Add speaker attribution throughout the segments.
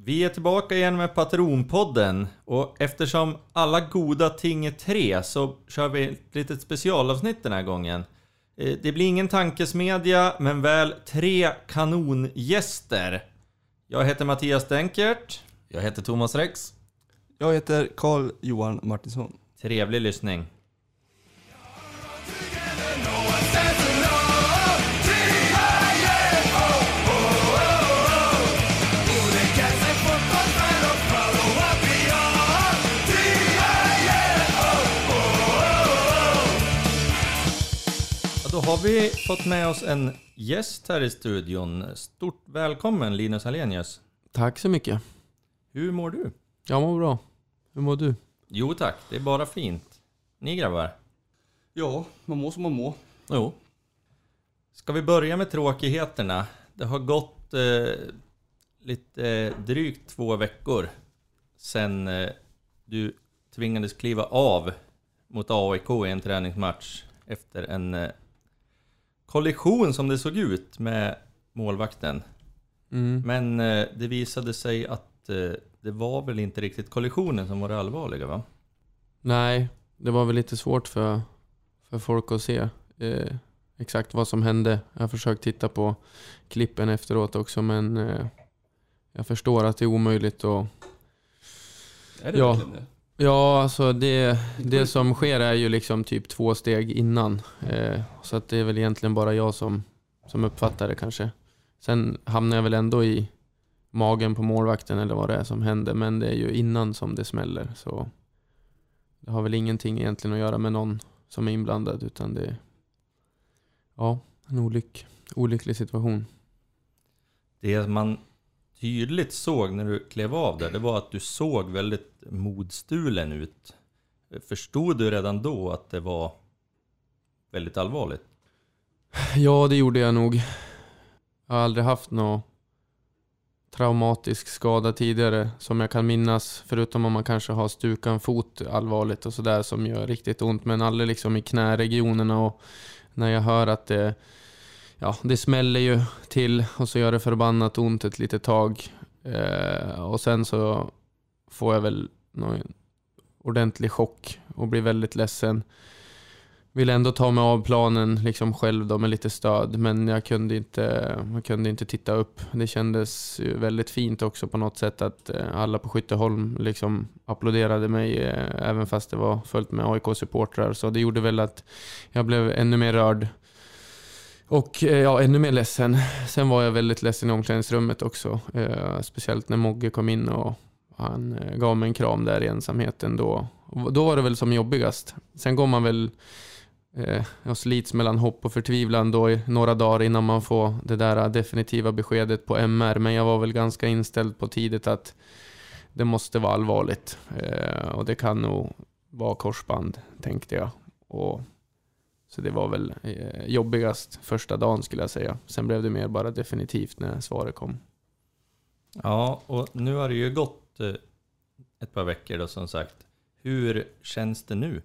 Speaker 1: Vi är tillbaka igen med Patronpodden och eftersom alla goda ting är tre så kör vi ett litet specialavsnitt den här gången. Eh, Det blir ingen tankesmedja men väl tre kanongäster. Jag heter Mattias Denkert.
Speaker 2: Jag heter Thomas Rex.
Speaker 3: Jag heter Karl Johan Martinsson.
Speaker 1: Trevlig lyssning. Har vi fått med oss en gäst här i studion. Stort välkommen Linus Hallenius.
Speaker 4: Tack så mycket.
Speaker 1: Hur mår du?
Speaker 4: Jag mår bra. Hur mår du?
Speaker 1: Jo tack, det är bara fint. Ni grabbar?
Speaker 3: Ja, man mår som man mår.
Speaker 2: Jo.
Speaker 1: Ska vi börja med tråkigheterna? Det har gått eh, lite eh, drygt två veckor sedan eh, du tvingades kliva av mot AIK i en träningsmatch efter en eh, kollision som det såg ut med målvakten.
Speaker 4: Mm.
Speaker 1: Men eh, det visade sig att eh, det var väl inte riktigt kollisionen som var det allvarliga va?
Speaker 4: Nej, det var väl lite svårt för, för folk att se eh, exakt vad som hände. Jag har försökt titta på klippen efteråt också men eh, jag förstår att det är omöjligt att...
Speaker 3: Är det
Speaker 4: Ja.
Speaker 3: verkligen det?
Speaker 4: Ja, alltså det, det som sker är ju liksom typ två steg innan. Eh, så att det är väl egentligen bara jag som, som uppfattar det kanske. Sen hamnar jag väl ändå i magen på målvakten eller vad det är som händer. Men det är ju innan som det smäller. Så det har väl ingenting egentligen att göra med någon som är inblandad. Utan det är ja, en olyck, olycklig situation.
Speaker 1: Det man tydligt såg när du klev av där, det var att du såg väldigt modstulen ut. Förstod du redan då att det var väldigt allvarligt?
Speaker 4: Ja, det gjorde jag nog. Jag har aldrig haft någon traumatisk skada tidigare som jag kan minnas. Förutom om man kanske har stukat en fot allvarligt och sådär som gör riktigt ont. Men aldrig liksom i knäregionerna och när jag hör att det, ja, det smäller ju till och så gör det förbannat ont ett litet tag. Eh, och sen så får jag väl någon ordentlig chock och blir väldigt ledsen ville ändå ta mig av planen liksom själv då med lite stöd men jag kunde inte, jag kunde inte titta upp. Det kändes väldigt fint också på något sätt att eh, alla på Skytteholm liksom applåderade mig eh, även fast det var fullt med AIK-supportrar så det gjorde väl att jag blev ännu mer rörd. Och eh, ja, ännu mer ledsen. Sen var jag väldigt ledsen i omklädningsrummet också. Eh, speciellt när Mogge kom in och han eh, gav mig en kram där i ensamheten. Då, då var det väl som jobbigast. Sen går man väl eh, och slits mellan hopp och förtvivlan då i några dagar innan man får det där eh, definitiva beskedet på MR. Men jag var väl ganska inställd på tidigt att det måste vara allvarligt. Eh, och det kan nog vara korsband, tänkte jag. Och, så det var väl eh, jobbigast första dagen skulle jag säga. Sen blev det mer bara definitivt när svaret kom.
Speaker 1: Ja, och nu har det ju gått eh, ett par veckor då som sagt. Hur känns det nu?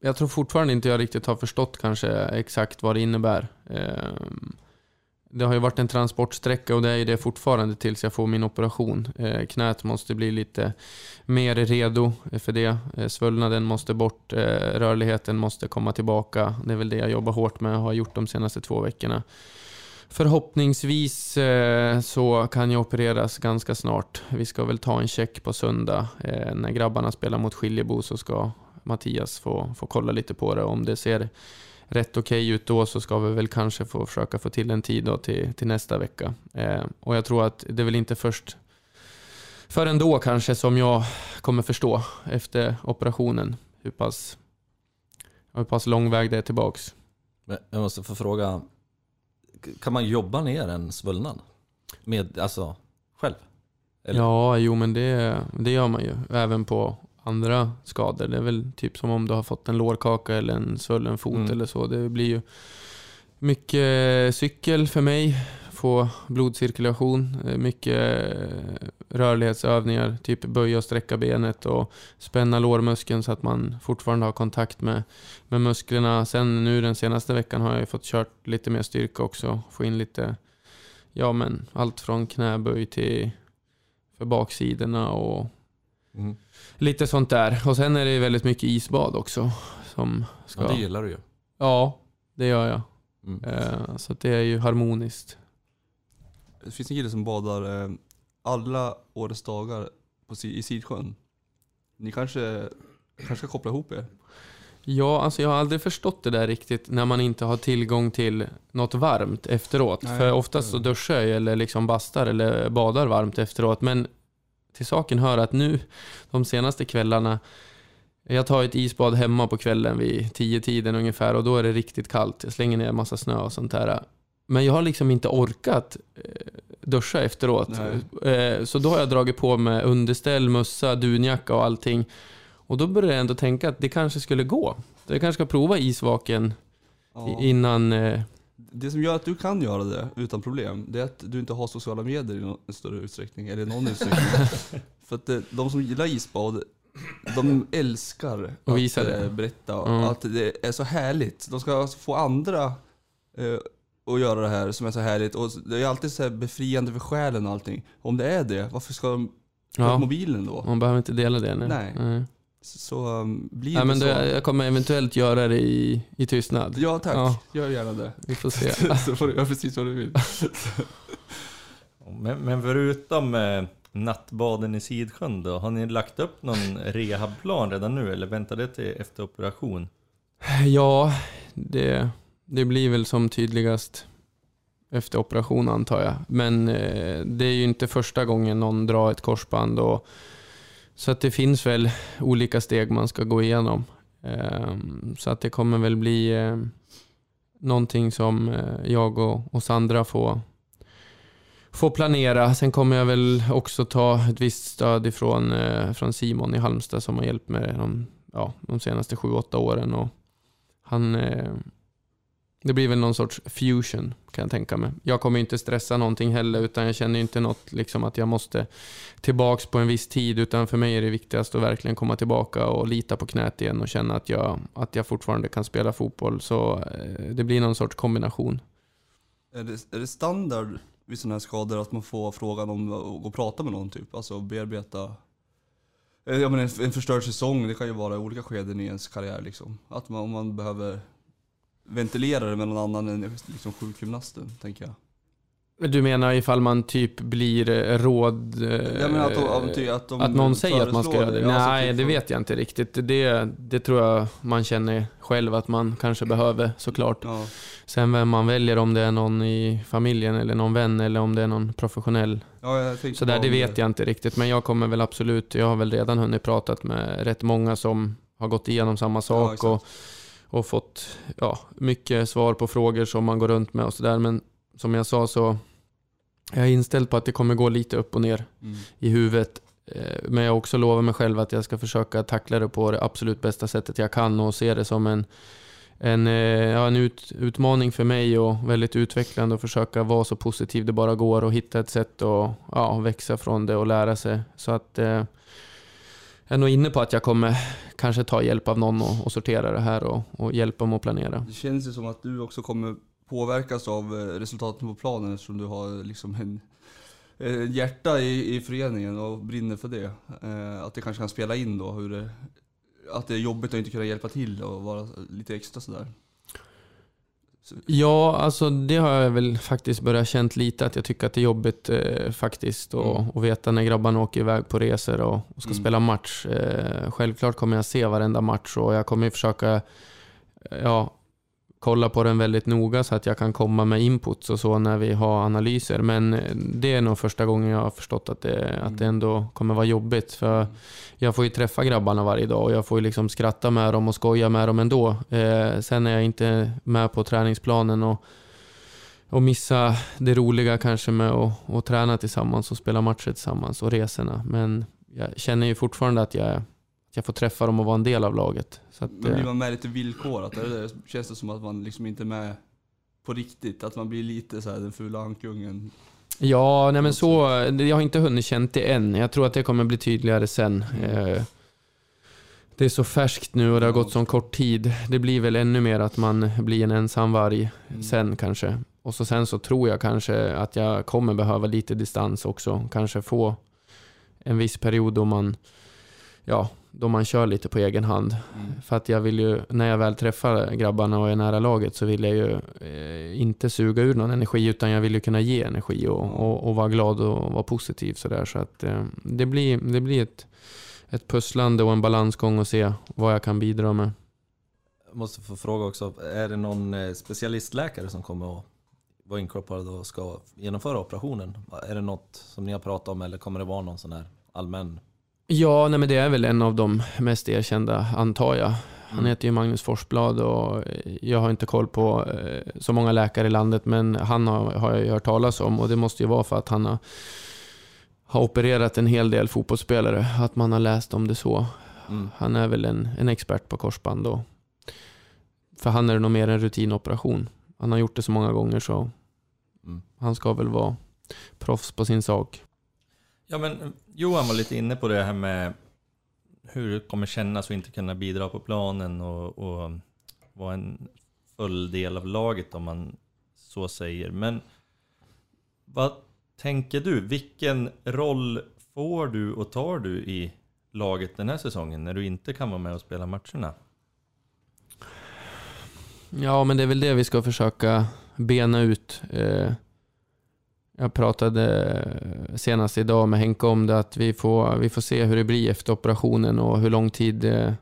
Speaker 4: Jag tror fortfarande inte jag riktigt har förstått kanske exakt vad det innebär. Ehm, det har ju varit en transportsträcka och det är ju det fortfarande tills jag får min operation. Eh, knät måste bli lite mer redo för det. Eh, svullnaden måste bort, eh, rörligheten måste komma tillbaka. Det är väl det jag jobbar hårt med och har gjort de senaste två veckorna. Förhoppningsvis eh, så kan jag opereras ganska snart. Vi ska väl ta en check på söndag. Eh, När grabbarna spelar mot Skiljebo så ska Mattias få, få kolla lite på det. Om det ser rätt okej ut då så ska vi väl kanske få försöka få till en tid då till, till nästa vecka. Eh, och jag tror att det är väl inte först förrän då kanske som jag kommer förstå efter operationen hur pass, hur pass lång väg det är tillbaks.
Speaker 2: Men jag måste få fråga, kan man jobba ner en svullnad? Med, alltså, själv? Eller?
Speaker 4: Ja, jo men det, det gör man ju. Även på andra skador. Det är väl typ som om du har fått en lårkaka eller en svullen fot
Speaker 2: Mm.
Speaker 4: eller så. Det blir ju mycket cykel för mig. Få blodcirkulation. eh, Mycket eh, rörlighetsövningar. Typ böja och sträcka benet och spänna lårmuskeln så att man fortfarande har kontakt med, med musklerna. Sen nu den senaste veckan har jag ju fått kört lite mer styrka också. Få in lite ja men allt från knäböj till för baksidorna och
Speaker 2: Mm.
Speaker 4: lite sånt där. Och sen är det väldigt mycket isbad också. Som ska...
Speaker 2: Ja, det gillar du ju.
Speaker 4: Ja, det gör jag.
Speaker 2: Mm.
Speaker 4: Eh, Så det är ju harmoniskt.
Speaker 3: Det finns en kille som badar eh, alla årets dagar på, i Sidsjön. Ni kanske, kanske ska koppla ihop er?
Speaker 4: Ja, alltså jag har aldrig förstått det där riktigt när man inte har tillgång till något varmt efteråt.
Speaker 3: Nej,
Speaker 4: För oftast så duschar jag eller liksom bastar eller badar varmt efteråt. Men till saken hör att nu, de senaste kvällarna, jag tar ett isbad hemma på kvällen vid tio tiden ungefär och då är det riktigt kallt. Jag slänger ner en massa snö och sånt där. Men jag har liksom inte orkat eh, duscha efteråt. Eh, Så då har jag dragit på mig underställ, mössa, dunjacka och allting. Och då började jag ändå tänka att det kanske skulle gå. Jag kanske ska prova isvaken
Speaker 3: Ja.
Speaker 4: innan... eh,
Speaker 3: Det som gör att du kan göra det utan problem, det är att du inte har sociala medier i någon större utsträckning, eller någon utsträckning. För att de som gillar isbad, de älskar att berätta
Speaker 4: Mm.
Speaker 3: att det är så härligt. De ska få andra att göra det här som är så härligt. Och det är alltid så här befriande för själen och allting. Om det är det, varför ska de ta upp
Speaker 4: Ja,
Speaker 3: mobilen då?
Speaker 4: man behöver inte dela det nu.
Speaker 3: Nej. Så um, blir
Speaker 4: Nej,
Speaker 3: det
Speaker 4: men
Speaker 3: så.
Speaker 4: då, jag kommer eventuellt göra det i, i tystnad.
Speaker 3: Ja tack,
Speaker 4: Ja.
Speaker 3: gör gärna det.
Speaker 4: Vi får se.
Speaker 3: så får du göra precis vad du vill.
Speaker 1: Men, men förutom eh, nattbaden i Sidsjön då, har ni lagt upp någon rehabplan redan nu eller väntar det till efter operation?
Speaker 4: Ja, det, det blir väl som tydligast efter operation antar jag. Men eh, det är ju inte första gången någon drar ett korsband. Och, så att det finns väl olika steg man ska gå igenom. Eh, så att det kommer väl bli eh, någonting som eh, jag och, och Sandra får, får planera. Sen kommer jag väl också ta ett visst stöd ifrån eh, från Simon i Halmstad som har hjälpt mig de, ja, de senaste sju, åtta åren. Och, han, eh, det blir väl någon sorts fusion kan jag tänka mig. Jag kommer inte stressa någonting heller utan jag känner inte något liksom att jag måste tillbaks på en viss tid utan för mig är det viktigast att verkligen komma tillbaka och lita på knät igen och känna att jag, att jag fortfarande kan spela fotboll. Så eh, det blir någon sorts kombination.
Speaker 3: Är det, är det standard vid sådana här skador att man får frågan om att gå och prata med någon typ? Alltså bearbeta eh, Ja men en, en förstörd säsong, det kan ju vara i olika skeden i ens karriär liksom. Att man, om man behöver ventilera det med någon annan än liksom sjukgymnasten, tänker jag.
Speaker 4: Du menar ifall man typ blir eh, råd... eh,
Speaker 3: Jag menar att, de, att, de- att, de
Speaker 4: Att någon säger att man ska göra det?
Speaker 3: Ja,
Speaker 4: Nej,
Speaker 3: typ
Speaker 4: det
Speaker 3: för-
Speaker 4: vet jag inte riktigt. Det, det tror jag man känner själv att man kanske behöver såklart.
Speaker 3: Ja,
Speaker 4: Sen vem man väljer, om det är någon i familjen eller någon vän eller om det är någon professionell.
Speaker 3: ja jag tänkte
Speaker 4: Så där,
Speaker 3: bara
Speaker 4: det vet jag inte riktigt. Men jag kommer väl absolut, jag har väl redan hunnit pratat med rätt många som har gått igenom samma
Speaker 3: Ja,
Speaker 4: sak och, och fått ja, mycket svar på frågor som man går runt med och sådär. Men som jag sa så jag är inställd på att det kommer gå lite upp och ner
Speaker 3: Mm.
Speaker 4: i huvudet. Eh, Men jag också lovat mig själv att jag ska försöka tackla det på det absolut bästa sättet jag kan och se det som en, en, eh, ja, en ut, utmaning för mig och väldigt utvecklande och försöka vara så positiv det bara går och hitta ett sätt att ja, växa från det och lära sig. Så att eh, jag är nog inne på att jag kommer kanske ta hjälp av någon och, och sortera det här och, och hjälpa dem att planera.
Speaker 3: Det känns ju som att du också kommer påverkas av eh, resultaten på planen eftersom du har liksom en, eh, hjärta i, i föreningen och brinner för det. Eh, Att det kanske kan spela in då hur det, att det är jobbigt att inte kunna hjälpa till och vara lite extra sådär.
Speaker 4: Ja, alltså det har jag väl faktiskt börjat känt lite att jag tycker att det är jobbigt eh, faktiskt och,
Speaker 3: Mm.
Speaker 4: och veta när grabbarna åker iväg på resor och, och ska
Speaker 3: Mm.
Speaker 4: spela match. Eh, självklart kommer jag se varenda match och jag kommer försöka ja, kolla på den väldigt noga så att jag kan komma med inputs och så när vi har analyser. Men eh, det är nog första gången jag har förstått att det, att det ändå kommer vara jobbigt. För jag får ju träffa grabbarna varje dag och jag får ju liksom skratta med dem och skoja med dem ändå. Eh, sen är jag inte med på träningsplanen och, och missa det roliga kanske med att, att träna tillsammans och spela matcher tillsammans och resorna. Men jag känner ju fortfarande att jag, att jag får träffa dem och vara en del av laget. Att,
Speaker 3: men blir
Speaker 4: eh,
Speaker 3: man med lite villkorat? Det? Känns det som att man liksom inte är med på riktigt? Att man blir lite så här den fula ankungen?
Speaker 4: Ja, nej men så, jag har inte hunnit känt det än. Jag tror att det kommer bli tydligare sen. Eh, Det är så färskt nu och det har gått så kort tid. Det blir väl ännu mer att man blir en ensam varg
Speaker 3: Mm.
Speaker 4: sen kanske. och så sen så tror jag kanske att jag kommer behöva lite distans också. Kanske få en viss period då man, ja, då man kör lite på egen hand.
Speaker 3: Mm.
Speaker 4: För att jag vill ju, när jag väl träffar grabbarna och är nära laget så vill jag ju eh, inte suga ur någon energi utan jag vill ju kunna ge energi och, och, och vara glad och vara positiv sådär. Så att eh, det blir, det blir ett, ett pusslande och en balansgång och se vad jag kan bidra med.
Speaker 2: Jag måste få fråga också, är det någon eh, specialistläkare som kommer att vara inkopplad och ska genomföra operationen? Är det något som ni har pratat om eller kommer det vara någon sån här allmän?
Speaker 4: Ja, nej men det är väl en av de mest erkända, antar jag. Han
Speaker 2: Mm.
Speaker 4: heter ju Magnus Forsblad och eh, jag har inte koll på eh, så många läkare i landet men han har, har jag ju hört talas om och det måste ju vara för att han har, har opererat en hel del fotbollsspelare. Att man har läst om det så.
Speaker 2: Mm.
Speaker 4: Han är väl en, en expert på korsband och för han är det nog mer en rutinoperation. Han har gjort det så många gånger så
Speaker 2: Mm.
Speaker 4: han ska väl vara proffs på sin sak.
Speaker 1: Ja, men eh, Johan var lite inne på det här med hur det kommer kännas att inte kunna bidra på planen och, och vara en full del av laget om man så säger. Men vad tänker du? Vilken roll får du och tar du i laget den här säsongen när du inte kan vara med och spela matcherna?
Speaker 4: Ja, men det är väl det vi ska försöka bena ut. Eh, jag pratade senast idag med Henke om det, att vi får, vi får se hur det blir efter operationen och hur lång tid eh,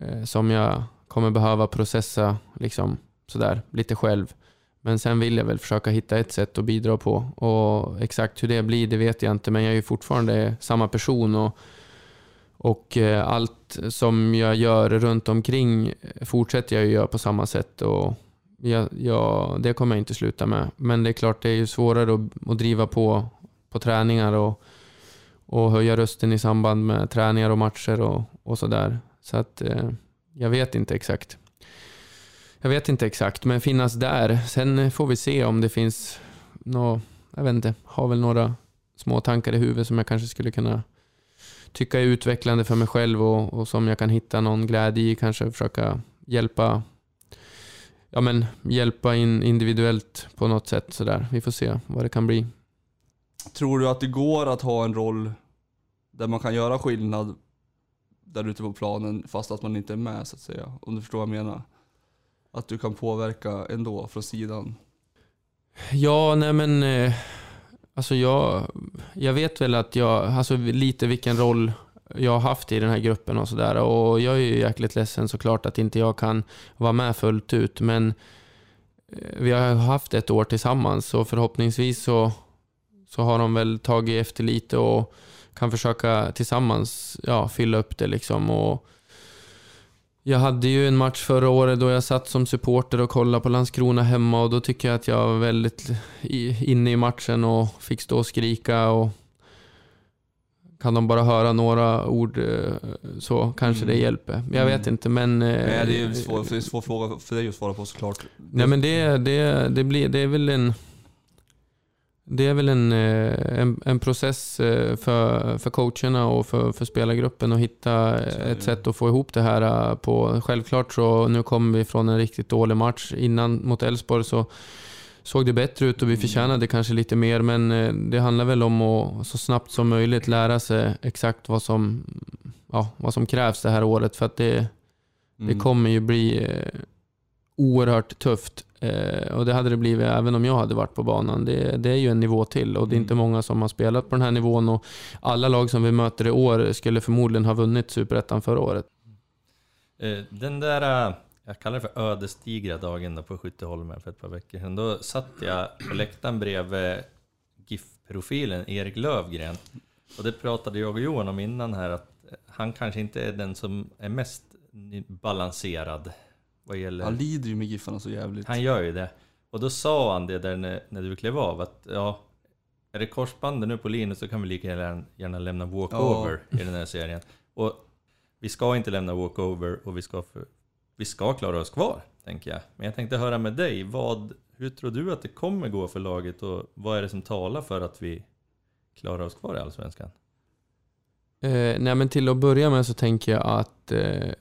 Speaker 4: eh, som jag kommer behöva processa liksom, sådär, lite själv. Men sen vill jag väl försöka hitta ett sätt att bidra på. Och exakt hur det blir, det vet jag inte. Men jag är ju fortfarande samma person. Och, och eh, allt som jag gör runt omkring fortsätter jag ju göra på samma sätt. Och jag, jag, det kommer jag inte sluta med. Men det är klart, det är ju svårare att, att driva på på träningar och, och höja rösten i samband med träningar och matcher och, och sådär. Så att eh, jag vet inte exakt. Jag vet inte exakt, men finnas där. Sen får vi se om det finns nå, jag vet inte, har väl några små tankar i huvudet som jag kanske skulle kunna tycka är utvecklande för mig själv och, och som jag kan hitta någon glädje i. Kanske försöka hjälpa ja, men, hjälpa in individuellt på något sätt. Sådär. Vi får se vad det kan bli.
Speaker 3: Tror du att det går att ha en roll där man kan göra skillnad där ute på planen fast att man inte är med så att säga? Om du förstår vad jag menar? Att du kan påverka ändå från sidan?
Speaker 4: Ja, nej men... Eh, alltså jag, jag vet väl att jag... Alltså lite vilken roll jag har haft i den här gruppen och sådär. Och jag är ju jäkligt ledsen såklart att inte jag kan vara med fullt ut. Men eh, vi har haft ett år tillsammans och förhoppningsvis så, så har de väl tagit efter lite och kan försöka tillsammans ja, fylla upp det liksom. Och jag hade ju en match förra året då jag satt som supporter och kollade på Landskrona hemma och då tycker jag att jag var väldigt inne i matchen och fick stå och skrika och kan de bara höra några ord eh, så kanske
Speaker 3: Mm.
Speaker 4: det hjälper. Jag vet
Speaker 3: Mm.
Speaker 4: inte men... eh,
Speaker 3: Nej, det är en svår, det är en svår fråga för dig att svara på såklart.
Speaker 4: Nej men det, det, det, blir, det är väl en... Det är väl en, eh, en, en process för, för coacherna och för, för spelargruppen att hitta ett sätt att få ihop det här på. Självklart så, nu kommer vi från en riktigt dålig match. Innan mot Elfsborg så såg det bättre ut och vi
Speaker 3: Mm.
Speaker 4: förtjänade kanske lite mer. Men eh, det handlar väl om att så snabbt som möjligt lära sig exakt vad som, ja, vad som krävs det här året. För att det, det
Speaker 3: Mm.
Speaker 4: kommer ju bli eh, oerhört tufft. Eh, och det hade det blivit även om jag hade varit på banan. Det, det är ju en nivå till och det är
Speaker 3: Mm.
Speaker 4: inte många som har spelat på den här nivån. Och alla lag som vi möter i år skulle förmodligen ha vunnit Superettan förra året.
Speaker 1: Den där, jag kallar det för ödesdigra dagen då på Skytteholmen för ett par veckor sedan. Då satt jag på läktaren bredvid GIF-profilen Erik Lövgren. Och det pratade jag och Johan om innan här att han kanske inte är den som är mest balanserad vad gäller...
Speaker 3: Han lider ju med Giffarna så jävligt.
Speaker 1: Han gör ju det. Och då sa han det där när, när du klev av att ja, är det korsbandet nu på Linus så kan vi lika gärna, gärna lämna walkover i den här serien. Och vi ska inte lämna walkover och vi ska, för, vi ska klara oss kvar, tänker jag. Men jag tänkte höra med dig, vad, hur tror du att det kommer gå för laget och vad är det som talar för att vi klarar oss kvar i Allsvenskan?
Speaker 4: Eh, nej men till att börja med så tänker jag att eh,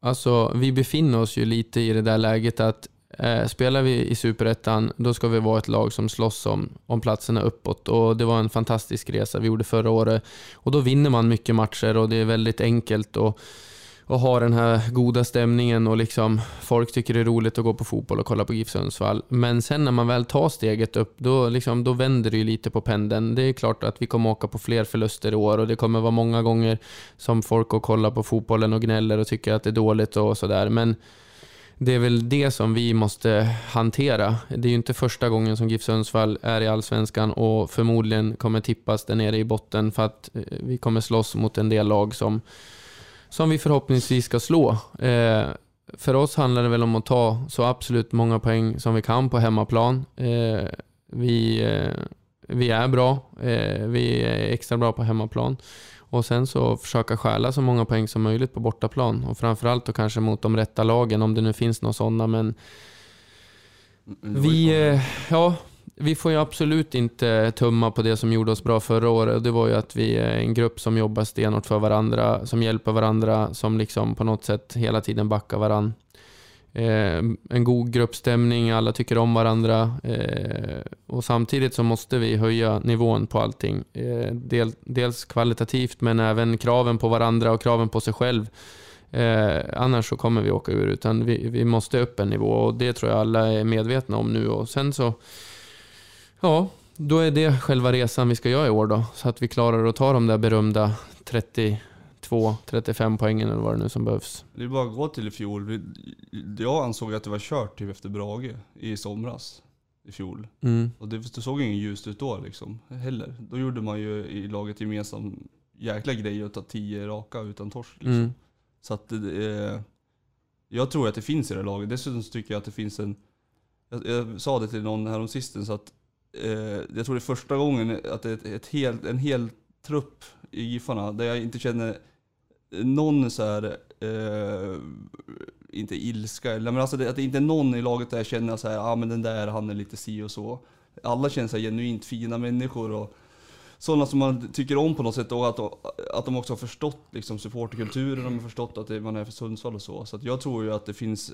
Speaker 4: alltså, vi befinner oss ju lite i det där läget att Eh, spelar vi i Superettan, då ska vi vara ett lag som slåss om, om platserna uppåt. Och det var en fantastisk resa vi gjorde förra året. Och då vinner man mycket matcher och det är väldigt enkelt. Och, och ha den här goda stämningen och liksom folk tycker det är roligt att gå på fotboll och kolla på GIF Sundsvall. Men sen när man väl tar steget upp, då, liksom, då vänder det ju lite på pendeln. Det är klart att vi kommer åka på fler förluster i år och det kommer vara många gånger som folk går och kollar på fotbollen och gnäller och tycker att det är dåligt och sådär. Men det är väl det som vi måste hantera. Det är ju inte första gången som GIF Sundsvall är i Allsvenskan och förmodligen kommer tippas där nere i botten för att eh, vi kommer slåss mot en del lag som som vi förhoppningsvis ska slå. Eh, för oss handlar det väl om att ta så absolut många poäng som vi kan på hemmaplan. Eh, vi, eh, vi är bra. Eh, vi är extra bra på hemmaplan. Och sen så försöka stjäla så många poäng som möjligt på bortaplan. Och framförallt då kanske mot de rätta lagen, om det nu finns några sådana. Men vi, eh, ja, vi får ju absolut inte tumma på det som gjorde oss bra förra året. Det var ju att vi är en grupp som jobbar stenhårt för varandra, som hjälper varandra, som liksom på något sätt hela tiden backar varandra. Eh, en god gruppstämning, alla tycker om varandra eh, och samtidigt så måste vi höja nivån på allting. Eh, del, dels kvalitativt men även kraven på varandra och kraven på sig själv. Eh, annars så kommer vi åka ur, utan vi, vi måste upp en nivå och det tror jag alla är medvetna om nu. Och sen så Ja, då är det själva resan vi ska göra i år då. Så att vi klarar att ta de där berömda 32-35 poängen eller vad det nu som behövs.
Speaker 3: Det är bara att gå till i fjol. Jag ansåg att det var kört typ efter Brage i somras. I fjol.
Speaker 4: Mm.
Speaker 3: Och det, det såg ingen ljust ut då liksom, heller. Då gjorde man ju i laget gemensam jäkla grej att ta 10 raka utan torsk liksom.
Speaker 4: Mm.
Speaker 3: Så att eh, jag tror att det finns i det här laget. Dessutom tycker jag att det finns en, jag, jag sa det till någon häromsistens att eh, jag tror det är första gången att det är ett, ett helt, en hel trupp i Giffarna där jag inte känner någon så här, eh, inte ilska, eller men alltså det, att det inte är någon i laget där jag känner så här, ja ah, men den där han är lite si och så. Alla känns så här genuint fina människor och sådana som man tycker om på något sätt och att, att de också har förstått liksom supporterkulturen, de har förstått att det, man är för Sundsvall och så. Så att jag tror ju att det finns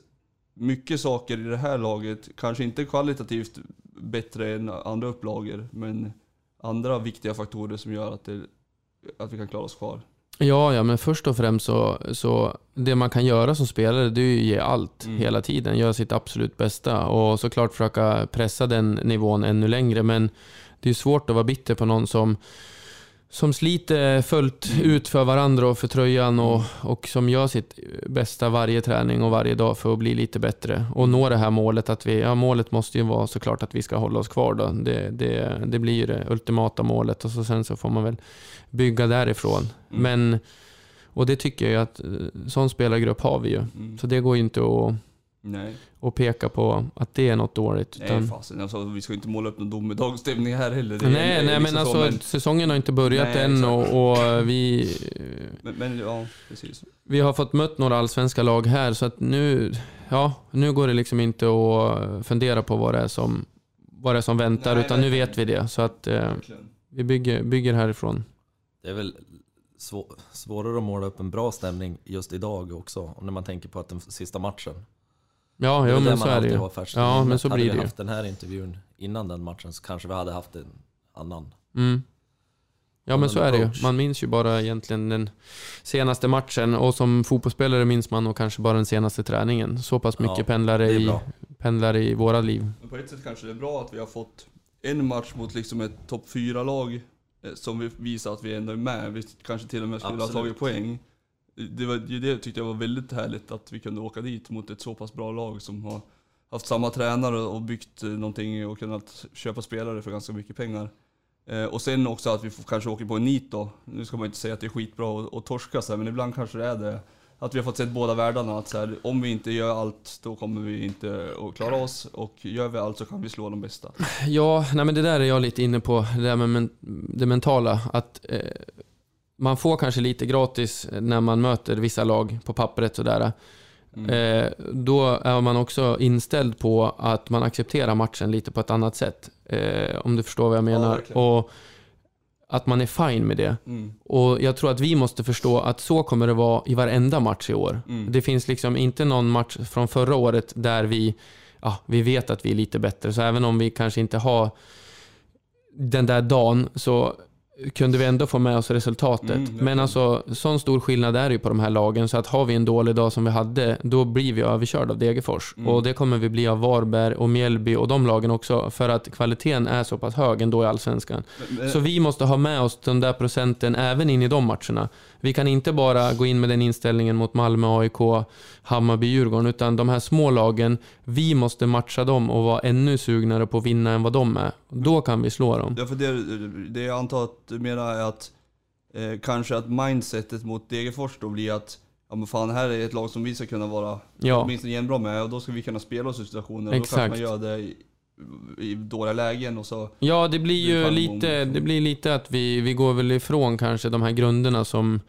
Speaker 3: mycket saker i det här laget, kanske inte kvalitativt bättre än andra upplagor, men andra viktiga faktorer som gör att, det, att vi kan klara oss kvar.
Speaker 4: Ja, ja, men först och främst så, så det man kan göra som spelare det är ju att ge allt
Speaker 3: Mm.
Speaker 4: hela tiden. Göra sitt absolut bästa och såklart försöka pressa den nivån ännu längre. Men det är ju svårt att vara bitter på någon som, som sliter fullt ut för varandra och för tröjan och, och som gör sitt bästa varje träning och varje dag för att bli lite bättre och nå det här målet. att vi, ja, Målet måste ju vara såklart att vi ska hålla oss kvar. Då. Det, det, det blir ju det ultimata målet och så sen så får man väl bygga därifrån.
Speaker 3: Mm.
Speaker 4: Men, och det tycker jag att eh, sån spelargrupp har vi ju.
Speaker 3: Mm.
Speaker 4: Så det går ju inte att,
Speaker 3: Nej,
Speaker 4: att peka på att det är något dåligt.
Speaker 3: nej
Speaker 4: Utan,
Speaker 3: fasen. Alltså, vi ska inte måla upp någon domedagsstämning här heller.
Speaker 4: Nej, nej, men
Speaker 3: liksom så,
Speaker 4: alltså säsongen har inte börjat
Speaker 3: Nej,
Speaker 4: än och, och vi,
Speaker 3: men, men ja, precis.
Speaker 4: vi har fått mött några allsvenska lag här så att nu, ja, nu går det liksom inte att fundera på vad det är som, vad det är som väntar
Speaker 3: Nej,
Speaker 4: utan nu
Speaker 3: verkligen.
Speaker 4: vet vi det. Så att eh, vi bygger, bygger härifrån.
Speaker 2: Det är väl svå- svårare att måla upp en bra stämning just idag också. När man tänker på att den sista matchen.
Speaker 4: Ja,
Speaker 2: Det
Speaker 4: jo, men så är det ju. Ja, men så
Speaker 2: hade
Speaker 4: blir
Speaker 2: vi
Speaker 4: det ju.
Speaker 2: haft den här intervjun innan den matchen så kanske vi hade haft en annan.
Speaker 4: Mm. Ja men så är det ju. Man minns ju bara egentligen den senaste matchen och som fotbollsspelare minns man nog kanske bara den senaste träningen. Så pass mycket
Speaker 2: Ja,
Speaker 4: pendlar,
Speaker 2: det är
Speaker 4: i,
Speaker 2: bra.
Speaker 4: pendlar i våra liv.
Speaker 3: Men på ett sätt kanske det är bra att vi har fått en match mot liksom ett topp 4-lag eh, som vi visar att vi ändå är med. Vi kanske till och med skulle
Speaker 2: Absolut.
Speaker 3: ha tagit poäng. Det, var, det det tyckte jag var väldigt härligt att vi kunde åka dit mot ett så pass bra lag som har haft samma tränare och byggt eh, någonting och kunnat köpa spelare för ganska mycket pengar. Eh, och sen också att vi får, kanske åker på en nit då. Nu ska man inte säga att det är skitbra att, att torska så här, men ibland kanske det är det. Att vi har fått sett båda världarna. Att så här, om vi inte gör allt, då kommer vi inte att klara oss. Och gör vi allt så kan vi slå de bästa.
Speaker 4: Ja, nej men det där är jag lite inne på, det där med men, det mentala. Att eh, man får kanske lite gratis när man möter vissa lag på pappret sådär.
Speaker 3: Mm.
Speaker 4: Eh, då är man också inställd på att man accepterar matchen lite på ett annat sätt. Eh, om du förstår vad jag menar.
Speaker 3: verkligen.
Speaker 4: och att man är fine med det.
Speaker 3: Mm.
Speaker 4: Och jag tror att vi måste förstå att så kommer det vara i varenda match i år.
Speaker 3: Mm.
Speaker 4: Det finns liksom inte någon match från förra året där vi ja, vi vet att vi är lite bättre. Så även om vi kanske inte har den där dagen så kunde vi ändå få med oss resultatet.
Speaker 3: Mm.
Speaker 4: Men alltså, sån stor skillnad är det ju på de här lagen. Så att har vi en dålig dag som vi hade, då blir vi överkörda av Degerfors.
Speaker 3: Mm.
Speaker 4: Och det kommer vi bli av Varberg och Mjällby och de lagen också. För att kvaliteten är så pass hög ändå i Allsvenskan.
Speaker 3: Men- men-
Speaker 4: Så vi måste ha med oss den där procenten även in i de matcherna. Vi kan inte bara gå in med den inställningen mot Malmö, AIK, Hammarby, Djurgården, utan de här små lagen, vi måste matcha dem och vara ännu sugnare på att vinna än vad de är. Då kan vi slå dem.
Speaker 3: Ja, för det, det jag antar att du menar är att eh, kanske att mindsetet mot Degerfors då blir att ja men fan här är ett lag som vi ska kunna vara
Speaker 4: Ja,
Speaker 3: åtminstone jämnbra med och då ska vi kunna spela oss ur situationer och då kanske
Speaker 4: Exakt.
Speaker 3: man gör det i, dåliga lägen och så.
Speaker 4: ja det blir ju lite, det blir lite att vi, vi går väl ifrån kanske de här grunderna som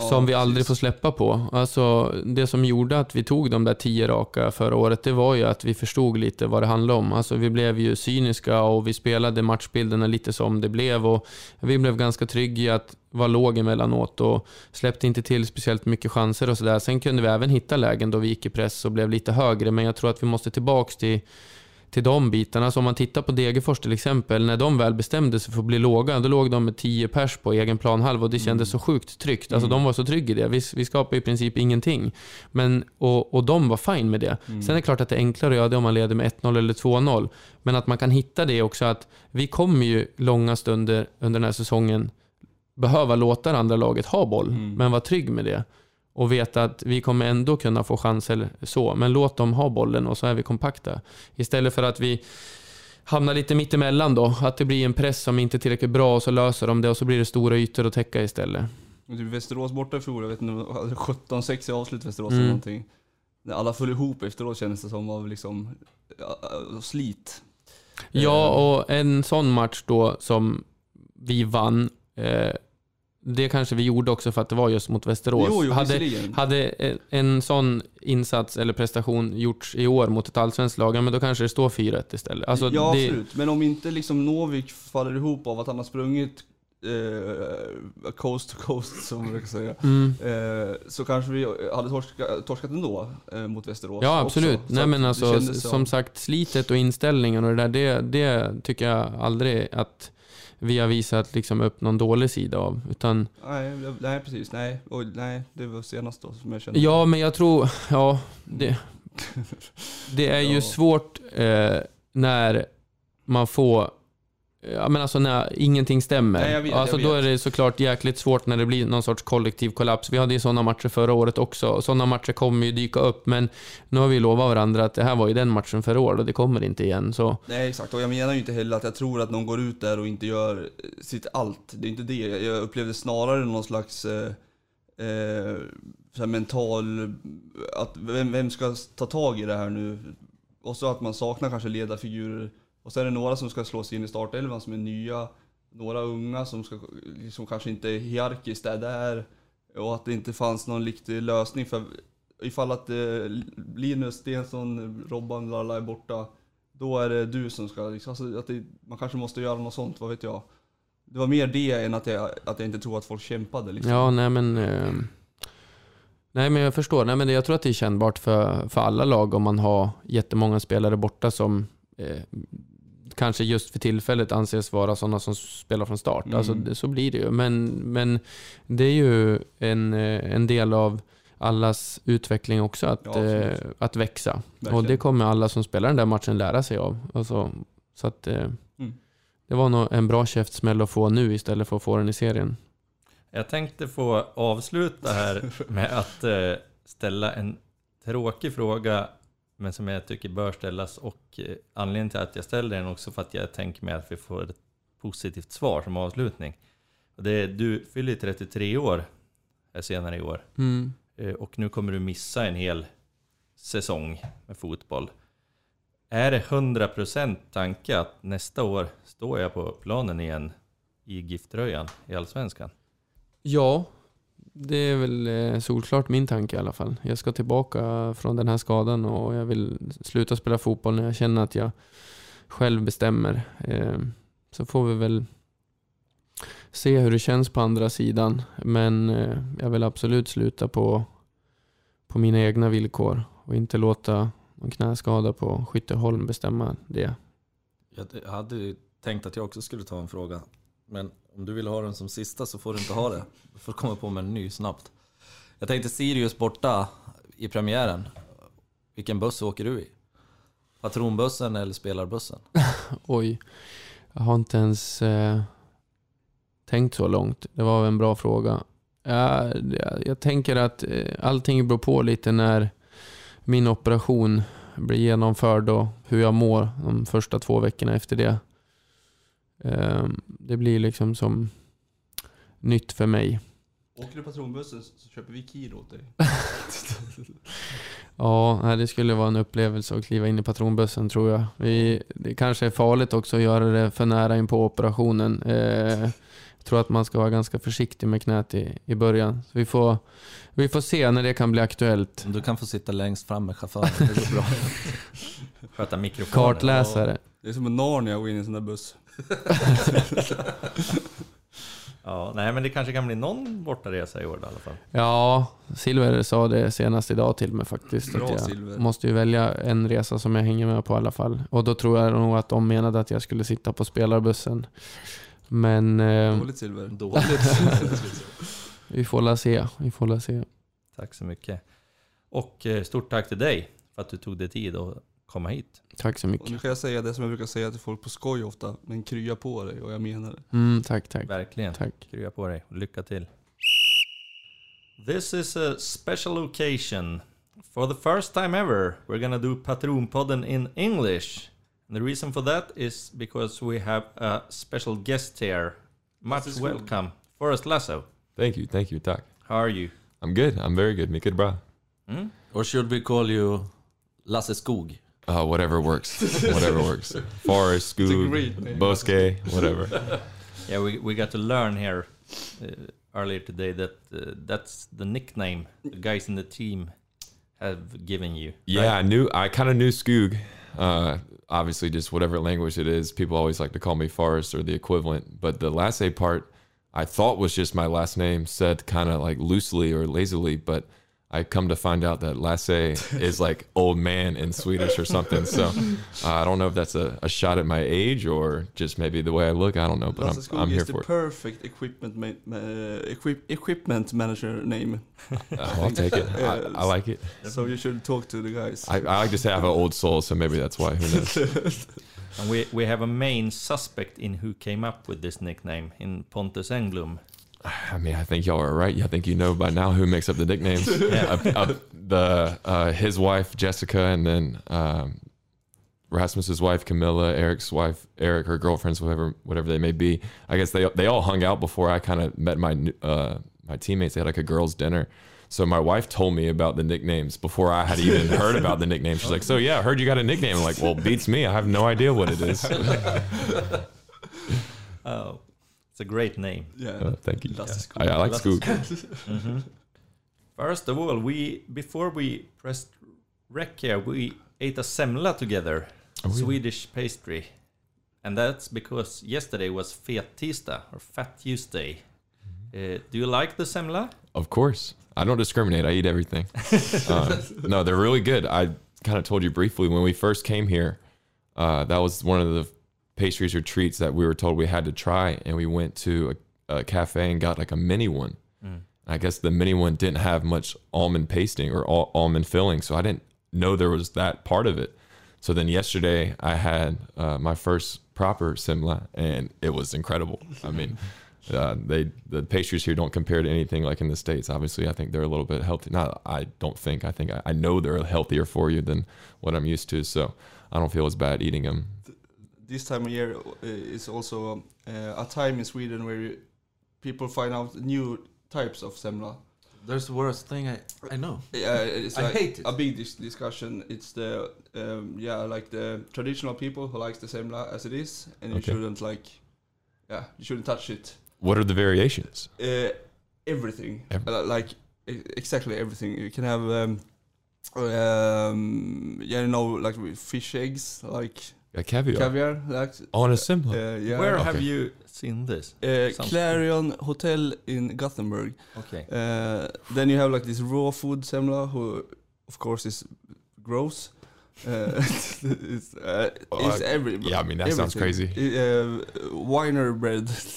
Speaker 3: Ja,
Speaker 4: som vi aldrig
Speaker 3: precis.
Speaker 4: får släppa på. Alltså, det som gjorde att vi tog de där tio raka förra året, det var ju att vi förstod lite vad det handlade om. Alltså, vi blev ju cyniska och vi spelade matchbilderna lite som det blev. Och vi blev ganska trygga i att vara låg emellanåt och släppte inte till speciellt mycket chanser och sådär. Sen kunde vi även hitta lägen då vi gick i press och blev lite högre, men jag tror att vi måste tillbaks till till de bitarna. Så om man tittar på Degerfors till exempel, när de väl bestämde sig för att bli låga, då låg de med 10 pers på egen planhalva och det kändes så sjukt tryggt. Alltså
Speaker 3: Mm.
Speaker 4: de var så trygga i det. Vi, vi skapade i princip ingenting. Men, och, och de var fine med det.
Speaker 3: Mm.
Speaker 4: Sen är det klart att det är enklare att göra det om man leder med 1-0 eller 2-0. Men att man kan hitta det också att vi kommer ju långa stunder under den här säsongen behöva låta det andra laget ha boll,
Speaker 3: Mm.
Speaker 4: men vara trygg med det. Och veta att vi kommer ändå kunna få chanser så, men låt dem ha bollen och så är vi kompakta. Istället för att vi hamnar lite mittemellan då, att det blir en press som inte är tillräckligt bra och så löser de det och så blir det stora ytor att täcka istället.
Speaker 3: Typ Västerås borta i fjol, jag vet inte, om det var 17-6 i avslut Västerås
Speaker 4: Mm.
Speaker 3: eller någonting. Alla föll ihop efteråt kändes det som av liksom slit.
Speaker 4: Ja,
Speaker 3: Eh.
Speaker 4: och en sån match då som vi vann, eh, det kanske vi gjorde också för att det var just mot Västerås.
Speaker 3: Jo, jo,
Speaker 4: hade, hade en- sån insats eller prestation gjorts i år mot ett allsvenskt lag, men då kanske det står 4-1 istället. Alltså,
Speaker 3: ja,
Speaker 4: det,
Speaker 3: absolut. Men om inte liksom Novik faller ihop av att han har sprungit eh, coast to coast, som man brukar säga.
Speaker 4: Mm.
Speaker 3: Eh, så kanske vi hade torska, torskat ändå eh, mot Västerås
Speaker 4: Ja, absolut. Nej, men alltså,
Speaker 3: kändes
Speaker 4: som sagt, slitet och inställningen och det där, det, det tycker jag aldrig att vi har visat liksom upp någon dålig sida av. Utan,
Speaker 3: Nej, nej precis. Nej, och, nej, det var senast då som jag kände.
Speaker 4: ja, men jag tror, ja, det, det är ju
Speaker 3: Ja.
Speaker 4: svårt eh, när man får Ja, men alltså när ingenting stämmer.
Speaker 3: Nej, vet,
Speaker 4: alltså, Då är det såklart jäkligt svårt när det blir någon sorts kollektiv kollaps. Vi hade ju sådana matcher förra året också. Sådana matcher kommer ju dyka upp, men nu har vi lovat varandra att det här var ju den matchen förra året och det kommer inte igen. Så
Speaker 3: Nej exakt, och jag menar ju inte heller att jag tror att någon går ut där och inte gör eh, sitt allt. Det är inte det. Jag upplevde snarare någon slags eh, eh, så mental, att vem, vem ska ta tag i det här nu? Och så att man saknar kanske ledarfigurer. Och så är det några som ska slå sig in i startelvan som är nya, några unga som ska, liksom kanske inte är hierarkiskt är där. Och att det inte fanns någon riktig lösning för ifall att eh, Linus Stensson, Robban, Lalla är borta. Då är det du som ska, liksom, alltså, att det, man kanske måste göra något sånt, vad vet jag. Det var mer det än att jag, att jag inte tror att folk kämpade liksom.
Speaker 4: Ja, nej men... Eh, nej men jag förstår. Nej, men jag tror att det är kännbart för, för alla lag om man har jättemånga spelare borta som kanske just för tillfället anses vara sådana som spelar från start.
Speaker 3: Mm.
Speaker 4: Alltså, det, så blir det ju. Men, men det är ju en, eh, en del av allas utveckling också att,
Speaker 3: Ja,
Speaker 4: eh, att växa.
Speaker 3: Verkligen.
Speaker 4: Och det kommer alla som spelar den där matchen lära sig av. Alltså, så att, eh,
Speaker 3: Mm.
Speaker 4: Det var nog en bra käftsmäll att få nu istället för att få den i serien.
Speaker 1: Jag tänkte få avsluta här med att eh, ställa en tråkig fråga, men som jag tycker bör ställas. Och eh, anledningen till att jag ställer den också för att jag tänker mig att vi får ett positivt svar som avslutning. Och det är, du fyller ju 33 år här senare i år.
Speaker 4: Mm.
Speaker 1: Eh, Och nu kommer du missa en hel säsong med fotboll. Är det 100% tanke att nästa år står jag på planen igen i GIF-tröjan i Allsvenskan?
Speaker 4: Ja, det är väl eh, solklart min tanke i alla fall. Jag ska tillbaka från den här skadan och jag vill sluta spela fotboll när jag känner att jag själv bestämmer. Eh, så får vi väl se hur det känns på andra sidan. Men eh, jag vill absolut sluta på, på mina egna villkor och inte låta någon knäskada på Skytteholm bestämma det.
Speaker 2: Jag hade tänkt att jag också skulle ta en fråga. Men om du vill ha den som sista så får du inte ha det. Du får komma på med en ny snabbt. Jag tänkte Sirius borta i premiären. Vilken buss åker du i? Patronbussen eller spelarbussen?
Speaker 4: Oj, jag har inte ens eh, tänkt så långt. Det var en bra fråga. Jag, jag, jag tänker att eh, allting beror på lite när min operation blir genomförd och hur jag mår de första två veckorna efter det. Eh, det blir liksom som nytt för mig.
Speaker 3: Åker du patronbussen så köper vi kilo åt dig.
Speaker 4: Ja, det skulle vara en upplevelse att kliva in i patronbussen tror jag. Vi, det kanske är farligt också att göra det för nära in på operationen. Eh, jag tror att man ska vara ganska försiktig med knät i, i början. Så vi, får, vi får se när det kan bli aktuellt.
Speaker 2: Du kan få sitta längst fram med chauffören, det går bra.
Speaker 1: Sköta mikrofonen.
Speaker 4: Kartläsare.
Speaker 3: Det är som en Narnia att gå in i en sån där buss.
Speaker 1: Ja, nej men det kanske kan bli någon bortaresa i år i alla fall.
Speaker 4: Ja, Silver sa det senast idag till mig faktiskt.
Speaker 3: Bra,
Speaker 4: att jag
Speaker 3: Silver.
Speaker 4: måste ju välja en resa som jag hänger med på i alla fall. Och då tror jag nog att de menade att jag skulle sitta på spelarbussen. Men eh,
Speaker 3: Dåligt silver.
Speaker 2: Dåligt.
Speaker 4: vi får la se. Vi får la se.
Speaker 1: Tack så mycket. Och eh, stort tack till dig för att du tog dig tid att komma hit.
Speaker 4: Tack så
Speaker 3: Och
Speaker 4: mycket.
Speaker 3: nu kan jag säga det som jag brukar säga till folk på skoj ofta, men krya på dig och jag menar det.
Speaker 4: Mm, tack, tack.
Speaker 1: Verkligen.
Speaker 4: Tack.
Speaker 1: Krya på dig och lycka till. This is a special occasion. For the first time ever, we're gonna do Patronpodden in English. And the reason for that is because we have a special guest here. Much
Speaker 3: is
Speaker 1: welcome, Forrest Lasso.
Speaker 5: Thank you, thank you, Doc.
Speaker 1: How are you?
Speaker 5: I'm good. I'm very good. Mycket bra.
Speaker 1: Mm?
Speaker 2: Or should we call you Lasse Skog?
Speaker 5: Uh, whatever works. whatever works. Forest,
Speaker 3: It's
Speaker 5: Scoob. Bosque, whatever.
Speaker 1: Yeah, we, we got to learn here uh, earlier today that uh, that's the nickname the guys in the team have given you.
Speaker 5: Yeah, I knew. I kind of knew Skoog. Uh, obviously, just whatever language it is, people always like to call me Forest or the equivalent. But the last A part, I thought was just my last name, said kind of like loosely or lazily. But I come to find out that Lasse is like old man in Swedish or something. So uh, I don't know if that's a, a shot at my age or just maybe the way I look. I don't know, but
Speaker 3: Lasse
Speaker 5: I'm,
Speaker 3: Skog
Speaker 5: I'm here
Speaker 3: is the
Speaker 5: for it.
Speaker 3: perfect equipment ma- ma- equip- equipment manager name.
Speaker 5: Uh, I'll take it. I, I like it.
Speaker 3: So you should talk to the guys.
Speaker 5: I, I like to say I have an old soul, so maybe that's why. Who knows?
Speaker 1: And we, we have a main suspect in who came up with this nickname in Pontus Engblom.
Speaker 5: I mean, I think y'all are right. I think you know by now who makes up the nicknames.
Speaker 1: Yeah.
Speaker 5: The uh, his wife Jessica, and then um, Rasmus's wife Camilla, Eric's wife Eric, her girlfriends, whatever whatever they may be. I guess they they all hung out before I kind of met my uh, my teammates. They had like a girls' dinner. So my wife told me about the nicknames before I had even heard about the nickname. She's like, "So yeah, I heard you got a nickname." I'm like, "Well, beats me. I have no idea what it is."
Speaker 1: Oh, it's a great name.
Speaker 3: yeah.
Speaker 5: Uh, thank you.
Speaker 3: Lasse Skog.
Speaker 5: I, I like
Speaker 1: Lasse
Speaker 5: Scoop.
Speaker 1: Mhm. First of all, we before we pressed rec here, we ate a semla together,
Speaker 5: Oh, yeah.
Speaker 1: Swedish pastry, and that's because yesterday was Fet Tisdag or Fat Tuesday.
Speaker 5: Mm-hmm.
Speaker 1: Uh, do you like the semla?
Speaker 5: Of course. I don't discriminate. I eat everything. uh, no, they're really good. I kind of told you briefly when we first came here. Uh, that was one of the pastries or treats that we were told we had to try, and we went to a, a cafe and got like a mini one.
Speaker 1: Mm.
Speaker 5: I guess the mini one didn't have much almond pasting or al- almond filling, so I didn't know there was that part of it. So then yesterday I had uh, my first proper semla, and it was incredible. I mean, uh, they the pastries here don't compare to anything like in the states. Obviously, I think they're a little bit healthy. Not I don't think. I think I, I know they're healthier for you than what I'm used to. So I don't feel as bad eating them.
Speaker 3: This time of year uh, is also um, uh, a time in Sweden where you, people find out new types of semla.
Speaker 2: There's the worst thing I, I know.
Speaker 3: Yeah, it's
Speaker 2: I
Speaker 3: like
Speaker 2: hate it.
Speaker 3: a big dis- discussion. It's the um, yeah, like the traditional people who likes the semla as it is, and you shouldn't like, yeah, you shouldn't touch it.
Speaker 5: What are the variations?
Speaker 3: Uh, everything,
Speaker 5: Ev-
Speaker 3: Uh, like e- exactly everything. You can have, um, um, yeah, you know, like fish eggs, like
Speaker 5: Like caviar,
Speaker 3: caviar, like
Speaker 5: on a semla.
Speaker 3: uh, yeah.
Speaker 1: Where
Speaker 5: Okay.
Speaker 1: have you seen this?
Speaker 3: Uh,
Speaker 1: Sounds
Speaker 3: Clarion Hotel in Gothenburg.
Speaker 1: Okay.
Speaker 3: Uh, then you have like this raw food semla, who of course is gross. Uh, it's, it's
Speaker 5: I-
Speaker 3: every.
Speaker 5: yeah, I mean, that sounds crazy.
Speaker 3: Uh, Wiener bread.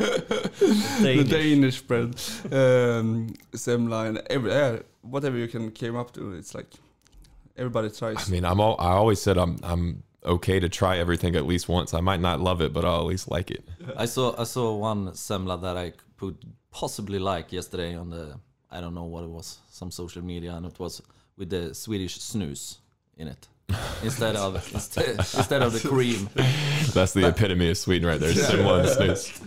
Speaker 3: the
Speaker 1: Danish.
Speaker 3: Danish bread. Um, semla and every, uh, whatever you can came up to. It's like everybody tries.
Speaker 5: I mean, I'm all, I always said I'm I'm okay to try everything at least once. I might not love it, but I'll at least like it.
Speaker 2: I saw I saw one semla that I could possibly like yesterday on the I don't know what it was some social media and it was with the Swedish snooze in it instead of instead, instead of the cream.
Speaker 5: That's the epitome of Sweden right there. Semla snooze.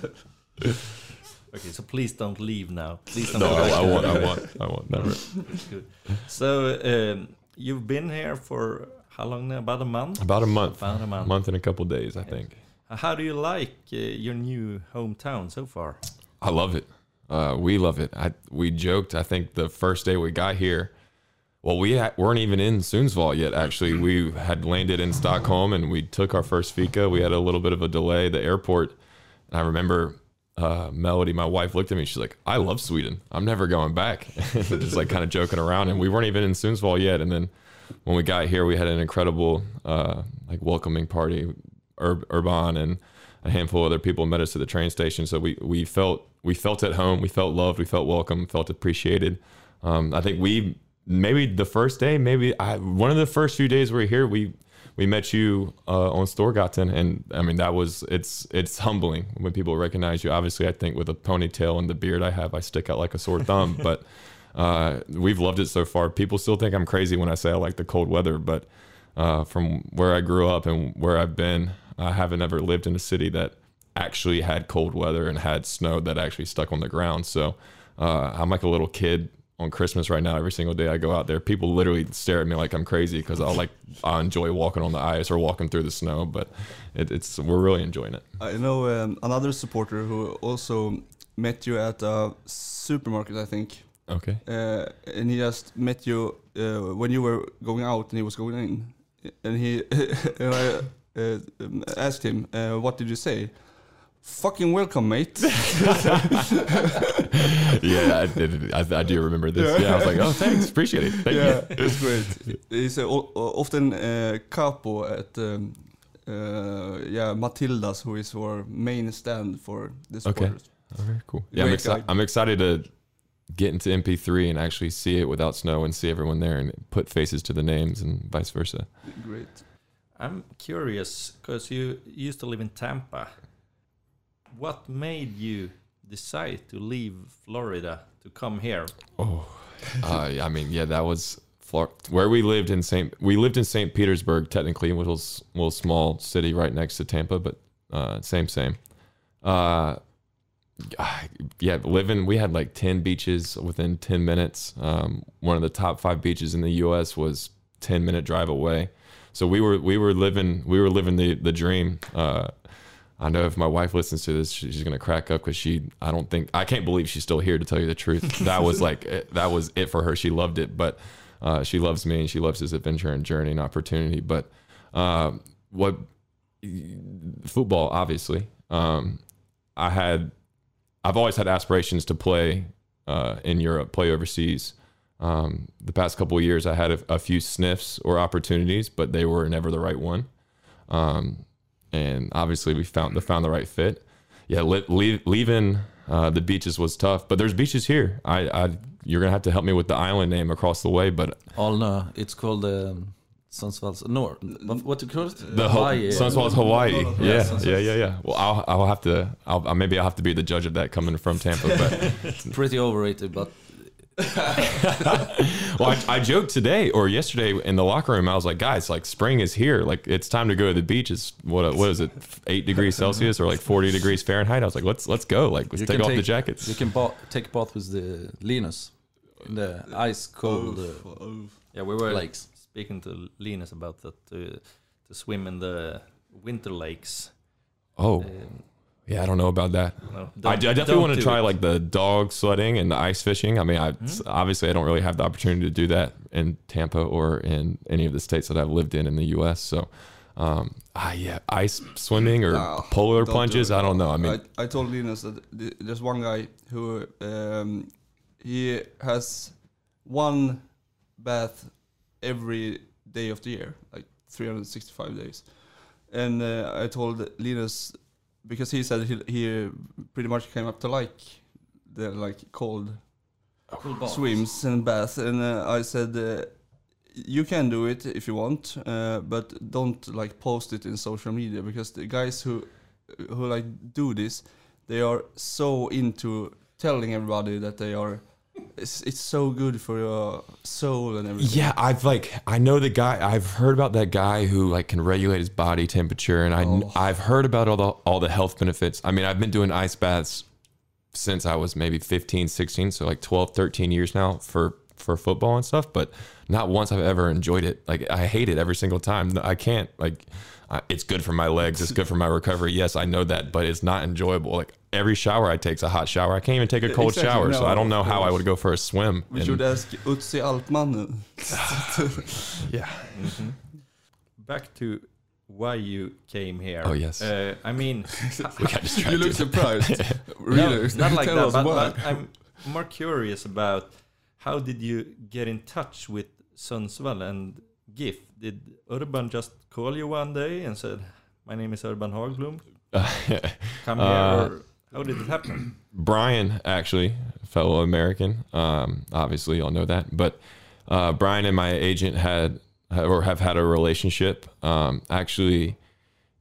Speaker 1: Okay, so please don't leave now. Please don't
Speaker 5: No,
Speaker 1: go
Speaker 5: I, I want, I want, I want. Never.
Speaker 1: Good. So um, you've been here for how long now? About a month?
Speaker 5: About a month,
Speaker 1: About a month.
Speaker 5: month and a couple days, I think.
Speaker 1: How do you like uh, your new hometown so far?
Speaker 5: I love it. Uh, we love it. I we joked. I think the first day we got here, well, we ha- weren't even in Sundsvall yet. Actually, we had landed in Stockholm and we took our first fika. We had a little bit of a delay at the airport, and I remember uh, Melody, my wife, looked at me. She's like, "I love Sweden. I'm never going back." Just like kind of joking around, and we weren't even in Sundsvall yet. And then when we got here, we had an incredible uh, like welcoming party. Ur- Urban and a handful of other people met us at the train station. So we we felt we felt at home. We felt loved. We felt welcome. Felt appreciated. Um, I think we maybe the first day, maybe I one of the first few days we were here, we we met you uh, on Storgatan, and I mean that was it's it's humbling when people recognize you. Obviously, I think with a ponytail and the beard I have, I stick out like a sore thumb. but uh, we've loved it so far. People still think I'm crazy when I say I like the cold weather, but uh, from where I grew up and where I've been, I haven't ever lived in a city that actually had cold weather and had snow that actually stuck on the ground. So uh, I'm like a little kid on Christmas right now. Every single day I go out there, people literally stare at me like I'm crazy because I'll like I enjoy walking on the ice or walking through the snow. But it, it's we're really enjoying it.
Speaker 3: I know um, another supporter who also met you at a supermarket, I think.
Speaker 5: Okay.
Speaker 3: Uh, and he just met you uh, when you were going out and he was going in. And he and I uh, um, asked him, uh, "What did you say?" Fucking welcome, mate.
Speaker 5: yeah, I, did, I, I do remember this. Yeah, I was like, oh, thanks, appreciate it. Thank
Speaker 3: yeah,
Speaker 5: you.
Speaker 3: it's great. He's uh, o- o- often uh, capo at um, uh, yeah Matilda's, who is our main stand for this.
Speaker 5: Okay, very cool. Yeah, I'm, exci- I'm excited to get into NP3 and actually see it without snow and see everyone there and put faces to the names and vice versa.
Speaker 3: Great.
Speaker 1: I'm curious because you used to live in Tampa. What made you decide to leave Florida to come here?
Speaker 5: Oh, uh, I mean, yeah, that was Flor- where we lived in St. We lived in St. Petersburg, technically, a little s- little small city right next to Tampa, but uh, same same. Uh, yeah, living. We had like ten beaches within ten minutes. Um, one of the top five beaches in the U.S. was ten minute drive away. So we were we were living we were living the the dream. Uh, I know if my wife listens to this, she's gonna crack up because she. I don't think I can't believe she's still here to tell you the truth. That was like it- that was it for her. She loved it, but uh, she loves me and she loves this adventure and journey and opportunity. But um, what football, obviously, um, I had. I've always had aspirations to play uh, in Europe, play overseas. Um, the past couple of years, I had a, a few sniffs or opportunities, but they were never the right one. Um, and obviously, we found the found the right fit. Yeah, li- leave, leaving uh, the beaches was tough, but there's beaches here. I, I you're gonna have to help me with the island name across the way, but
Speaker 2: Alnö, it's called um, Sundsvalls North. What, you call it?
Speaker 5: the
Speaker 2: Hawaii.
Speaker 5: Sundsvall's Hawaii.
Speaker 3: Yeah,
Speaker 5: Yeah, yeah, yeah, yeah. Well, I'll I'll have to. I'll, I'll- maybe I'll have to be the judge of that coming from Tampa. But
Speaker 2: Pretty overrated, but
Speaker 5: well, I, I joked today or yesterday in the locker room. I was like, guys, like spring is here. Like it's time to go to the beach. It's what what is it? Eight degrees Celsius or like forty degrees Fahrenheit. I was like, let's let's go. Like let's take
Speaker 2: can
Speaker 5: off the jackets.
Speaker 2: you can ba- take bath with the Linus the ice cold uh,
Speaker 3: Oh,
Speaker 1: Yeah, we were
Speaker 2: lakes.
Speaker 1: speaking to Linus about that to to swim in the winter lakes.
Speaker 5: Oh,
Speaker 1: Um,
Speaker 5: yeah. I don't know about that.
Speaker 1: no,
Speaker 5: I, I definitely want to try
Speaker 1: it.
Speaker 5: like the dog sledding and the ice fishing. I mean, I obviously I don't really have the opportunity to do that in Tampa or in any of the states that I've lived in in the U.S. So, um, ah, yeah, ice swimming or
Speaker 3: No,
Speaker 5: polar
Speaker 3: don't do
Speaker 5: plunges.
Speaker 3: it.
Speaker 5: I don't know. I mean,
Speaker 3: I, I told Linus that th- there's one guy who um, he has one bath every day of the year, like 365 days. And uh, I told Linus because he said he, he pretty much came up to like the like cold swims and baths, and uh, I said. Uh, you can do it if you want, uh, but don't like post it in social media because the guys who who like do this, they are so into telling everybody that they are. It's, it's so good for your soul and everything.
Speaker 5: Yeah, I've like I know the guy. I've heard about that guy who like can regulate his body temperature, and I
Speaker 3: Oh.
Speaker 5: I've heard about all the all the health benefits. I mean, I've been doing ice baths since I was maybe 15, 16, so like 12, 13 years now for for football and stuff. But not once I've ever enjoyed it. Like I hate it every single time. I can't like. I- It's good for my legs. It's good for my recovery. Yes, I know that, but it's not enjoyable. Like every shower I take is a hot shower. I can't even take a cold
Speaker 3: Exactly,
Speaker 5: shower, so I don't know how I would go for a swim.
Speaker 3: We
Speaker 5: And-
Speaker 3: should ask Utsi Altman.
Speaker 5: yeah.
Speaker 1: Back to why you came here.
Speaker 5: Oh, yes.
Speaker 1: Uh, I mean,
Speaker 5: We got distracted.
Speaker 3: you look surprised.
Speaker 1: no,
Speaker 3: really?
Speaker 1: not like
Speaker 3: Tell
Speaker 1: that.
Speaker 3: us
Speaker 1: But, but I'm more curious about how did you get in touch with Sundsvall and GIF? Did Urban just call you one day and said, "My name is Urban Hagblom, come here"?
Speaker 5: Uh,
Speaker 1: or how did it happen?
Speaker 5: Brian, actually, fellow American. Um, obviously, y'all know that. But uh, Brian and my agent had or have had a relationship. Um, actually,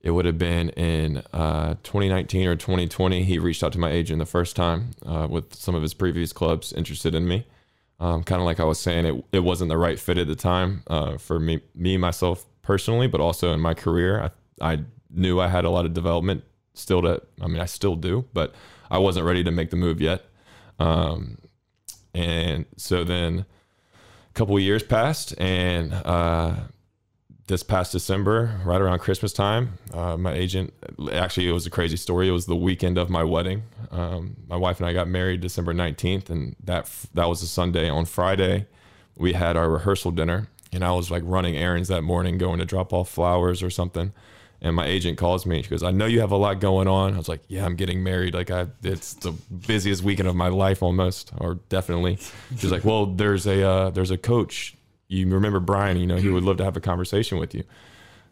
Speaker 5: it would have been in uh, 2019 or 2020. He reached out to my agent the first time uh, with some of his previous clubs interested in me. Um, kind of like I was saying, it, it wasn't the right fit at the time uh, for me, me myself personally, but also in my career. I, I knew I had a lot of development still to. I mean, I still do, but I wasn't ready to make the move yet. Um, and so then a couple years passed, and uh, this past December, right around Christmas time, uh, my agent actually it was a crazy story. It was the weekend of my wedding. Um, my wife and I got married December nineteenth, and that that was a Sunday. On Friday, we had our rehearsal dinner, and I was like running errands that morning, going to drop off flowers or something. And my agent calls me. She goes, "I know you have a lot going on." I was like, "Yeah, I'm getting married. Like, I it's the busiest weekend of my life, almost, or definitely." She's like, "Well, there's a uh, there's a coach. You remember Brian? You know, he would love to have a conversation with you."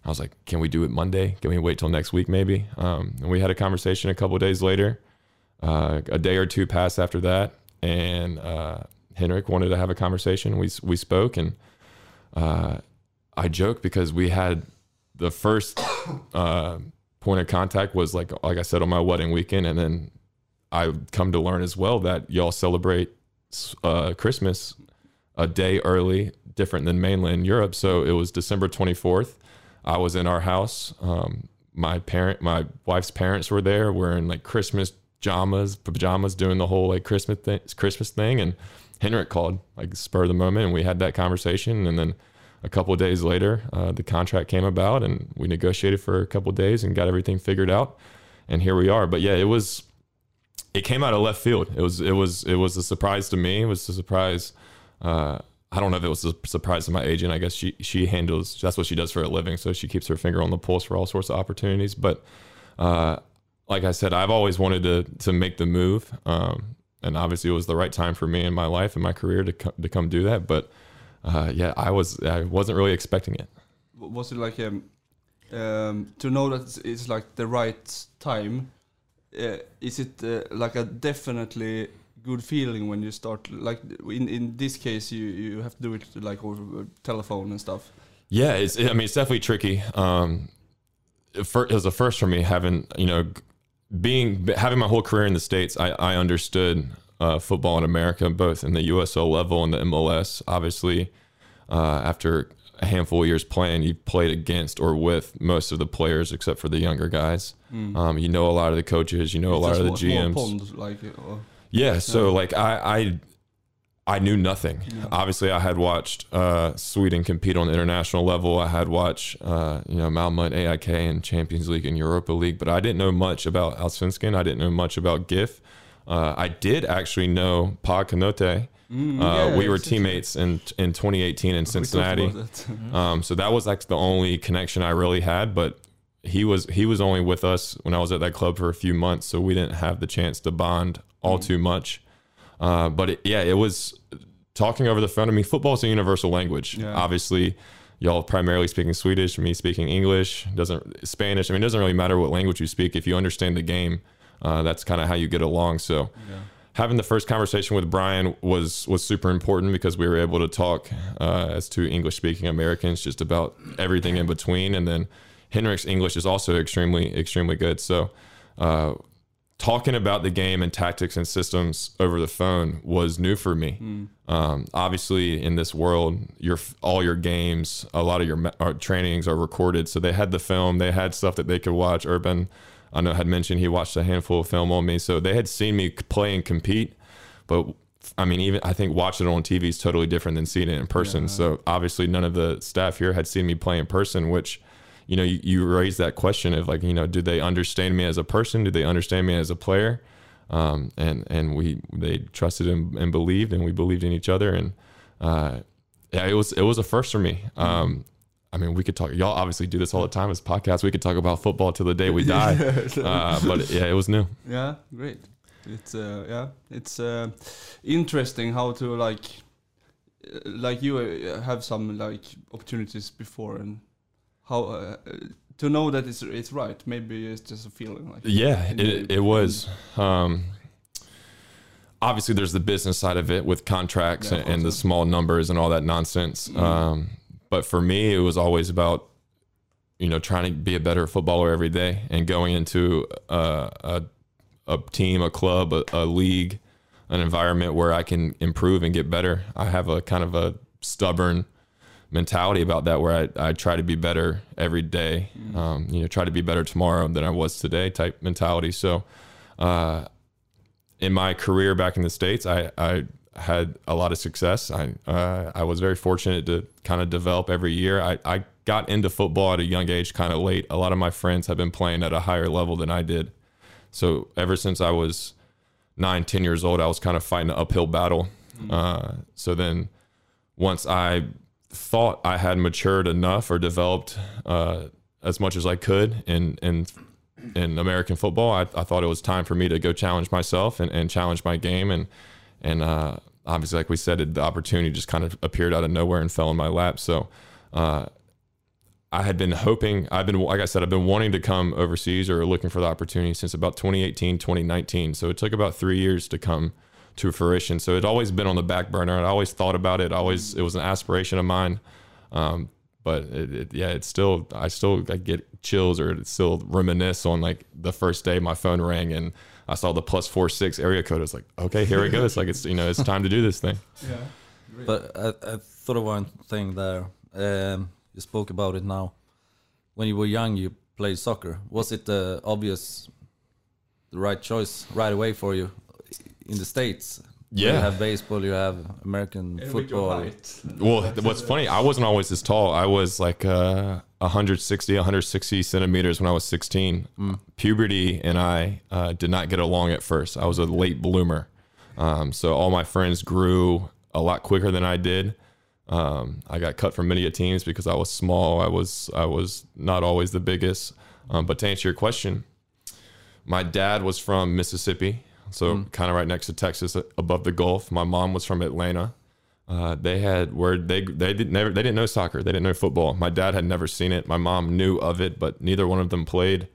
Speaker 5: I was like, "Can we do it Monday? Can we wait till next week, maybe?" Um, and we had a conversation a couple days later. Uh, a day or two passed after that, and uh, Henrik wanted to have a conversation. We we spoke, and uh, I joke because we had the first uh, point of contact was like like I said on my wedding weekend, and then I come to learn as well that y'all celebrate uh, Christmas a day early, different than mainland Europe. So it was December twenty fourth. I was in our house. Um, my parent, my wife's parents were there, wearing like Christmas pajamas, pajamas, doing the whole like Christmas thing, Christmas thing, and Henrik called like spur of the moment, and we had that conversation, and then a couple days later, uh, the contract came about, and we negotiated for a couple days and got everything figured out, and here we are. But yeah, it was, it came out of left field. It was, it was, it was a surprise to me. It was a surprise. Uh, I don't know if it was a surprise to my agent. I guess she she handles that's what she does for a living, so she keeps her finger on the pulse for all sorts of opportunities. But uh, like I said, I've always wanted to to make the move, um, and obviously it was the right time for me in my life and my career to co- to come do that. But uh, yeah, I was I wasn't really expecting it.
Speaker 3: was it like um, um, to know that it's, like the right time? Uh, is it uh, like a definitely good feeling when you start? Like in in this case, you you have to do it like over telephone and stuff.
Speaker 5: Yeah, it's, I mean, it's definitely tricky. Um, it was a first for me having, you know, being having my whole career in the states. I, I understood uh, football in America, both in the USL level and the MLS. Obviously, uh, after a handful of years playing, you played against or with most of the players except for the younger guys. Um, you know a lot of the coaches. You know a lot of the GMs.
Speaker 3: pond, like uh,
Speaker 5: Yeah, so like I, I I knew nothing.
Speaker 3: Yeah.
Speaker 5: Obviously, I had watched uh, Sweden compete on the international level. I had watched uh, you know Malmö AIK and Champions League and Europa League, but I didn't know much about Allsvenskan. I didn't know much about GIF. Uh, I did actually know Pa Konate.
Speaker 3: Mm,
Speaker 5: uh,
Speaker 3: yeah,
Speaker 5: we were teammates in in 2018 in Cincinnati. Um, so that was like the only connection I really had. But he was he was only with us when I was at that club for a few months, so we didn't have the chance to bond all
Speaker 3: Mm.
Speaker 5: too much. Uh, but it, yeah, it was talking over the phone. I mean, football is a universal language.
Speaker 3: Yeah.
Speaker 5: Obviously, y'all primarily speaking Swedish, me speaking English, doesn't Spanish. I mean, it doesn't really matter what language you speak if you understand the game. Uh, that's kind of how you get along. So having the first conversation with Brian was was super important because we were able to talk uh, as two English speaking Americans just about everything in between, and then Henrik's English is also extremely extremely good. So. Uh, talking about the game and tactics and systems over the phone was new for me. Um, obviously, in this world, your all your games, a lot of your uh, trainings are recorded. So they had the film, they had stuff that they could watch. Urban, I know, had mentioned he watched a handful of film on me, so they had seen me play and compete. But I mean, even I think watching it on TV is totally different than seeing it in person. So obviously, none of the staff here had seen me play in person, which you know, you, you raise that question of like, you know, do they understand me as a person? Do they understand me as a player? Um, and and we they trusted and, and believed, and we believed in each other, and uh, yeah, it was it was a first for me. Um, I mean, we could talk. Y'all obviously do this all the time as podcasts. We could talk about football till the day we die. uh, but yeah, it was new.
Speaker 3: Yeah, great. It's uh, yeah, it's uh, interesting how to like, uh, like you uh, have some like opportunities before and how uh, to know that it's it's right. Maybe it's just a feeling like
Speaker 5: Yeah, it, it was. Um, obviously, there's the business side of it with contracts
Speaker 3: Yeah,
Speaker 5: and, and the small numbers and all that nonsense.
Speaker 3: Mhm.
Speaker 5: Um, but for me, it was always about, you know, trying to be a better footballer every day and going into a, a, a team, a club, a, a league, an environment where I can improve and get better. I have a kind of a stubborn mentality about that where I, I try to be better every day. Um, you know, try to be better tomorrow than I was today type mentality. So, uh, in my career back in the States, I, I had a lot of success. I, uh, I was very fortunate to kind of develop every year. I, I got into football at a young age, kind of late. A lot of my friends have been playing at a higher level than I did. So ever since I was nine, 10 years old, I was kind of fighting an uphill battle. Uh, so then once I thought I had matured enough or developed uh, as much as I could in in in American football, I, I thought it was time for me to go challenge myself and, and challenge my game and and uh, obviously, like we said, the opportunity just kind of appeared out of nowhere and fell in my lap. So. Uh, I had been hoping, I've been, like I said, I've been wanting to come overseas or looking for the opportunity since about 2018, 2019. So it took about three years to come to fruition. So it always been on the back burner. I always thought about it. I always, it was an aspiration of mine. Um, but it, it, yeah, it's still, I still I get chills or it's still reminisce on like the first day my phone rang and I saw the plus four six area code. It's like, okay, here it goes. Like it's, you know, it's time to do this thing.
Speaker 3: yeah.
Speaker 2: But I, I thought of one thing there. Um, you spoke about it now. When you were young, you played soccer. Was it the obvious, the right choice right away for you in the states?
Speaker 5: Yeah, You
Speaker 2: have baseball, you have American football.
Speaker 5: Well, what's funny, I wasn't always this tall. I was like uh, 160, 160 centimeters when I was 16. Puberty and I uh, did not get along at first. I was a late bloomer. Um, so all my friends grew a lot quicker than I did. Um, I got cut from many teams because I was small. I was I was not always the biggest. Um, but to answer your question, my dad was from Mississippi, so kind of right next to Texas, uh, above the Gulf. My mom was from Atlanta. Uh, they had where they they didn't never they didn't know soccer. They didn't know football. My dad had never seen it. My mom knew of it, but neither one of them played.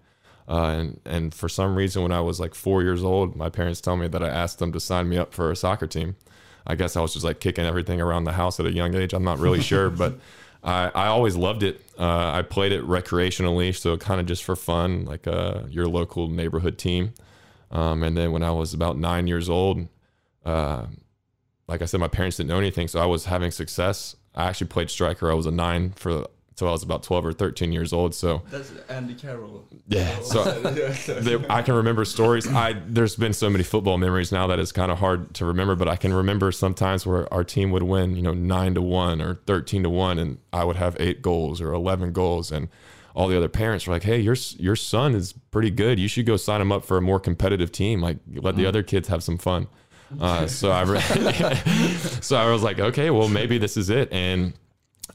Speaker 5: Uh, and and for some reason, when I was like four years old, my parents tell me that I asked them to sign me up for a soccer team. I guess I was just like kicking everything around the house at a young age. I'm not really sure, but I, I always loved it. Uh, I played it recreationally, so kind of just for fun, like uh, your local neighborhood team. Um, and then when I was about nine years old, uh, like I said, my parents didn't know anything, so I was having success. I actually played striker. I was a nine for until I was about 12 or 13 years old. So
Speaker 3: That's Andy Carroll.
Speaker 5: yeah, so there, I can remember stories. I there's been so many football memories now that it's kind of hard to remember, but I can remember sometimes where our team would win, you know, nine to one or thirteen to one, and I would have eight goals or eleven goals, and all the other parents were like, "Hey, your your son is pretty good. You should go sign him up for a more competitive team. Like, let the other kids have some fun." Uh, so I, re- so I was like, okay, well, maybe this is it, and.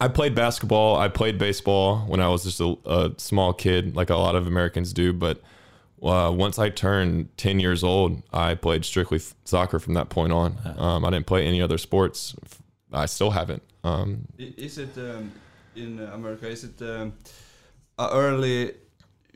Speaker 5: I played basketball. I played baseball when I was just a, a small kid, like a lot of Americans do. But uh, once I turned 10 years old, I played strictly f- soccer from that point on. Um, I didn't play any other sports. I still haven't. Um,
Speaker 3: Is it um, in America? Is it um, a early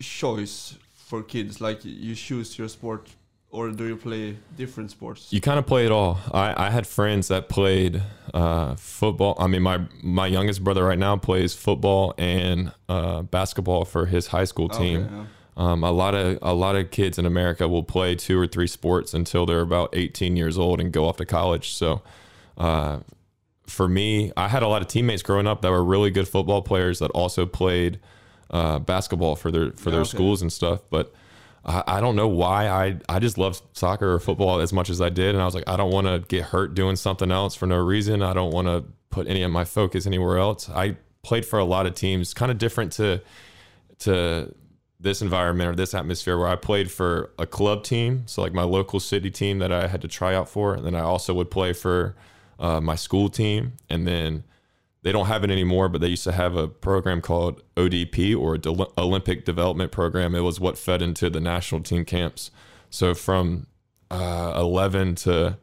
Speaker 3: choice for kids? Like you choose your sport, or do you play different sports?
Speaker 5: You kind of play it all. I, I had friends that played uh, football. I mean, my my youngest brother right now plays football and uh, basketball for his high school team.
Speaker 3: Okay, yeah.
Speaker 5: Um, a lot of a lot of kids in America will play two or three sports until they're about 18 years old and go off to college. So, uh, for me, I had a lot of teammates growing up that were really good football players that also played uh, basketball for their for their
Speaker 3: Okay.
Speaker 5: schools and stuff. But I, I don't know why I I just loved soccer or football as much as I did, and I was like, I don't want to get hurt doing something else for no reason. I don't want to put any of my focus anywhere else. I played for a lot of teams, kind of different to to this environment or this atmosphere where I played for a club team, so like my local city team that I had to try out for, and then I also would play for uh, my school team, and then they don't have it anymore, but they used to have a program called ODP or Del- Olympic Development Program. It was what fed into the national team camps. So from uh, 11 to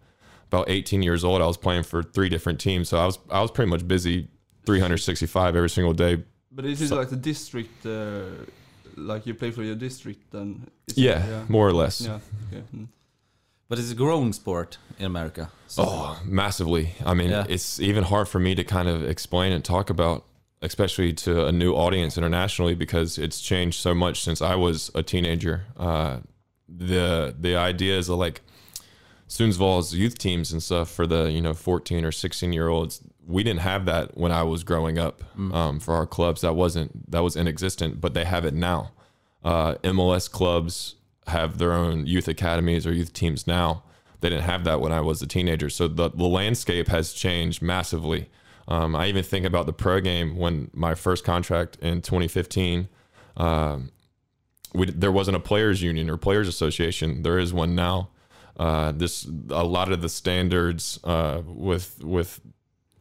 Speaker 5: about 18 years old, I was playing for three different teams. So I was I was pretty much busy 365 every single day.
Speaker 3: But is it
Speaker 5: So-
Speaker 3: like the district? Uh, like you play for your district, then?
Speaker 5: Yeah,
Speaker 3: yeah.
Speaker 5: more or less.
Speaker 3: Yeah. Okay. Mm.
Speaker 2: But it's a growing sport in America. So
Speaker 5: Oh, massively. I mean,
Speaker 2: Yeah.
Speaker 5: it's even hard for me to kind of explain and talk about, especially to a new audience internationally, because it's changed so much since I was a teenager. Uh, the the ideas of like Sundsvall's youth teams and stuff for the you know 14 or 16 year olds, we didn't have that when I was growing up. Um, for our clubs, that wasn't that was inexistent, but they have it now. Uh, MLS clubs have their own youth academies or youth teams now. They didn't have that when I was a teenager. So the, the landscape has changed massively. Um, I even think about the pro game when my first contract in 2015, um, we, there wasn't a players union or players association. There is one now. Uh, this a lot of the standards uh, with with,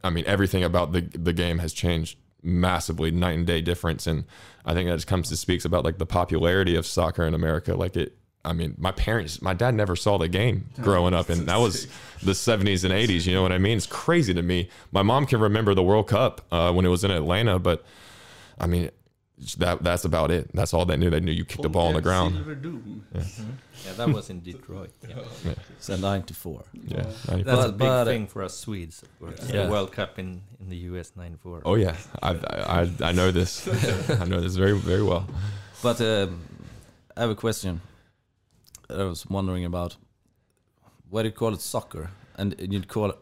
Speaker 5: I mean everything about the the game has changed massively, night and day difference. And I think that just comes to speaks about like the popularity of soccer in America. Like it, I mean, my parents, my dad never saw the game growing up, and that was the 70s and 80s. You know what I mean? It's crazy to me. My mom can remember the World Cup uh, when it was in Atlanta, but I mean, that that's about it. That's all they knew. They knew you kicked the ball on the ground.
Speaker 3: Silverdome.
Speaker 1: Yeah, that was in Detroit. Yeah.
Speaker 2: it's a 94.
Speaker 5: Yeah.
Speaker 1: That's
Speaker 5: 94.
Speaker 1: a big
Speaker 2: but-
Speaker 1: thing for us Swedes, of course.
Speaker 2: Yeah.
Speaker 1: The World Cup in, in the US 94.
Speaker 5: Oh yeah, I I I know this. I know this very very well.
Speaker 2: But um, I have a question. I was wondering about why do you call it soccer and and you call it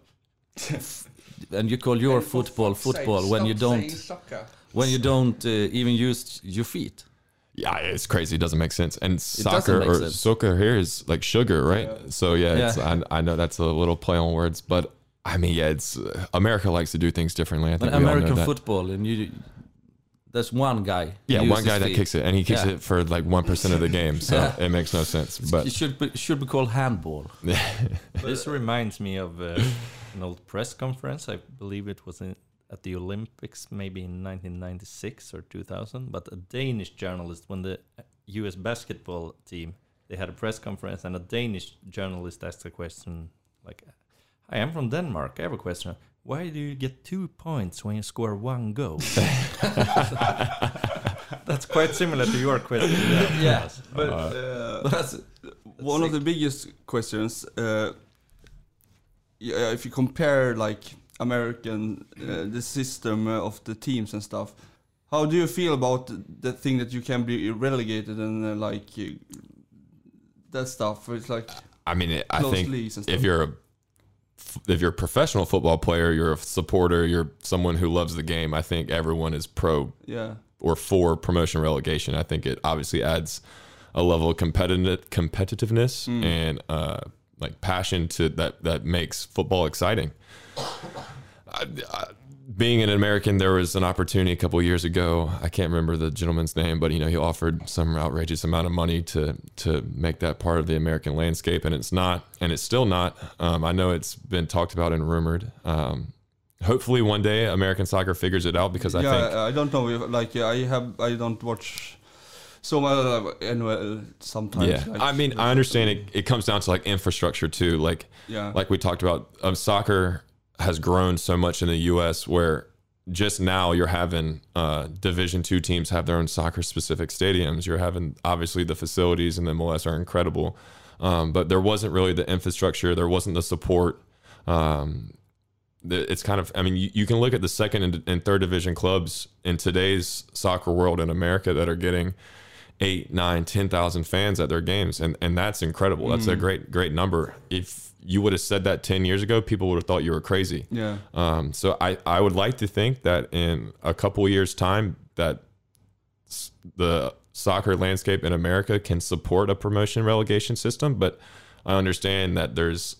Speaker 2: and you call your football football when you don't when you don't uh, even use your feet.
Speaker 5: Yeah, it's crazy. It doesn't make sense. And soccer or
Speaker 2: sense.
Speaker 5: soccer here is like sugar, right? So yeah, It's,
Speaker 2: Yeah.
Speaker 5: I, I know that's a little play on words, but I mean, yeah, it's uh, America likes to do things differently. I think
Speaker 2: But
Speaker 5: we all know
Speaker 2: American
Speaker 5: that.
Speaker 2: football and you there's one guy.
Speaker 5: Yeah, one guy that
Speaker 2: feet.
Speaker 5: kicks it, and he kicks
Speaker 2: Yeah.
Speaker 5: it for like one percent of the game, so
Speaker 2: Yeah.
Speaker 5: it makes no sense.
Speaker 2: it
Speaker 5: But
Speaker 2: should be, should be called handball.
Speaker 1: This reminds me of uh, an old press conference. I believe it was in, at the Olympics, maybe in 1996 or 2000. But a Danish journalist, when the U.S. basketball team they had a press conference, and a Danish journalist asked a question like, "Hi, I'm from Denmark. I have a question. Why do you get two points when you score one goal?" That's quite similar to your question.
Speaker 2: Yeah.
Speaker 3: But uh,
Speaker 2: But that's
Speaker 3: one of the biggest questions, uh, yeah, if you compare like American, uh, the system uh, of the teams and stuff, how do you feel about the thing that you can be relegated and uh, like uh, that stuff? It's like
Speaker 5: I mean, I think
Speaker 3: leagues and stuff.
Speaker 5: if you're a if you're a professional football player, you're a supporter, you're someone who loves the game. I think everyone is pro
Speaker 3: yeah,
Speaker 5: or for promotion relegation. I think it obviously adds a level of competitive competitiveness and uh, like passion to that that makes football exciting. I, I, being an American, there was an opportunity a couple of years ago. I can't remember the gentleman's name, but you know he offered some outrageous amount of money to to make that part of the American landscape, and it's not, and it's still not. Um, I know it's been talked about and rumored. Um, hopefully, one day American soccer figures it out because I
Speaker 3: yeah.
Speaker 5: think
Speaker 3: I don't know. If, like I have, I don't watch so uh, NHL sometimes.
Speaker 5: Yeah,
Speaker 3: like,
Speaker 5: I mean, I understand it. It comes down to like infrastructure too. Like,
Speaker 3: Yeah.
Speaker 5: like we talked about, um, soccer has grown so much in the U.S. where just now you're having uh, Division two teams have their own soccer specific stadiums. You're having obviously the facilities and the MLS are incredible, um, but there wasn't really the infrastructure. There wasn't the support. Um, it's kind of I mean you, you can look at the second and, and third division clubs in today's soccer world in America that are getting eight, nine, ten thousand fans at their games, and and that's incredible. That's a great great number. If you would have said that ten years ago, people would have thought you were crazy.
Speaker 3: Yeah.
Speaker 5: Um, so I, I would like to think that in a couple years time that the soccer landscape in America can support a promotion relegation system, but I understand that there's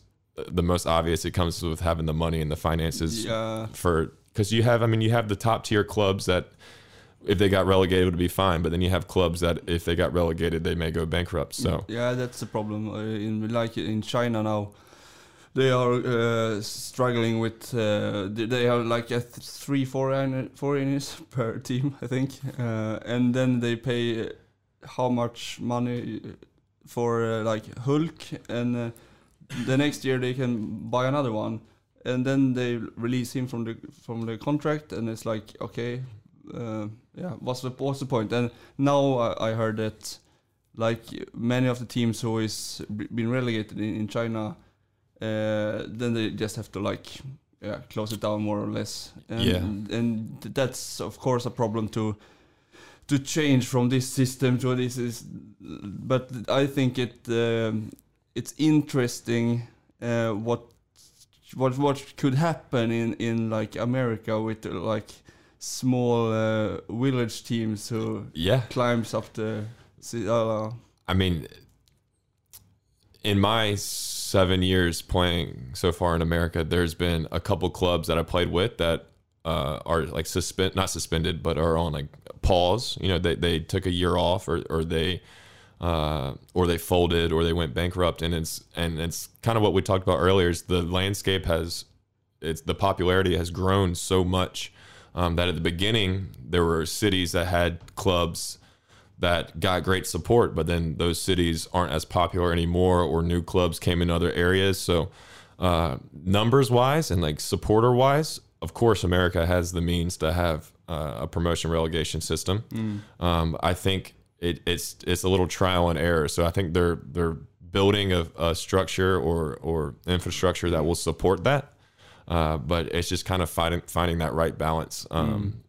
Speaker 5: the most obvious it comes with having the money and the finances
Speaker 3: Yeah.
Speaker 5: for because you have I mean you have the top tier clubs that if they got relegated it would be fine, but then you have clubs that if they got relegated they may go bankrupt. So
Speaker 3: Yeah, that's the problem. Uh, in like in China now, they are uh, struggling with. Uh, they- have like a th- three foreign foreigners per team, I think, uh, and then they pay how much money for uh, like Hulk, and uh, the next year they can buy another one, and then they release him from the from the contract, and it's like okay, uh, yeah, what's the what's the point? And now I, I heard that like many of the teams who is been relegated in, in China, uh, then they just have to like yeah close it down more or less. And,
Speaker 5: Yeah.
Speaker 3: and that's of course a problem to to change from this system to this is, but I think it um, it's interesting uh, what what what could happen in in like America with like small uh, village teams who
Speaker 5: yeah,
Speaker 3: climbs up the uh,
Speaker 5: I mean, in my seven years playing so far in America, there's been a couple clubs that I played with that uh, are like suspend, not suspended, but are on like pause. You know, they, they took a year off, or or they uh, or they folded, or they went bankrupt, and it's and it's kind of what we talked about earlier. Is the landscape has it's the popularity has grown so much um, that at the beginning there were cities that had clubs that got great support, but then those cities aren't as popular anymore, or new clubs came in other areas. So, uh, numbers wise and like supporter wise, of course, America has the means to have uh, a promotion relegation system. Um, I think it, it's it's a little trial and error. So I think they're they're building a, a structure or or infrastructure that will support that. Uh, but it's just kind of finding finding that right balance. Um,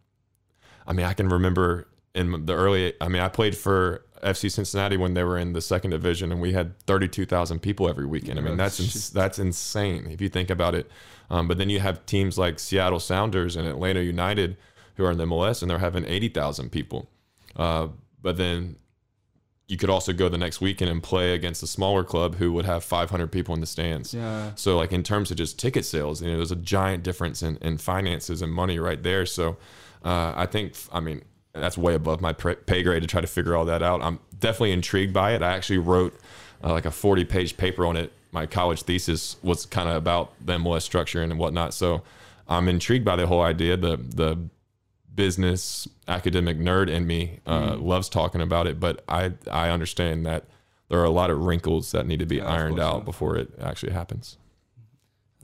Speaker 5: I mean, I can remember in the early. I mean, I played for FC Cincinnati when they were in the second division, and we had thirty-two thousand people every weekend. I mean, that's ins- that's insane if you think about it. Um, but then you have teams like Seattle Sounders and Atlanta United who are in the MLS, and they're having eighty thousand people. Uh, but then you could also go the next weekend and play against a smaller club who would have 500 people in the stands.
Speaker 3: yeah
Speaker 5: So like in terms of just ticket sales, you know, there's a giant difference in, in finances and money right there. So uh, I think, I mean, that's way above my pay grade to try to figure all that out. I'm definitely intrigued by it. I actually wrote uh, like a 40 page paper on it. My college thesis was kind of about the MLS structure and whatnot. So I'm intrigued by the whole idea. The the business academic nerd in me uh, loves talking about it, but I I understand that there are a lot of wrinkles that need to be
Speaker 3: Yeah,
Speaker 5: ironed out before it actually happens.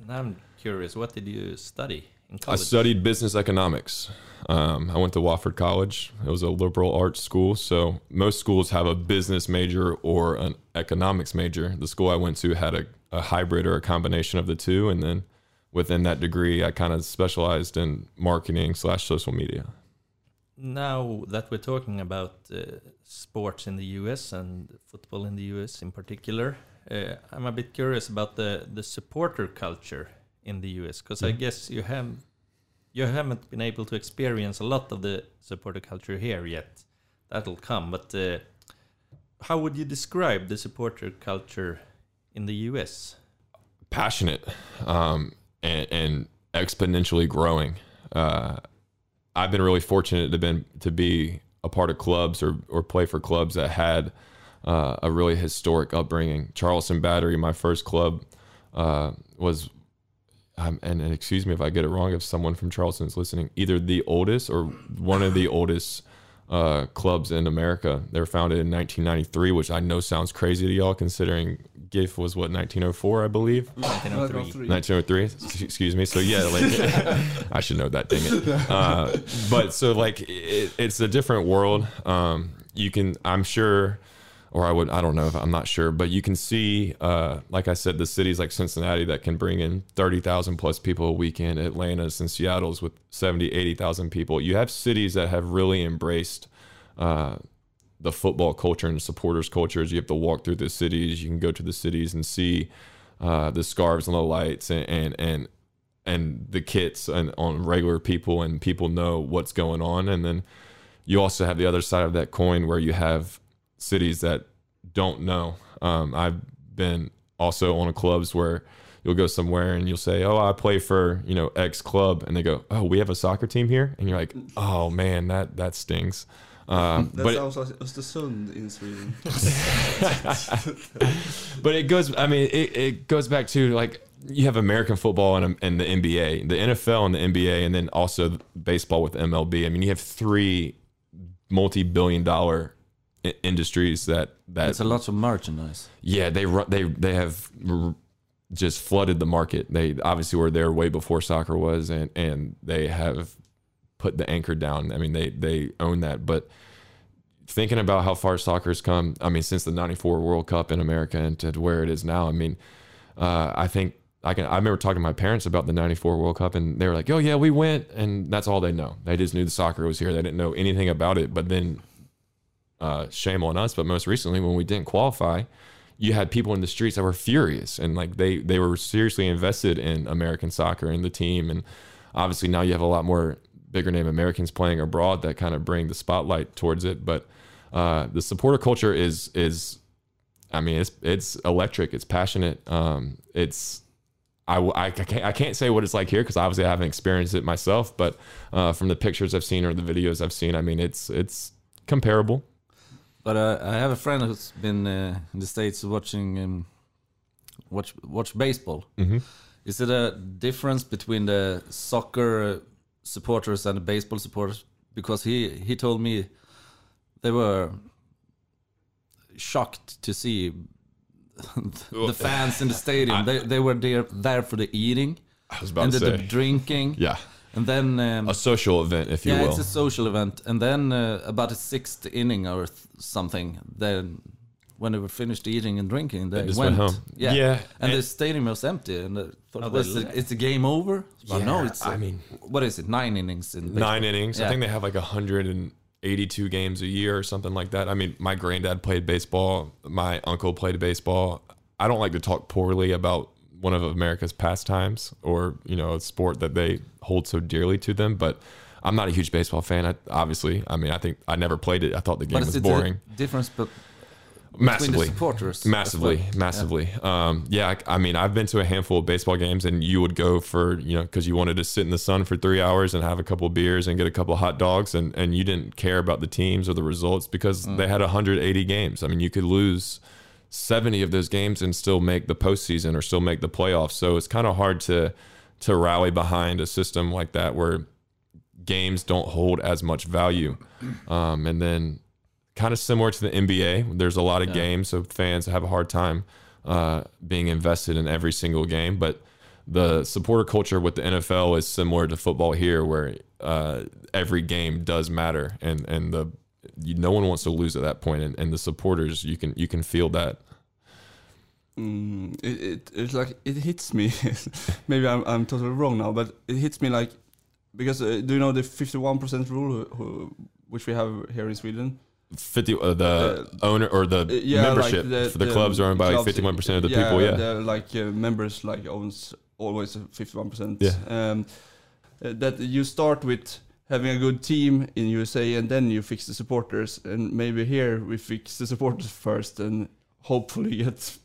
Speaker 1: And I'm curious, what did you study in
Speaker 5: I studied business economics. Um, I went to Wofford College. It was a liberal arts school. So most schools have a business major or an economics major. The school I went to had a, a hybrid or a combination of the two. And then within that degree, I kind of specialized in marketing slash social media.
Speaker 1: Now that we're talking about uh, sports in the US and football in the US in particular, uh, I'm a bit curious about the, the supporter culture in the US because I
Speaker 5: Mhm.
Speaker 1: guess you have you haven't been able to experience a lot of the supporter culture here yet. That'll come, but uh, how would you describe the supporter culture in the US?
Speaker 5: passionate um, and, and exponentially growing. Uh, I've been really fortunate to been to be a part of clubs or or play for clubs that had uh, a really historic upbringing. Charleston Battery, my first club, uh, was. Um, and, and excuse me if I get it wrong. If someone from Charleston is listening, either the oldest or one of the oldest uh, clubs in America. They were founded in 1993, which I know sounds crazy to y'all, considering GIF was what 1904, I believe.
Speaker 1: 1903.
Speaker 5: 1903. excuse me so yeah like i should know that dang it uh, but so like it, it's a different world um, you can i'm sure or i would i don't know if i'm not sure but you can see uh, like i said the cities like cincinnati that can bring in 30000 plus people a weekend atlanta's and seattle's with 70 80000 people you have cities that have really embraced uh, the football culture and supporters cultures. You have to walk through the cities. You can go to the cities and see uh, the scarves and the lights and and and, and the kits and on regular people and people know what's going on. And then you also have the other side of that coin where you have cities that don't know. Um, I've been also on clubs where you'll go somewhere and you'll say, "Oh, I play for you know X club," and they go, "Oh, we have a soccer team here," and you're like, "Oh man, that that stings." Um,
Speaker 3: That
Speaker 5: but
Speaker 3: sounds like Östersund in Sweden.
Speaker 5: but it goes i mean it, it goes back to like you have american football and, and the nba the nfl and the nba and then also baseball with mlb i mean you have three multi-billion dollar i- industries that that
Speaker 2: It's a lot of merchandise.
Speaker 5: yeah they run they they have r- just flooded the market they obviously were there way before soccer was and and they have put the anchor down i mean they they own that but thinking about how far soccer's come i mean since the 94 world cup in america and to where it is now i mean uh, i think I can. I remember talking to my parents about the '94 World Cup, and they were like, "Oh yeah, we went," and that's all they know. They just knew the soccer was here. They didn't know anything about it. But then, uh, shame on us. But most recently, when we didn't qualify, you had people in the streets that were furious and like they they were seriously invested in American soccer and the team. And obviously now you have a lot more bigger name Americans playing abroad that kind of bring the spotlight towards it. But uh, the supporter culture is is I mean, it's it's electric. It's passionate. Um, it's I, I can't I can't say what it's like here because obviously I haven't experienced it myself. But uh, from the pictures I've seen or the videos I've seen, I mean, it's it's comparable.
Speaker 2: But uh, I have a friend who's been uh, in the states watching um, watch watch baseball.
Speaker 5: Mm-hmm.
Speaker 2: Is it a difference between the soccer uh, supporters and the baseball supporters? Because he he told me they were shocked to see the fans in the stadium. they they were there there for the eating
Speaker 5: I was about
Speaker 2: and
Speaker 5: to
Speaker 2: the, the
Speaker 5: say,
Speaker 2: drinking,
Speaker 5: yeah,
Speaker 2: and then um,
Speaker 5: a social event, if you
Speaker 2: yeah,
Speaker 5: will.
Speaker 2: it's a social event. And then uh, about the sixth inning or th- something, then when they were finished eating and drinking, they
Speaker 5: just
Speaker 2: went,
Speaker 5: went home.
Speaker 2: Yeah,
Speaker 5: Yeah,
Speaker 2: and,
Speaker 5: and-
Speaker 2: the stadium was empty. And I thought,
Speaker 1: Oh,
Speaker 2: was it, it's the game over? Well, no, it's.
Speaker 5: I
Speaker 2: uh,
Speaker 5: mean-
Speaker 2: what is it? Nine innings in baseball.
Speaker 5: nine innings. I think they have like 182 games a year or something like that. I mean, my granddad played baseball. My uncle played baseball. I don't like to talk poorly about one of America's pastimes or you know a sport that they hold so dearly to them, but. I'm not a huge baseball fan. I, obviously, I mean, I think I never played it. I thought the game was boring.
Speaker 2: a difference but
Speaker 5: Massively,
Speaker 2: supporters?
Speaker 5: massively
Speaker 2: well?
Speaker 5: massively um yeah I, I mean i've been to a handful of baseball games and you would go for you know because you wanted to sit in the sun for three hours and have a couple of beers and get a couple of hot dogs and and you didn't care about the teams or the results because they had 180 games i mean you could lose 70 of those games and still make the postseason or still make the playoffs so it's kind of hard to to rally behind a system like that where games don't hold as much value um and then kind of similar to the NBA. There's a lot of games, so fans have a hard time uh, being invested in every single game. But the supporter culture with the NFL is similar to football here, where uh, every game does matter, and and the you, no one wants to lose at that point, and, and the supporters you can you can feel that.
Speaker 3: Mm, it, it it's like it hits me. Maybe I'm I'm totally wrong now, but it hits me like because uh, do you know the 51% rule who, who, which we have here in Sweden?
Speaker 5: Fifty uh, the owner or the
Speaker 3: Uh, yeah,
Speaker 5: membership
Speaker 3: like the,
Speaker 5: for the, clubs are owned by like fifty one percent of the
Speaker 3: yeah,
Speaker 5: people. Yeah,
Speaker 3: like uh, members like owns always 51%.
Speaker 5: Yeah.
Speaker 3: Um, uh, that you start with having a good team in USA and then you fix the supporters and maybe here we fix the supporters first and hopefully get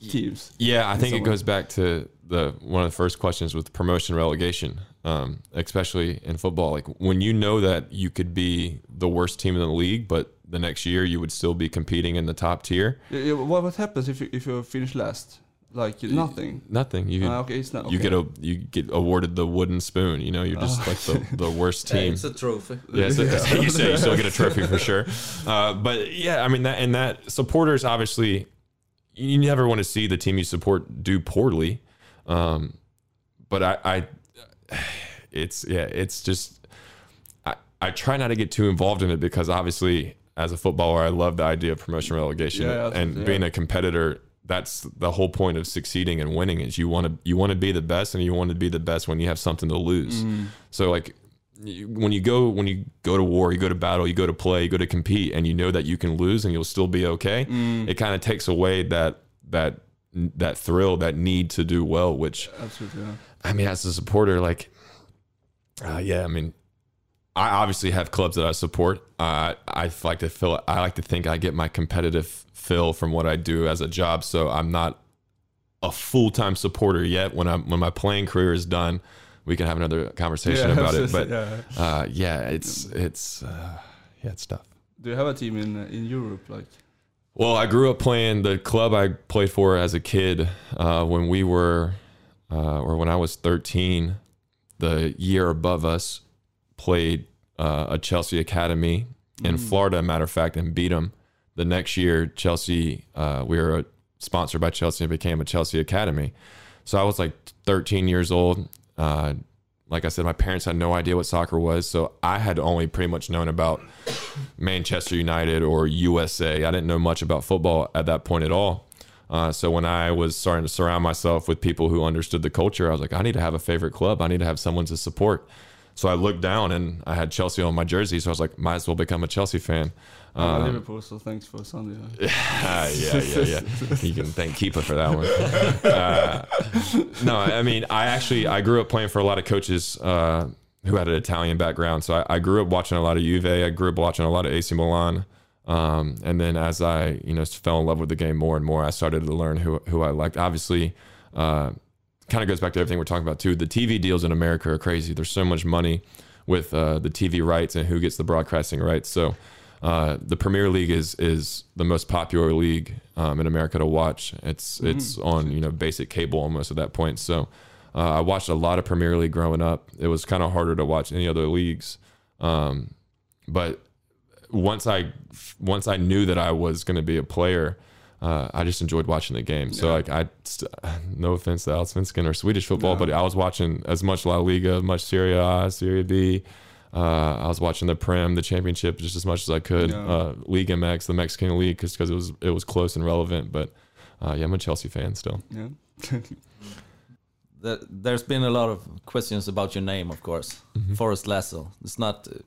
Speaker 3: teams.
Speaker 5: Yeah, I think it goes back to the one of the first questions with promotion relegation, um, especially in football. Like when you know that you could be the worst team in the league, but the next year you would still be competing in the top tier.
Speaker 3: Yeah, what happens if you, if you finish last? Like nothing.
Speaker 5: Nothing. You
Speaker 3: Ah, okay, it's not.
Speaker 5: you get a you get awarded the wooden spoon. You know, you're just like the, the worst team.
Speaker 2: It's a trophy.
Speaker 5: Yeah, so, so you, say you still get a trophy for sure. Uh, but yeah, I mean that and that supporters obviously you never want to see the team you support do poorly. Um, but I, I, it's yeah, it's just I, I try not to get too involved in it because obviously as a footballer, I love the idea of promotion relegation
Speaker 3: Yeah,
Speaker 5: and
Speaker 3: absolutely,
Speaker 5: being a competitor. That's the whole point of succeeding and winning is you want to you want to be the best and you want to be the best when you have something to lose.
Speaker 3: Mm-hmm.
Speaker 5: So like when you go when you go to war, you go to battle, you go to play, you go to compete, and you know that you can lose and you'll still be okay.
Speaker 3: Mm.
Speaker 5: It kind of takes away that that that thrill, that need to do well. Which
Speaker 3: Absolutely. Yeah.
Speaker 5: I mean, as a supporter, like, uh, yeah, I mean, I obviously have clubs that I support. Uh, I like to feel, I like to think I get my competitive fill from what I do as a job. So I'm not a full time supporter yet. When I'm when my playing career is done, we can have another conversation
Speaker 3: Yeah,
Speaker 5: about it. But
Speaker 3: yeah.
Speaker 5: uh, yeah, it's it's uh, yeah, it's tough.
Speaker 3: Do you have a team in uh, in Europe? Like,
Speaker 5: Well, I grew up playing the club I played for as a kid uh, when we were, uh, or when I was 13. The year above us played uh, a Chelsea academy in Florida, matter of fact, and beat them. The next year, Chelsea, uh, we were sponsored by Chelsea and became a Chelsea academy. So I was like 13 years old. Uh, like I said, my parents had no idea what soccer was, so I had only pretty much known about Manchester United or USA. I didn't know much about football at that point at all. Uh, so when I was starting to surround myself with people who understood the culture, I was like, I need to have a favorite club. I need to have someone to support. So I looked down and I had Chelsea on my jersey. So I was like, might as well become a Chelsea fan.
Speaker 3: I'm
Speaker 5: Um,
Speaker 3: Liverpool, so thanks for Sunday.
Speaker 5: Ah, yeah, yeah, yeah. You can thank Keeper for that one. Uh, no, I mean, I actually I grew up playing for a lot of coaches uh, who had an Italian background. So I, I grew up watching a lot of Juve. I grew up watching a lot of AC Milan. Um, and then as I you know fell in love with the game more and more, I started to learn who who I liked. Obviously, uh, kind of goes back to everything we're talking about too. The TV deals in America are crazy. There's so much money with uh, the TV rights and who gets the broadcasting rights. So uh, the Premier League is is the most popular league um, in America to watch. It's it's on you know basic cable almost at that point. So uh, I watched a lot of Premier League growing up. It was kind of harder to watch any other leagues, um, but once I once I knew that I was going to be a player. Uh, I just enjoyed watching the game. So
Speaker 3: Yeah.
Speaker 5: like I, st- no offense to Allsvenskan or Swedish football,
Speaker 3: No.
Speaker 5: but I was watching as much La Liga, much Serie A, Serie B. Uh, I was watching the Prem, the Championship, just as much as I could.
Speaker 3: Yeah.
Speaker 5: Uh, League MX, the Mexican League, because it was it was close and relevant. But uh, yeah, I'm a Chelsea fan still.
Speaker 3: Yeah.
Speaker 2: There, there's been a lot of questions about your name, of course. Forrest Lasso. It's not uh,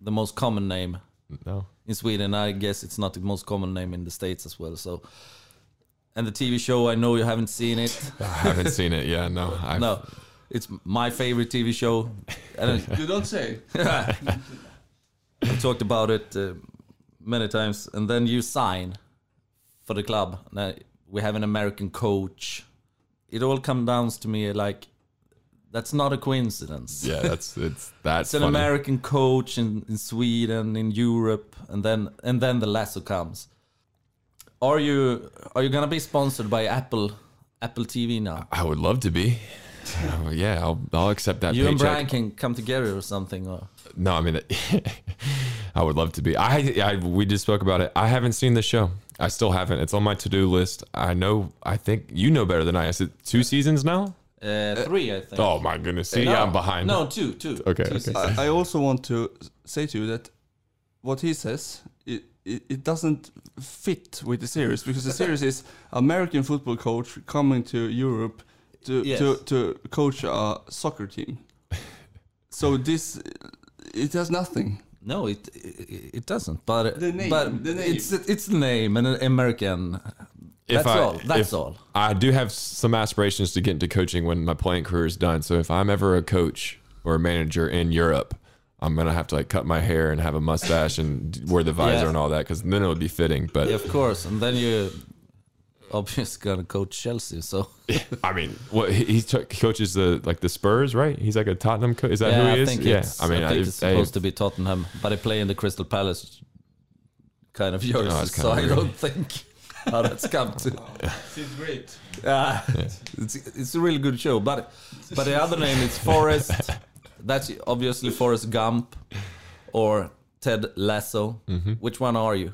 Speaker 2: the most common name
Speaker 5: No,
Speaker 2: in Sweden. I guess it's not the most common name in the States as well. So, and the TV show, I know you haven't seen it.
Speaker 5: I haven't seen it. Yeah, no, I
Speaker 2: no, it's my favorite TV show. And
Speaker 3: you don't say.
Speaker 2: I've talked about it uh, many times. And then you sign for the club. Now, we have an American coach. It all comes down to me like that's not a coincidence.
Speaker 5: Yeah, that's it's that's
Speaker 2: It's an
Speaker 5: funny.
Speaker 2: American coach in, in Sweden, in Europe, and then and then the lasso comes. Are you are you gonna be sponsored by Apple Apple TV now?
Speaker 5: I would love to be. Uh, yeah, I'll I'll accept that
Speaker 2: you and. Brian can come together or something. Or
Speaker 5: No, I mean, I would love to be. I, I we just spoke about it. I haven't seen the show. I still haven't. It's on my to do list. I know. I think you know better than I. Is it two seasons now?
Speaker 2: Uh, three, I think.
Speaker 5: Oh my goodness! See,
Speaker 2: no,
Speaker 5: I'm behind.
Speaker 2: No, two, two.
Speaker 5: Okay,
Speaker 2: two
Speaker 5: okay.
Speaker 2: seasons.
Speaker 3: I, I also want to say to you that what he says it, it, it doesn't fit with the series because the series is American football coach coming to Europe to
Speaker 2: Yes.
Speaker 3: to, to coach a soccer team. So this it has nothing.
Speaker 2: No, it it, it doesn't. But
Speaker 3: The name,
Speaker 2: but
Speaker 3: the name.
Speaker 2: it's it's the name and an American. That's
Speaker 5: I-
Speaker 2: all. That's all.
Speaker 5: I do have some aspirations to get into coaching when my playing career is done. So if I'm ever a coach or a manager in Europe, I'm gonna have to like cut my hair and have a mustache and wear the visor
Speaker 2: Yeah.
Speaker 5: and all that because then it would be fitting. But
Speaker 2: Yeah, of course. And then you obviously gonna coach Chelsea. So
Speaker 5: I mean, what he, he took, coaches the like the Spurs, right? He's like a Tottenham coach. Is that
Speaker 2: yeah,
Speaker 5: who he
Speaker 2: I
Speaker 5: is?
Speaker 2: think
Speaker 5: yeah, I mean,
Speaker 2: I think
Speaker 5: I-
Speaker 2: it's supposed to be Tottenham, but I play in the Crystal Palace kind of yours,
Speaker 5: Oh, it's
Speaker 2: so I don't think. how that's come to.
Speaker 3: Seems great.
Speaker 2: Yeah, it's it's a really good show. But but the other name is Forrest. That's obviously Forrest Gump or Ted Lasso. Which one are you?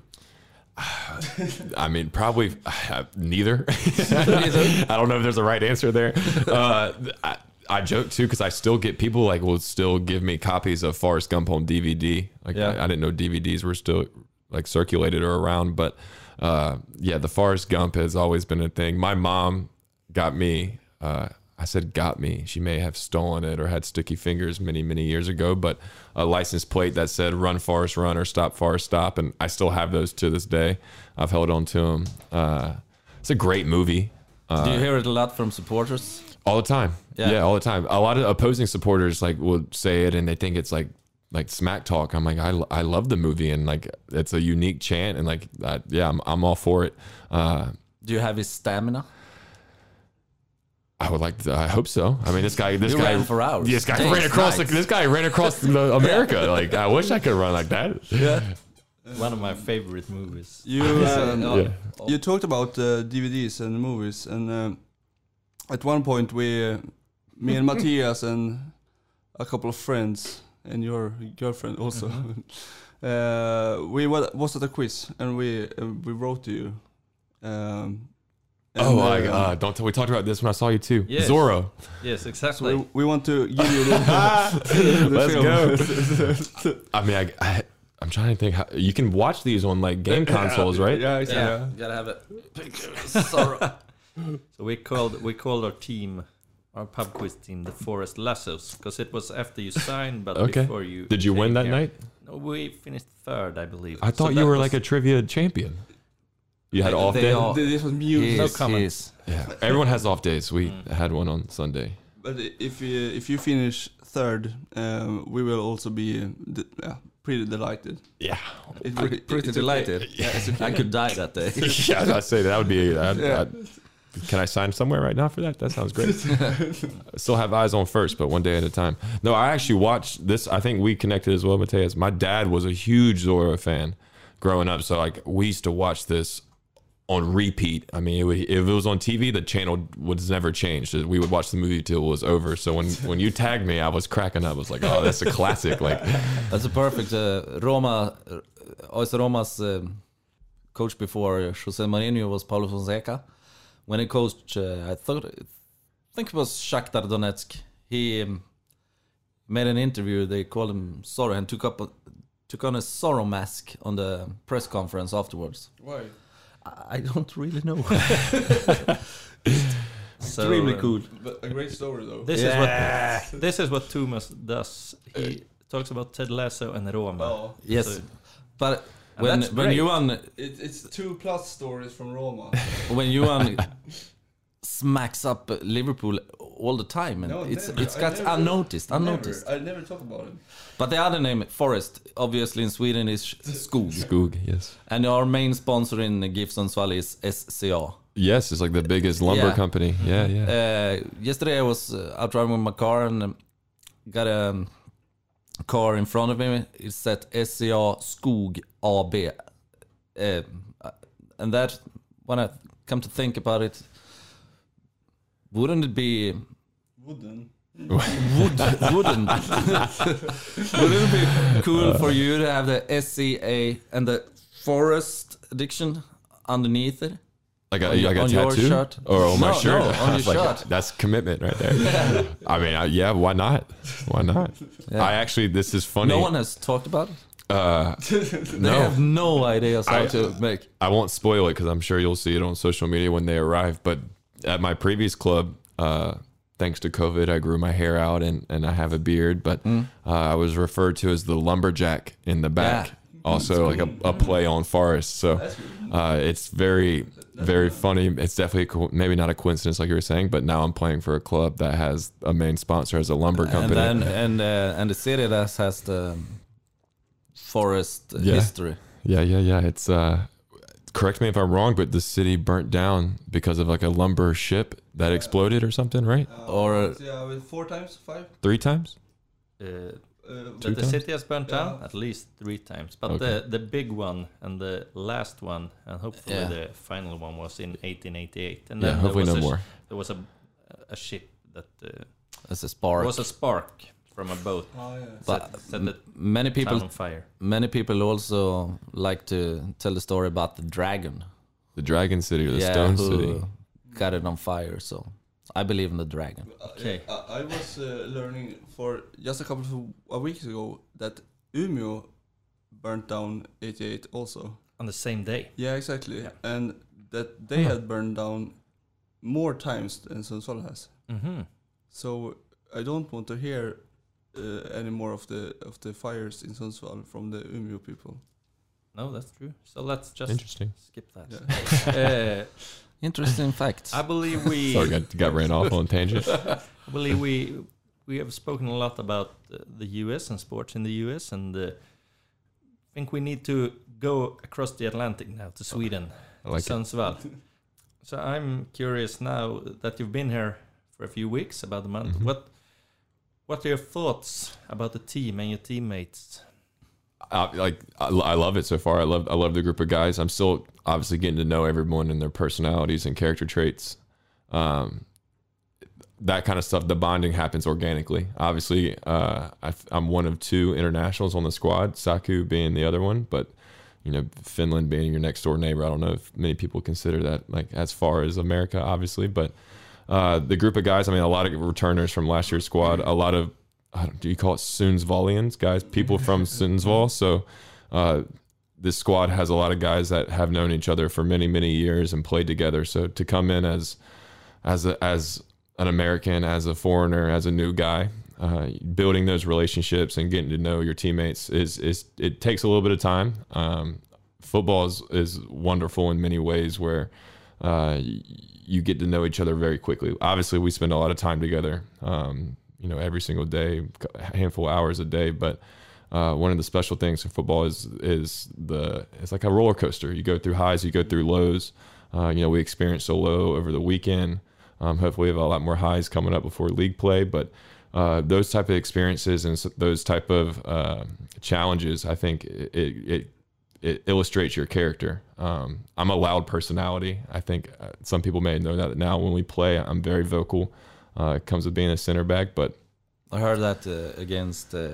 Speaker 5: I mean, probably uh, neither. I don't know if there's a right answer there. Uh, I, I joke too because I still get people like will still give me copies of Forrest Gump on DVD. Like
Speaker 2: Yeah.
Speaker 5: I, I didn't know DVDs were still like circulated or around, but uh, yeah, the Forrest Gump has always been a thing. My mom got me. Uh, I said got me. She may have stolen it or had sticky fingers many many years ago, but a license plate that said "Run Forrest Run" or "Stop Forrest Stop," and I still have those to this day. I've held on to them. Uh, it's a great movie.
Speaker 2: Do you hear it a lot from supporters?
Speaker 5: All the time.
Speaker 2: Yeah.
Speaker 5: Yeah. all the time. A lot of opposing supporters like will say it and they think it's like like smack talk. I'm like I, I love the movie and like it's a unique chant and like I, yeah, I'm I'm all for it. Uh
Speaker 2: Do you have his stamina?
Speaker 5: I would like to, I hope so. I mean, this guy this
Speaker 2: You
Speaker 5: guy
Speaker 2: ran for hours.
Speaker 5: This guy
Speaker 2: Days,
Speaker 5: ran across
Speaker 2: nights.
Speaker 5: this guy ran across the America. Like I wish I could run like that.
Speaker 2: Yeah.
Speaker 1: One of my favorite movies.
Speaker 3: You um,
Speaker 5: Yeah.
Speaker 3: you talked about uh, DVDs and movies, and um, at one point we, uh, me and Matthias and a couple of friends and your girlfriend also, uh, we wa- was at a quiz and we uh, we wrote to you. Um, and,
Speaker 5: Oh, I,
Speaker 3: uh,
Speaker 5: uh, don't tell. We talked about this when I saw you too.
Speaker 1: Yes.
Speaker 5: Zorro.
Speaker 1: Yes,
Speaker 3: so
Speaker 1: exactly.
Speaker 3: we, we want to give you the, the
Speaker 5: Let's
Speaker 3: film.
Speaker 5: go. I mean, I, I I'm trying to think how you can watch these on like game consoles, right?
Speaker 3: Yeah, exactly.
Speaker 2: Yeah. Gotta have it. picture. Sorry.
Speaker 1: So we called we called our team, our pub quiz team, the Forest Lassos, because it was after you signed, but
Speaker 5: Okay.
Speaker 1: before you.
Speaker 5: Did you win that
Speaker 1: here.
Speaker 5: night?
Speaker 1: No, we finished third, I believe.
Speaker 5: I thought you were like a trivia champion. You had
Speaker 2: They-
Speaker 5: off
Speaker 2: they
Speaker 5: day.
Speaker 3: This was mute.
Speaker 1: No
Speaker 2: is,
Speaker 1: comment.
Speaker 2: he is.
Speaker 5: Yeah, everyone has off days. We
Speaker 1: Mm.
Speaker 5: had one on Sunday.
Speaker 3: But if you if you finish third, um, we will also be uh, yeah, pretty delighted.
Speaker 5: Yeah,
Speaker 3: It,
Speaker 2: I'm
Speaker 3: it-
Speaker 2: pretty
Speaker 3: it's okay.
Speaker 2: delighted. I could die that day.
Speaker 5: yeah. I say that would be. I'd,
Speaker 3: Yeah.
Speaker 5: I'd- can I sign somewhere right now for that? That sounds great. Still have eyes on first, but one day at a time. No, I actually watched this. I think we connected as well, Mateus. My dad was a huge Zorro fan growing up, so like we used to watch this on repeat. I mean, it would, if it was on TV, the channel was never changed. We would watch the movie till it was over. So when when you tagged me, I was cracking up. I was like, oh, that's a classic. Like,
Speaker 2: That's a perfect uh, Roma. Uh, AS Roma's um, coach before Jose Mourinho was Paulo Fonseca. When he coached, uh, I thought, I think it was Shakhtar Donetsk. He um, made an interview. They called him Zorro and took up a, took on a Zorro mask on the press conference afterwards.
Speaker 3: Why?
Speaker 2: I I don't really know.
Speaker 1: So,
Speaker 2: Extremely
Speaker 1: uh,
Speaker 2: cool.
Speaker 3: But a great story though.
Speaker 1: This is what this is what Thomas does. He talks about Ted Lasso and Roma.
Speaker 3: Oh,
Speaker 2: Yes,
Speaker 1: So-
Speaker 2: but
Speaker 1: And
Speaker 2: when
Speaker 1: that's
Speaker 2: when
Speaker 1: great.
Speaker 2: Johan
Speaker 3: it, it's two plus stories from Roma.
Speaker 2: when Johan smacks up Liverpool all the time, and
Speaker 3: No,
Speaker 2: it's
Speaker 3: never.
Speaker 2: it's
Speaker 3: I
Speaker 2: got
Speaker 3: never-
Speaker 2: unnoticed, unnoticed.
Speaker 3: Never. I never talk about him.
Speaker 2: But the other name, Forest, obviously in Sweden is Skog,
Speaker 5: Skoog, yes.
Speaker 2: and our main sponsor in GIF Sundsvall is SCA.
Speaker 5: Yes, it's like the biggest lumber
Speaker 2: Yeah.
Speaker 5: company. Yeah, yeah.
Speaker 2: Uh, yesterday I was uh, out driving with my car and um, got a um, car in front of me. It said SCA Skog AB, uh, and that when I come to think about it, wouldn't it be
Speaker 3: Wooden.
Speaker 2: wood, wooden. Wouldn't it be cool for you to have the SCA and the forest addiction underneath it?
Speaker 5: Like a,
Speaker 2: On your-
Speaker 5: like a
Speaker 2: on your
Speaker 5: tattoo
Speaker 2: shirt?
Speaker 5: or on my shirt.
Speaker 2: No, on your
Speaker 5: like,
Speaker 2: shirt.
Speaker 5: That's commitment right there. I mean, I, yeah, why not? Why not?
Speaker 2: Yeah.
Speaker 5: I actually, this is funny.
Speaker 2: No one has talked about it.
Speaker 5: uh,
Speaker 2: They
Speaker 5: no,
Speaker 2: have no ideas how
Speaker 5: I-
Speaker 2: to make.
Speaker 5: I won't spoil it because I'm sure you'll see it on social media when they arrive. But at my previous club, uh, thanks to COVID, I grew my hair out and, and I have a beard. But
Speaker 2: Mm.
Speaker 5: uh, I was referred to as the lumberjack in the back.
Speaker 2: Yeah.
Speaker 5: Also, like a, a play on forest. So uh, it's very, very funny. It's definitely a co- maybe not a coincidence, like you were saying, but now I'm playing for a club that has a main sponsor as a lumber
Speaker 2: And
Speaker 5: company.
Speaker 2: then and uh, and the city that has the forest
Speaker 5: Yeah.
Speaker 2: history.
Speaker 5: Yeah, yeah, yeah. It's uh correct me if I'm wrong, but the city burnt down because of like a lumber ship that exploded or something, right?
Speaker 2: Or-
Speaker 3: yeah, with four times, five.
Speaker 5: Three times?
Speaker 1: Uh,
Speaker 3: Uh,
Speaker 1: That the city has burnt down at least three times, but
Speaker 5: Okay.
Speaker 1: the the big one and the last one, and hopefully
Speaker 2: Yeah.
Speaker 1: the final one was in 1888. And
Speaker 5: Yeah,
Speaker 1: then
Speaker 5: hopefully
Speaker 1: there was a,
Speaker 5: more.
Speaker 1: There was a a ship that uh,
Speaker 2: As a spark.
Speaker 1: was a spark from a boat
Speaker 3: oh, yeah.
Speaker 2: But
Speaker 1: set, set
Speaker 2: many people
Speaker 1: on fire.
Speaker 2: many people also like to tell the story about the dragon.
Speaker 5: The Dragon City or the
Speaker 2: yeah,
Speaker 5: Stone
Speaker 2: who
Speaker 5: City.
Speaker 2: got it on fire. So I believe in the dragon.
Speaker 1: Okay.
Speaker 3: I, I was uh, learning for just a couple of uh, weeks ago that Umeå burnt down 88 also.
Speaker 1: On the same day.
Speaker 3: Yeah, exactly.
Speaker 1: Yeah.
Speaker 3: And that they had burned down more times than Sundsvall has.
Speaker 1: hmm
Speaker 3: So I don't want to hear uh, any more of the of the fires in Sundsvall from the Umeå people.
Speaker 1: No, that's true. So let's just
Speaker 5: Interesting.
Speaker 1: skip that.
Speaker 3: Yeah.
Speaker 1: uh,
Speaker 2: Interesting facts.
Speaker 1: I believe we.
Speaker 5: Sorry, got, got ran off on a tangent.
Speaker 1: I believe we we have spoken a lot about the U.S. and sports in the U.S. and uh, I think we need to go across the Atlantic now to Sweden,
Speaker 5: I like it.
Speaker 1: Sundsvall. so I'm curious now that you've been here for a few weeks, about a month.
Speaker 5: Mhm.
Speaker 1: What what are your thoughts about the team and your teammates?
Speaker 5: I, like I, love it so far. I love I love the group of guys. I'm still obviously getting to know everyone and their personalities and character traits. Um, that kind of stuff. The bonding happens organically. Obviously, uh, I, I'm one of two internationals on the squad. Saku being the other one, but you know Finland being your next door neighbor. I don't know if many people consider that like as far as America, obviously, but uh, the group of guys. I mean, a lot of returners from last year's squad. A lot of do you call it Sundsvallians, guys? People from Sundsvall. So uh, this squad has a lot of guys that have known each other for many, many years and played together. So to come in as as a, as an American, as a foreigner, as a new guy, uh, building those relationships and getting to know your teammates is is it takes a little bit of time. Um, football is, is wonderful in many ways where uh, you get to know each other very quickly. Obviously, we spend a lot of time together. Um, you know, every single day, a handful of hours a day. But uh, one of the special things in football is is the it's like a roller coaster. You go through highs, you go through lows. Uh, you know, we experienced a low over the weekend. Um, hopefully, we have a lot more highs coming up before league play. But uh, those type of experiences and those type of uh, challenges, I think it, it it illustrates your character. Um, I'm a loud personality. I think uh, some people may know that now. When we play, I'm very vocal. Uh, it comes with being a center back, but
Speaker 2: I heard that uh, against uh,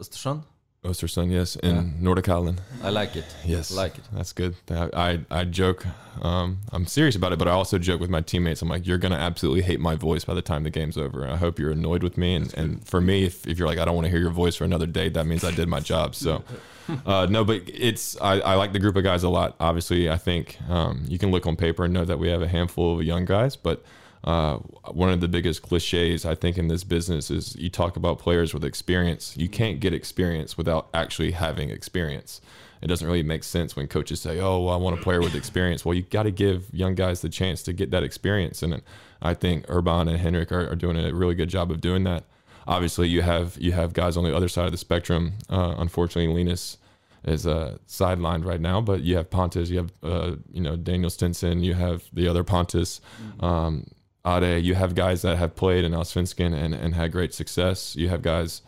Speaker 2: Östersund.
Speaker 5: Ostersund, yes, in
Speaker 2: Yeah.
Speaker 5: Nordichallen.
Speaker 2: I like it.
Speaker 5: Yes,
Speaker 2: I like it.
Speaker 5: That's good. I I, I joke. Um, I'm serious about it, but I also joke with my teammates. I'm like, you're gonna absolutely hate my voice by the time the game's over. I hope you're annoyed with me. And, and for me, if, if you're like, I don't want to hear your voice for another day, that means I did my job. So, uh, no, but it's I, I like the group of guys a lot. Obviously, I think um, you can look on paper and know that we have a handful of young guys, but uh, one of the biggest cliches I think in this business is you talk about players with experience. You can't get experience without actually having experience. It doesn't really make sense when coaches say, "Oh, well, I want a player with experience." Well, you got to give young guys the chance to get that experience, and I think Urban and Henrik are, are doing a really good job of doing that. Obviously, you have you have guys on the other side of the spectrum. Uh, unfortunately, Linus is uh, sidelined right now, but you have Pontus, you have uh, you know Daniel Stinson, you have the other Pontus, um, Ade. You have guys that have played in Allsvenskan and, and had great success. You have guys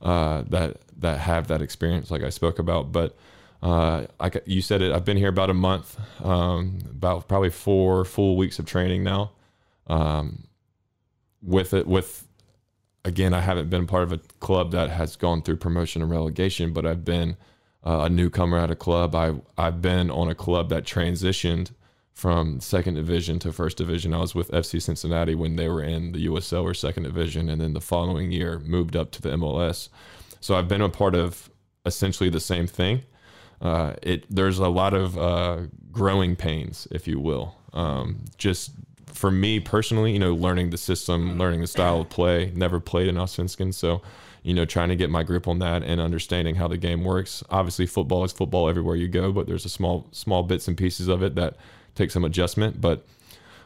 Speaker 5: uh, that that have that experience, like I spoke about. But uh, I, you said it. I've been here about a month, um, about probably four full weeks of training now. Um, with it, with again, I haven't been part of a club that has gone through promotion and relegation, but I've been uh, a newcomer at a club. I I've been on a club that transitioned from second division to first division. I was with FC Cincinnati when they were in the USL or second division, and then the following year moved up to the MLS. So I've been a part of essentially the same thing. Uh, it there's a lot of uh, growing pains, if you will. Um, just for me personally, you know, learning the system, learning the style of play. Never played in Allsvenskan, so you know, trying to get my grip on that and understanding how the game works. Obviously, football is football everywhere you go, but there's a small small bits and pieces of it that take some adjustment. But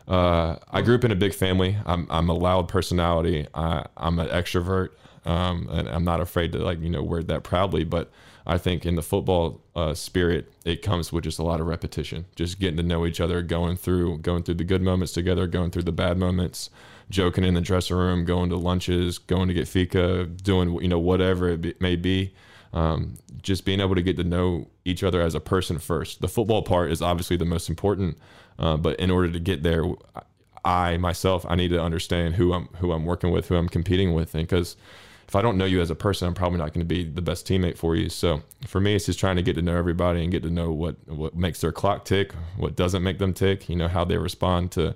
Speaker 5: uh, I grew up in a big family. I'm I'm a loud personality. I, I'm an extrovert, um, and I'm not afraid to like you know wear that proudly. But I think in the football uh, spirit, it comes with just a lot of repetition, just getting to know each other, going through going through the good moments together, going through the bad moments, joking in the dressing room, going to lunches, going to get fika, doing you know whatever it may be. Um, just being able to get to know each other as a person first. The football part is obviously the most important, uh, but in order to get there, I myself I need to understand who I'm who I'm working with, who I'm competing with, and because if I don't know you as a person, I'm probably not going to be the best teammate for you. So for me, it's just trying to get to know everybody and get to know what what makes their clock tick, what doesn't make them tick. You know how they respond to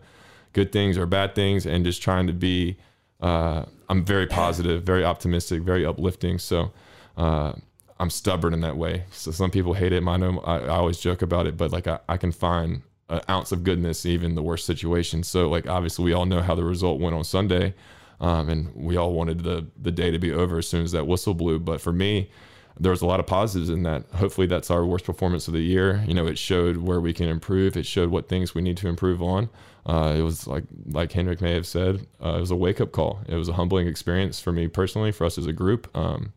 Speaker 5: good things or bad things, and just trying to be. Uh, I'm very positive, very optimistic, very uplifting. So. Uh, I'm stubborn in that way. So some people hate it. I know I, I always joke about it, but like I, I can find an ounce of goodness even the worst situation. So like obviously we all know how the result went on Sunday, um, and we all wanted the the day to be over as soon as that whistle blew. But for me, there was a lot of positives in that. Hopefully that's our worst performance of the year. You know, it showed where we can improve. It showed what things we need to improve on. Uh, it was like like Henrik may have said, uh, it was a wake up call. It was a humbling experience for me personally, for us as a group. Um,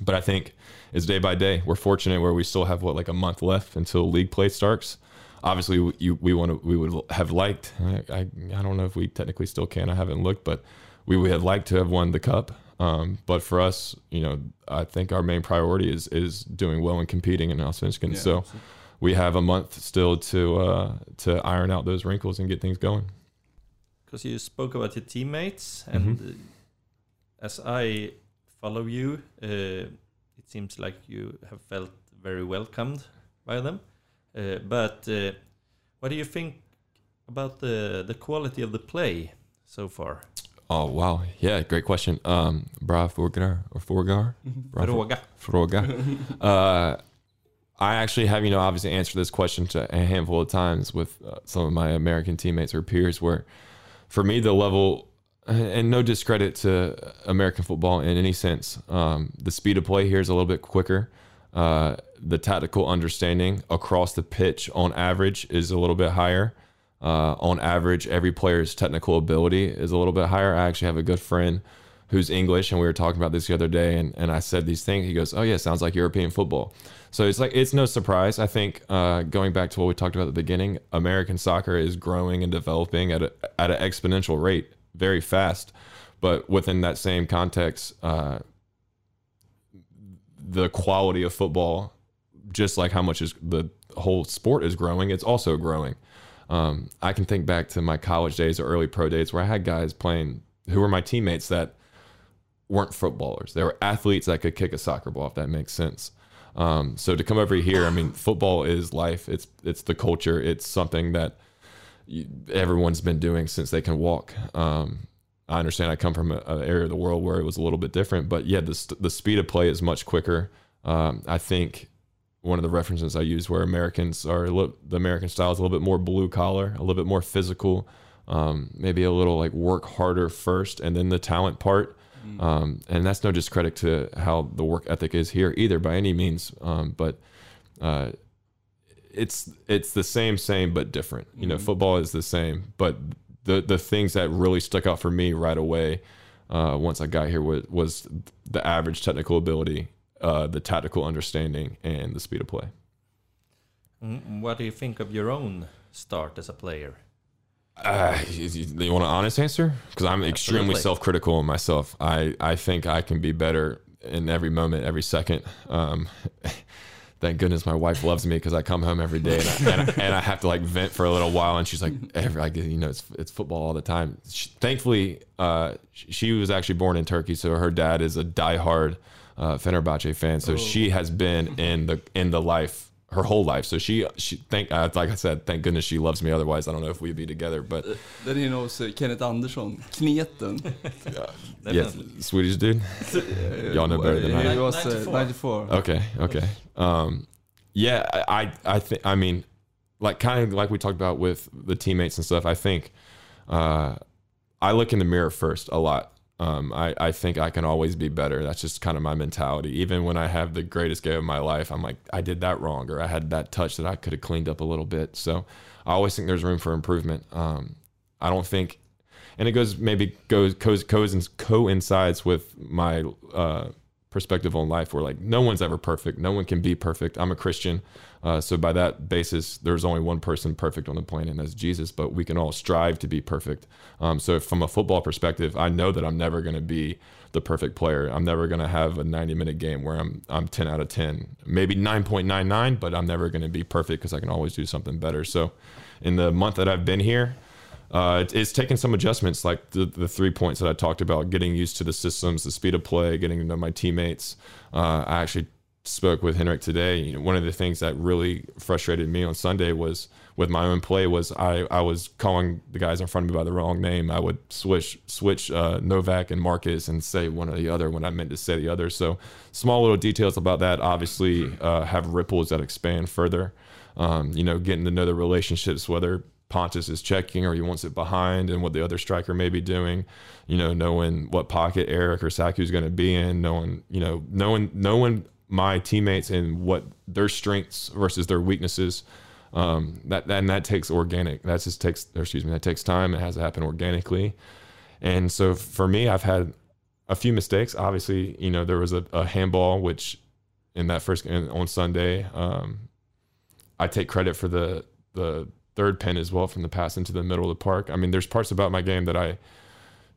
Speaker 5: but I think it's day by day. We're fortunate where we still have what like a month left until league play starts. Obviously, we, you, we want to we would have liked. I, I, I don't know if we technically still can. I haven't looked, but we would have liked to have won the cup. Um, but for us, you know, I think our main priority is is doing well and competing in Allsvenskan.
Speaker 3: Yeah,
Speaker 5: so
Speaker 3: absolutely.
Speaker 5: we have a month still to uh, to iron out those wrinkles and get things going.
Speaker 1: Because you spoke about your teammates, and
Speaker 5: Mhm.
Speaker 1: uh, as I follow you, uh, it seems like you have felt very welcomed by them. Uh, but uh, what do you think about the the quality of the play so far?
Speaker 5: Oh wow, yeah, great question. Um, bra Forgar or Forgar? Bra
Speaker 1: Fråga.
Speaker 5: Fråga. uh, I actually have, you know, obviously answered this question to a handful of times with uh, some of my American teammates or peers. Where, for me, the level, and no discredit to American football in any sense, um, the speed of play here is a little bit quicker. Uh, the tactical understanding across the pitch, on average, is a little bit higher. Uh, on average, every player's technical ability is a little bit higher. I actually have a good friend who's English, and we were talking about this the other day, and, and I said these things. He goes, "Oh yeah, sounds like European football." So it's like it's no surprise. I think uh, going back to what we talked about at the beginning, American soccer is growing and developing at at an exponential rate, very fast. But within that same context, uh, the quality of football, just like how much is the whole sport is growing, it's also growing. Um, I can think back to my college days or early pro days where I had guys playing who were my teammates that weren't footballers. They were athletes that could kick a soccer ball, if that makes sense. Um, so to come over here, I mean, football is life. It's it's the culture. It's something that you, everyone's been doing since they can walk. Um, I understand. I come from an area of the world where it was a little bit different, but yeah, the st- the speed of play is much quicker. Um, I think one of the references I use where Americans are a little, the American style is a little bit more blue collar, a little bit more physical, um, maybe a little like work harder first and then the talent part. Um, and that's no discredit to how the work ethic is here either by any means. Um, but uh, it's it's the same, same but different. You know, football is the same, but the the things that really stuck out for me right away uh, once I got here was, was the average technical ability, uh, the tactical understanding, and the speed of play.
Speaker 1: Mm, What do you think of your own start as a player?
Speaker 5: Uh, you, you want an honest answer? Because I'm extremely self-critical of myself. I, I think I can be better in every moment, every second. Um, thank goodness my wife loves me because I come home every day and I, and, I, and I have to like vent for a little while, and she's like, every, like you know, it's it's football all the time. She, thankfully, uh, she was actually born in Turkey, so her dad is a diehard uh, Fenerbahce fan. So she has been in the in the life her whole life. So she she thank uh, like I said, thank goodness she loves me. Otherwise, I don't know if we'd be together. But
Speaker 3: Then he knows uh, Kennet Andersson, Kneten.
Speaker 5: yeah,
Speaker 1: Definitely.
Speaker 5: Swedish dude. Y'all know better than I.
Speaker 3: He was uh,
Speaker 1: 94.
Speaker 3: 94.
Speaker 5: Okay, okay. Um, yeah, I I, I think I mean, like kind of like we talked about with the teammates and stuff. I think uh, I look in the mirror first a lot. Um, I, I think I can always be better. That's just kind of my mentality. Even when I have the greatest game of my life, I'm like, I did that wrong, or I had that touch that I could have cleaned up a little bit. So I always think there's room for improvement. Um, I don't think, and it goes maybe goes goes, goes coincides with my uh, perspective on life where like no one's ever perfect. No one can be perfect. I'm a Christian. Uh, so by that basis, there's only one person perfect on the planet, and that's Jesus. But we can all strive to be perfect. Um, so from a football perspective, I know that I'm never going to be the perfect player. I'm never going to have a 90 minute game where I'm I'm 10 out of 10, maybe 9.99, but I'm never going to be perfect because I can always do something better. So in the month that I've been here, uh, it, it's taken some adjustments, like the, the three points that I talked about, getting used to the systems, the speed of play, getting to know my teammates. Uh, I actually spoke with Henrik today. You know, one of the things that really frustrated me on Sunday was with my own play was I, I was calling the guys in front of me by the wrong name. I would switch switch uh, Novak and Marcus and say one or the other when I meant to say the other. So small little details about that obviously uh, have ripples that expand further. Um, you know, getting to know the relationships, whether Pontus is checking or he wants it behind and what the other striker may be doing, you know, knowing what pocket Eric or Saku is going to be in, knowing, you know, knowing, knowing my teammates and what their strengths versus their weaknesses. Um, that, and that takes organic, that just takes, excuse me, that takes time. It has to happen organically. And so for me, I've had a few mistakes. Obviously, you know, there was a, a handball, which in that first on Sunday, um, I take credit for the, the, third pin as well from the pass into the middle of the park. I mean, there's parts about my game that I,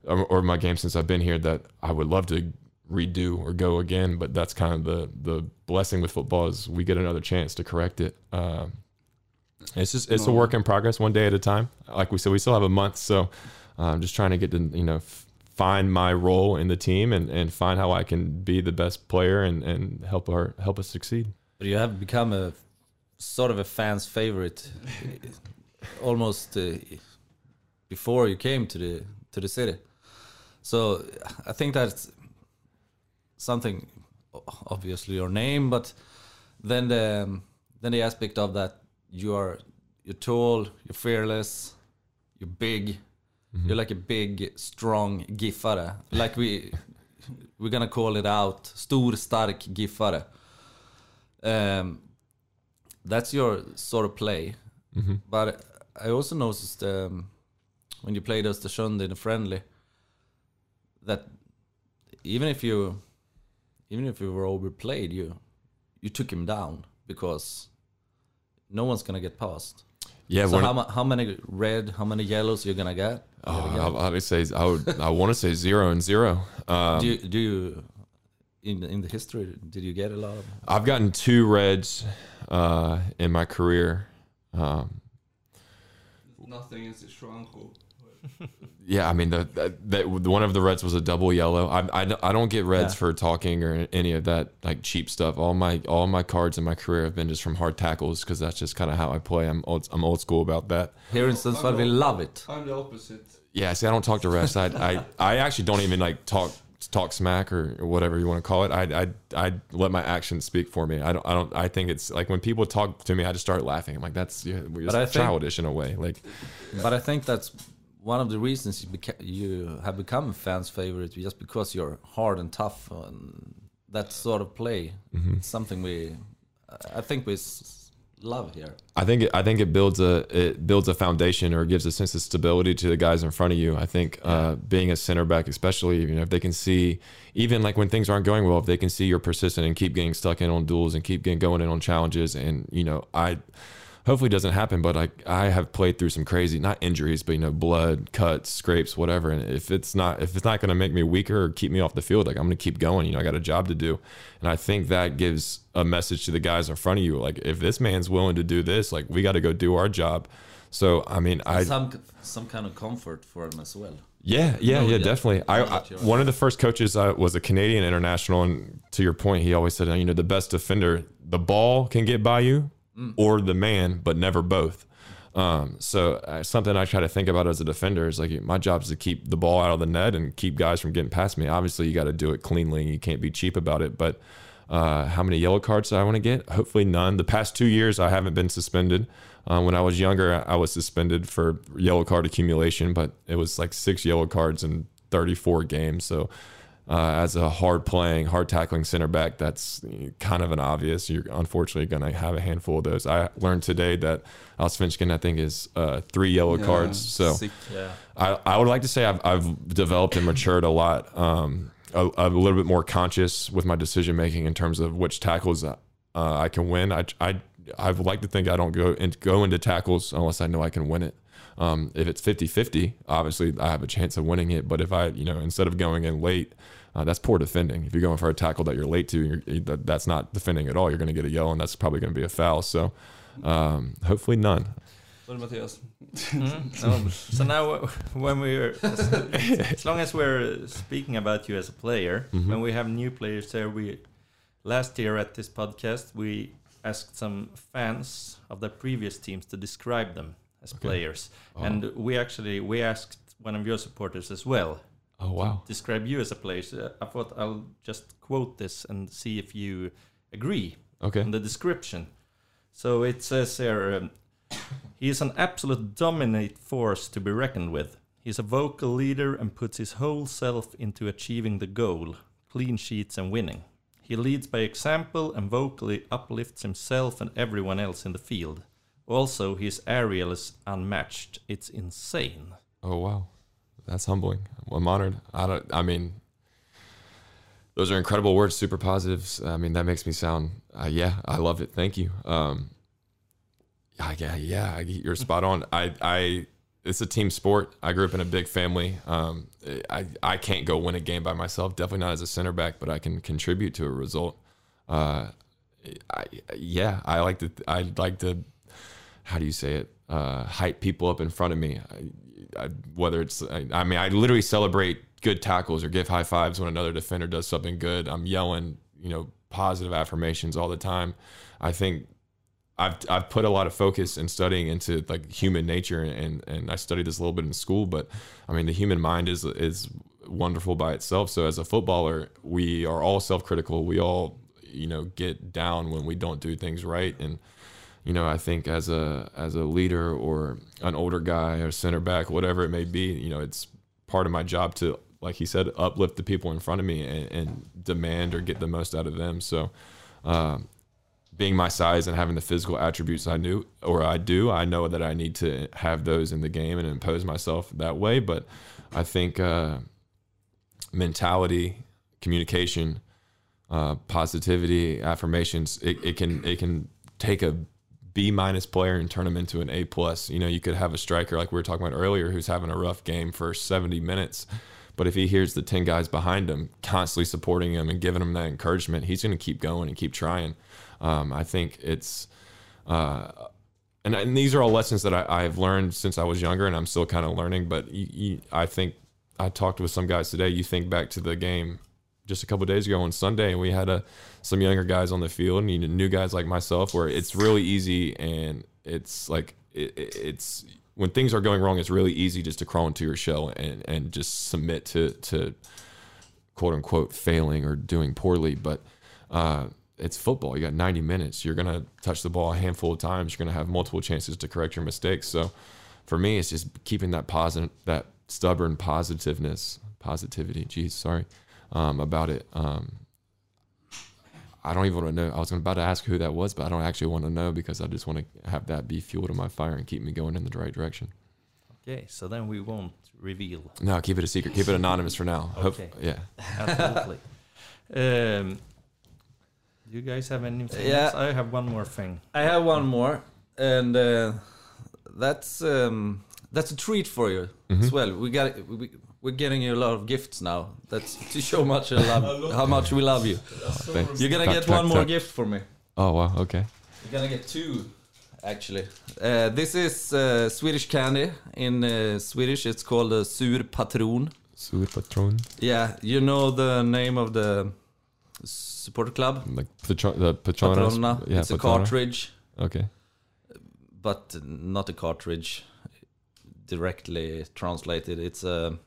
Speaker 5: or my game since I've been here that I would love to redo or go again, but that's kind of the the blessing with football is we get another chance to correct it. Um, it's just it's a work in progress, one day at a time. Like we said, we still have a month, so I'm um, just trying to get to you know f- find my role in the team and, and find how I can be the best player and, and help our help us succeed.
Speaker 2: But you have become a sort of a fan's favorite almost uh, before you came to the to the city. So I think that's something obviously your name, but then the then the aspect of that you are you're tall, you're fearless, you're big. Mm -hmm. You're like a big, strong giffare. Like we we're gonna call it out. Stor, stark giffare. Um, that's your sort of play. Mm -hmm. But I also noticed um, when you played Östersund in a friendly that even if you even if you were overplayed, you you took him down because no one's gonna get past.
Speaker 5: Yeah.
Speaker 2: So how, how many red, how many yellows you're gonna get?
Speaker 5: Oh, I, I would say I would I want to say zero and zero.
Speaker 2: Um, do you, do you in in the history did you get a lot of?
Speaker 5: I've gotten two reds uh, in my career. Um,
Speaker 3: Nothing is Schranko.
Speaker 5: yeah, I mean the, uh, the, the, one of the reds was a double yellow. I I, I don't get reds yeah. for talking or any of that like cheap stuff. All my all my cards in my career have been just from hard tackles because that's just kind of how I play. I'm old, I'm old school about that.
Speaker 2: Here in Sundsvall, we love it.
Speaker 3: I'm the opposite.
Speaker 5: Yeah, see, I don't talk to refs. I, I I actually don't even like talk talk smack or, or whatever you want to call it. I I I let my actions speak for me. I don't I don't I think it's like when people talk to me, I just start laughing. I'm like that's yeah, we're just childish think, in a way. Like,
Speaker 2: but I think that's one of the reasons you you have become a fan's favorite just because you're hard and tough and that sort of play. Mm-hmm. Something we I think we love here.
Speaker 5: I think it, I think it builds a it builds a foundation or gives a sense of stability to the guys in front of you. I think uh, being a center back, especially you know if they can see even like when things aren't going well, if they can see you're persistent and keep getting stuck in on duels and keep getting going in on challenges, and you know I hopefully doesn't happen. But I I have played through some crazy not injuries, but you know blood, cuts, scrapes, whatever. And if it's not if it's not going to make me weaker or keep me off the field, like I'm going to keep going. You know I got a job to do, and I think that gives a message to the guys in front of you. Like if this man's willing to do this, like we got to go do our job. So I mean, I
Speaker 2: some some kind of comfort for him as well.
Speaker 5: Yeah, yeah, yeah, definitely. I, I, one of the first coaches uh, was a Canadian international, and to your point, he always said, you know, the best defender, the ball can get by you, mm. or the man, but never both. Um, so uh, something I try to think about as a defender is like my job is to keep the ball out of the net and keep guys from getting past me. Obviously, you got to do it cleanly. You can't be cheap about it. But uh, how many yellow cards do I want to get? Hopefully none. The past two years, I haven't been suspended. Uh, when I was younger, I was suspended for yellow card accumulation, but it was like six yellow cards in 34 games. So uh, as a hard playing, hard tackling center back, that's kind of an obvious. You're unfortunately going to have a handful of those. I learned today that Allsvenskan, I think, is uh, three yellow yeah, cards. So yeah. I, I would like to say I've, I've developed and matured a lot um, a, a little bit more conscious with my decision making in terms of which tackles uh, I can win. I, I I would like to think I don't go and go into tackles unless I know I can win it. Um, if it's 50-50, obviously I have a chance of winning it. But if I, you know, instead of going in late, uh, that's poor defending. If you're going for a tackle that you're late to, you're, that, that's not defending at all. You're going to get a yellow, and that's probably going to be a foul. So um, hopefully none.
Speaker 3: Sorry Mattias.
Speaker 1: Mm. No, so now, when we're as, as long as we're speaking about you as a player,
Speaker 5: Mhm.
Speaker 1: when we have new players there, we last year at this podcast we asked some fans of the previous teams to describe them as
Speaker 5: Okay.
Speaker 1: players,
Speaker 5: Oh.
Speaker 1: and we actually we asked one of your supporters as well
Speaker 5: Oh wow.
Speaker 1: describe you as a player. So I thought I'll just quote this and see if you agree
Speaker 5: Okay.
Speaker 1: on the description. So it says here, um, he is an absolute dominate force to be reckoned with. He's a vocal leader and puts his whole self into achieving the goal, clean sheets and winning. He leads by example and vocally uplifts himself and everyone else in the field. Also, his aerial is unmatched. It's insane.
Speaker 5: Oh wow, that's humbling. I'm honored. I don't. I mean, those are incredible words. Super positives. I mean, that makes me sound. Uh, yeah, I love it. Thank you. Um, yeah, yeah, yeah. You're spot on. I, I. It's a team sport. I grew up in a big family. Um, I, I can't go win a game by myself. Definitely not as a center back, but I can contribute to a result. Uh, I, yeah, I like to. I like to. How do you say it? Uh, hype people up in front of me. I, I, whether it's, I, mean, I literally celebrate good tackles or give high fives when another defender does something good. I'm yelling, you know, positive affirmations all the time. I think I've I've put a lot of focus and studying into like human nature, and and I studied this a little bit in school. But I mean, the human mind is is wonderful by itself. So as a footballer, we are all self critical. We all you know get down when we don't do things right, and you know I think as a as a leader or an older guy or center back, whatever it may be, you know, it's part of my job to like he said uplift the people in front of me and, and demand or get the most out of them. So. Um, being my size and having the physical attributes I knew or I do, I know that I need to have those in the game and impose myself that way. But I think uh, mentality, communication, uh, positivity, affirmations, it, it can it can take a B minus player and turn him into an A plus. You know, you could have a striker like we were talking about earlier who's having a rough game for 70 minutes. But if he hears the 10 guys behind him constantly supporting him and giving him that encouragement, he's going to keep going and keep trying. Um, I think it's, uh, and, and these are all lessons that I, I've learned since I was younger, and I'm still kind of learning. But you, you, I think I talked with some guys today. You think back to the game just a couple days ago on Sunday, and we had a, some younger guys on the field, and new guys like myself, where it's really easy, and it's like it, it- it's when things are going wrong, it's really easy just to crawl into your shell and and just submit to to quote unquote failing or doing poorly. But uh, it's football. You got 90 minutes. You're gonna touch the ball a handful of times. You're gonna have multiple chances to correct your mistakes. So for me, it's just keeping that positive, that stubborn positiveness, positivity. Geez, sorry um, about it. Um, I don't even want to know. I was about to ask who that was, but I don't actually want to know because I just want to have that be fuel to my fire and keep me going in the right direction.
Speaker 1: Okay, so then we won't reveal.
Speaker 5: No, keep it a secret. Keep it anonymous for now. Hope-
Speaker 1: Okay.
Speaker 5: yeah.
Speaker 1: Absolutely. um, do you guys have anything
Speaker 2: Yeah.
Speaker 1: else? I have one more thing.
Speaker 2: I have one more, and uh, that's um, that's a treat for you as well. We got we, we're getting you a lot of gifts now. That's to show much I love, how much we love you.
Speaker 5: Thanks.
Speaker 2: You're gonna
Speaker 5: Tuck,
Speaker 2: get
Speaker 5: tuck,
Speaker 2: one more gift for me.
Speaker 5: Oh wow. Okay.
Speaker 2: You're gonna get two, actually. Uh, this is uh, Swedish candy. In uh, Swedish, it's called a sur patron.
Speaker 5: Sur patron.
Speaker 2: Yeah, you know the name of the support club?
Speaker 5: Like patron, the patronas.
Speaker 2: Patrona.
Speaker 5: Yeah,
Speaker 2: it's a cartridge,
Speaker 5: Okay.
Speaker 2: but not a cartridge directly translated. It's uh, it's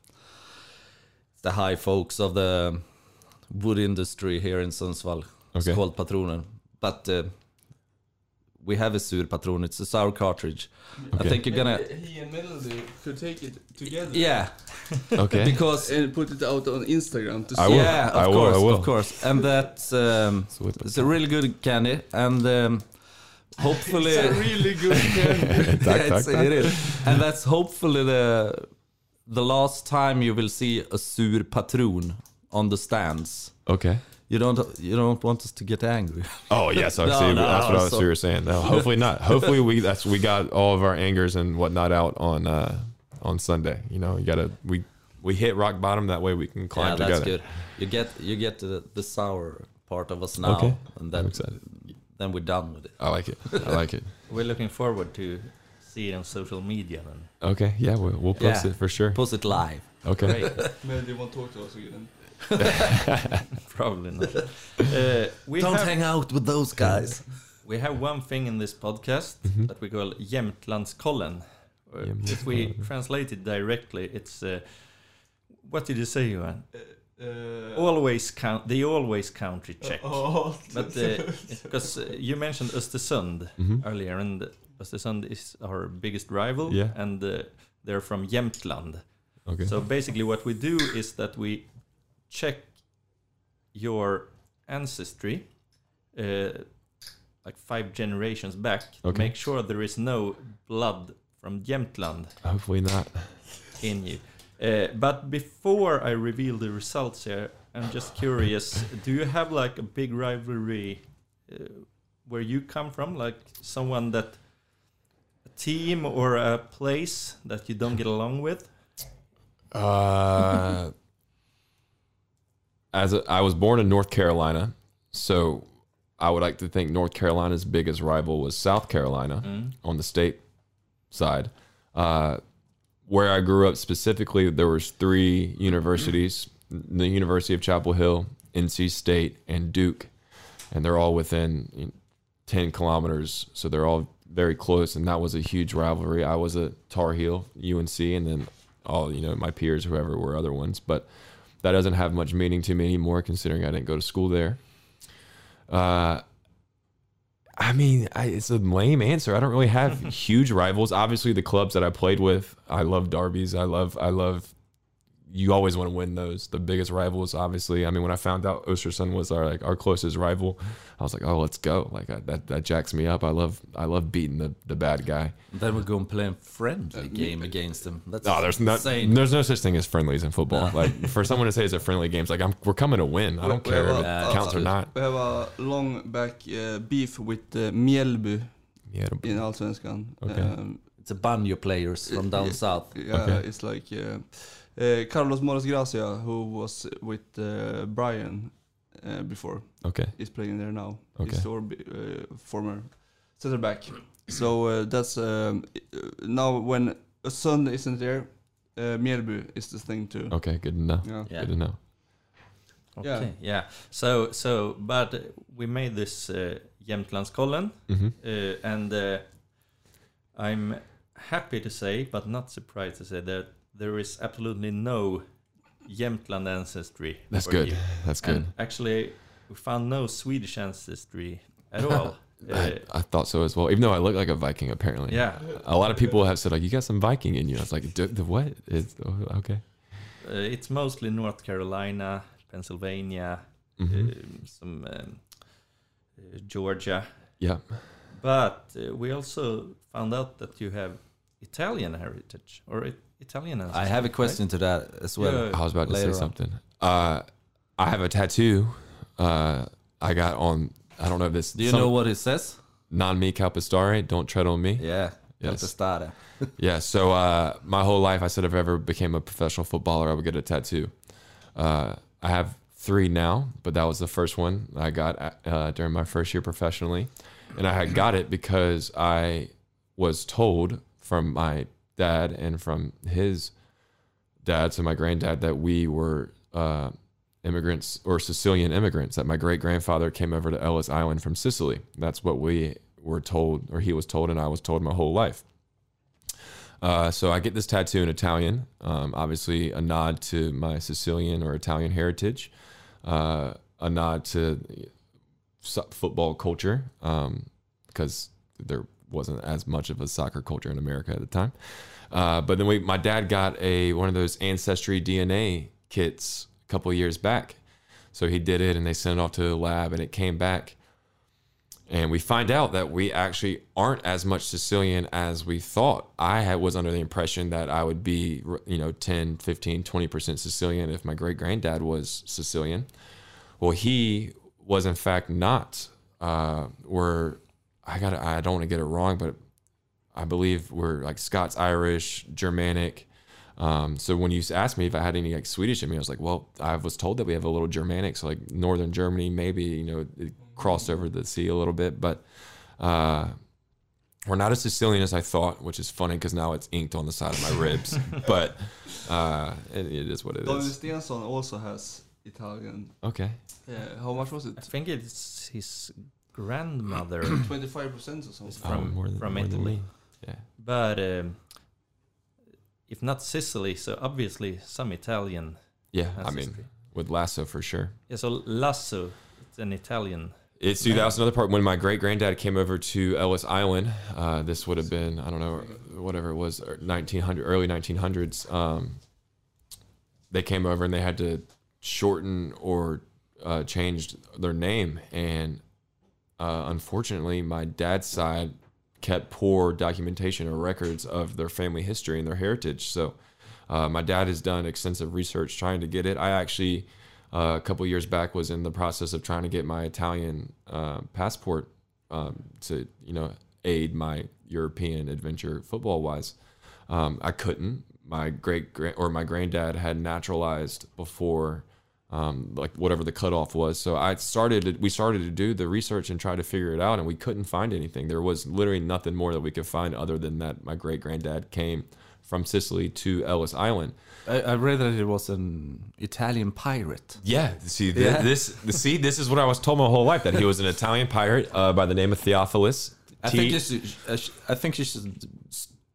Speaker 2: the high folks of the wood industry here in Sundsvall. It's
Speaker 5: Okay.
Speaker 2: called Patronen. But uh, we have a sur patron. It's a sour cartridge. I think you're gonna.
Speaker 3: He and Melody could take it together.
Speaker 2: Yeah,
Speaker 5: Okay.
Speaker 2: because
Speaker 3: And put it out on Instagram to
Speaker 5: I
Speaker 3: see.
Speaker 5: will.
Speaker 2: yeah, of
Speaker 5: I will,
Speaker 2: course,
Speaker 5: I will.
Speaker 2: of course, and that's um, it's a really good candy, and um, hopefully,
Speaker 3: It's a really good candy.
Speaker 2: Yeah, it's- it is, and that's hopefully the the last time you will see a sur patron on the stands.
Speaker 5: Okay.
Speaker 2: You don't you don't want us to get angry.
Speaker 5: Oh yes, I
Speaker 2: No,
Speaker 5: see.
Speaker 2: no,
Speaker 5: that's what I was
Speaker 2: so-
Speaker 5: so, saying. No, hopefully not. Hopefully we that's we got all of our angers and whatnot out on uh on Sunday. You know, you gotta we we hit rock bottom that way we can climb
Speaker 2: yeah, that's
Speaker 5: together.
Speaker 2: good. You get you get the, the sour part of us now,
Speaker 5: Okay.
Speaker 2: and then then we're done with it.
Speaker 5: I like it. I like it.
Speaker 1: We're looking forward to see it on social media then.
Speaker 5: Okay, yeah, we'll, we'll post
Speaker 2: Yeah.
Speaker 5: it for sure.
Speaker 2: Post it live.
Speaker 5: Okay.
Speaker 3: Maybe they won't talk to us again.
Speaker 1: Probably not. Uh, we
Speaker 2: Don't
Speaker 1: have,
Speaker 2: hang out with those guys.
Speaker 1: We have one thing in this podcast
Speaker 5: Mhm.
Speaker 1: that we call Jämtlandskollen. Or If we translate it directly, it's uh, what did you say, Johan?
Speaker 3: Uh,
Speaker 1: Always count the always country check.
Speaker 3: Oh,
Speaker 1: But because uh, you mentioned Östersund
Speaker 5: Mhm.
Speaker 1: earlier, and Östersund is our biggest rival,
Speaker 5: Yeah.
Speaker 1: and uh, they're from Jämtland.
Speaker 5: Okay.
Speaker 1: So basically, what we do is that we check your ancestry, uh, like five generations back, to
Speaker 5: Okay.
Speaker 1: make sure there is no blood from Jämtland
Speaker 5: Hopefully not.
Speaker 1: in you. Uh, but before I reveal the results here, I'm just curious: Do you have like a big rivalry uh, where you come from, like someone that a team or a place that you don't get along with?
Speaker 5: Uh, as a, I was born in North Carolina, so I would like to think North Carolina's biggest rival was South Carolina
Speaker 1: Mm.
Speaker 5: on the state side. Uh, where I grew up specifically, there was three universities: the University of Chapel Hill, NC State, and Duke, and they're all within ten kilometers, so they're all very close. And that was a huge rivalry. I was a Tar Heel, UNC, and then all you know my peers, whoever were other ones, but that doesn't have much meaning to me anymore, considering I didn't go to school there. Uh, I mean, I, it's a lame answer. I don't really have huge rivals. Obviously, the clubs that I played with, I love derbies. I love, I love. You always want to win those. The biggest rivals, obviously. I mean, when I found out Ostersund was our like our closest rival, I was like, oh, let's go. Like I, that that jacks me up. I love I love beating the the bad guy.
Speaker 2: then we go and play a friendly game against them. That's
Speaker 5: No, there's no
Speaker 2: insane.
Speaker 5: there's no such thing as friendlies in football.
Speaker 2: No.
Speaker 5: Like for someone to say it's a friendly game, it's like I'm we're coming to win. I don't
Speaker 3: We- we
Speaker 5: care
Speaker 3: have
Speaker 5: if it
Speaker 2: a-
Speaker 5: counts or not.
Speaker 3: We have a long back uh, beef with uh, Mjällby
Speaker 5: Yeah,
Speaker 3: in Allsvenskan.
Speaker 5: Okay.
Speaker 3: Um,
Speaker 2: It's a banjo players from down
Speaker 3: Yeah.
Speaker 2: south.
Speaker 3: yeah,
Speaker 5: Okay.
Speaker 3: it's like uh, uh, Carlos Moros Gracia, who was with uh, Brian uh, before,
Speaker 5: okay.
Speaker 3: is playing there now.
Speaker 5: Okay.
Speaker 3: He's our uh, former center back. So uh, that's um, now when a son isn't there, uh, Mjällby is the thing too.
Speaker 5: Okay, good to know.
Speaker 3: Yeah.
Speaker 2: Yeah.
Speaker 5: Good to know.
Speaker 1: Okay, yeah. So, so, but we made this uh, Jämtlandskollen,
Speaker 5: hmm
Speaker 1: uh, and uh, I'm happy to say, but not surprised to say that there is absolutely no Jämtland ancestry.
Speaker 5: That's good.
Speaker 1: you.
Speaker 5: That's good.
Speaker 1: And actually, we found no Swedish ancestry at all.
Speaker 5: I,
Speaker 1: Uh,
Speaker 5: I thought so as well. Even though I look like a Viking, apparently.
Speaker 1: yeah,
Speaker 5: A lot of people have said like, "You got some Viking in you." I was like, "The, the what?" It's oh, okay.
Speaker 1: uh, it's mostly North Carolina, Pennsylvania,
Speaker 5: hmm
Speaker 1: um, some um, uh, Georgia.
Speaker 5: yeah.
Speaker 1: But uh, we also found out that you have Italian heritage or it, Italian ancestry.
Speaker 2: I have a question to that as well.
Speaker 1: Yeah.
Speaker 5: I was about to say
Speaker 2: on.
Speaker 5: something. Uh, I have a tattoo. Uh, I got on. I don't know if this.
Speaker 2: Do you
Speaker 5: some-
Speaker 2: know what it says?
Speaker 5: Non me calpestare. Don't tread on me.
Speaker 2: Yeah.
Speaker 5: Yes.
Speaker 2: Yes.
Speaker 5: Yeah, so uh, my whole life, I said if I ever became a professional footballer, I would get a tattoo. Uh, I have three now, but that was the first one I got uh, during my first year professionally. And I had got it because I was told from my dad and from his dad, so my granddad, that we were uh, immigrants or Sicilian immigrants, that my great grandfather came over to Ellis Island from Sicily. That's what we were told, or he was told, and I was told my whole life. Uh, so I get this tattoo in Italian, um, obviously a nod to my Sicilian or Italian heritage, uh, a nod to football culture, because there wasn't as much of a soccer culture in America at the time. Uh, but then we, my dad got a one of those ancestry DNA kits a couple years back, so he did it and they sent it off to the lab and it came back, and we find out that we actually aren't as much Sicilian as we thought. I had, was under the impression that I would be, you know, 10, 15, 20% Sicilian if my great granddad was Sicilian. Well, he was in fact not. Uh, we're, I got, I don't want to get it wrong, but I believe we're like Scots Irish, Germanic. Um, so when you asked me if I had any like Swedish in me, I was like, well, I was told that we have a little Germanic, so like northern Germany, maybe you know, it crossed over the sea a little bit, but uh, we're not as Sicilian as I thought, which is funny because now it's inked on the side of my ribs. but uh, it, it is what it
Speaker 3: Daniel
Speaker 5: is.
Speaker 3: Stensson also has Italian.
Speaker 5: Okay.
Speaker 3: Uh, how much was it?
Speaker 1: I think it's his grandmother
Speaker 3: 25% or something.
Speaker 1: is
Speaker 5: Oh,
Speaker 1: from,
Speaker 5: more than-
Speaker 1: from
Speaker 5: more than
Speaker 1: Italy.
Speaker 5: Yeah.
Speaker 1: But um, if not Sicily, so obviously some Italian
Speaker 5: Yeah. I mean, with Lasso for sure.
Speaker 1: Yeah, so Lasso, it's an Italian.
Speaker 5: It's see that was another part when my great granddad came over to Ellis Island. Uh, this would have been I don't know whatever it was 1900 early 1900s. Um, they came over and they had to shorten or uh, change their name, and uh, unfortunately, my dad's side kept poor documentation or records of their family history and their heritage. So uh, my dad has done extensive research trying to get it. I actually uh, a couple years back was in the process of trying to get my Italian uh, passport um, to you know aid my European adventure football wise. Um, I couldn't. My great grand or my granddad had naturalized before, um, like whatever the cutoff was. So I started. We started to do the research and try to figure it out, and we couldn't find anything. There was literally nothing more that we could find other than that my great granddad came from Sicily to Ellis Island.
Speaker 2: I, I read that it was an Italian pirate.
Speaker 5: Yeah, see th-
Speaker 2: Yeah.
Speaker 5: this. See, this is what I was told my whole life that he was an Italian pirate uh, by the name of Theophilus.
Speaker 2: I
Speaker 5: T-
Speaker 2: think you should, I I think you should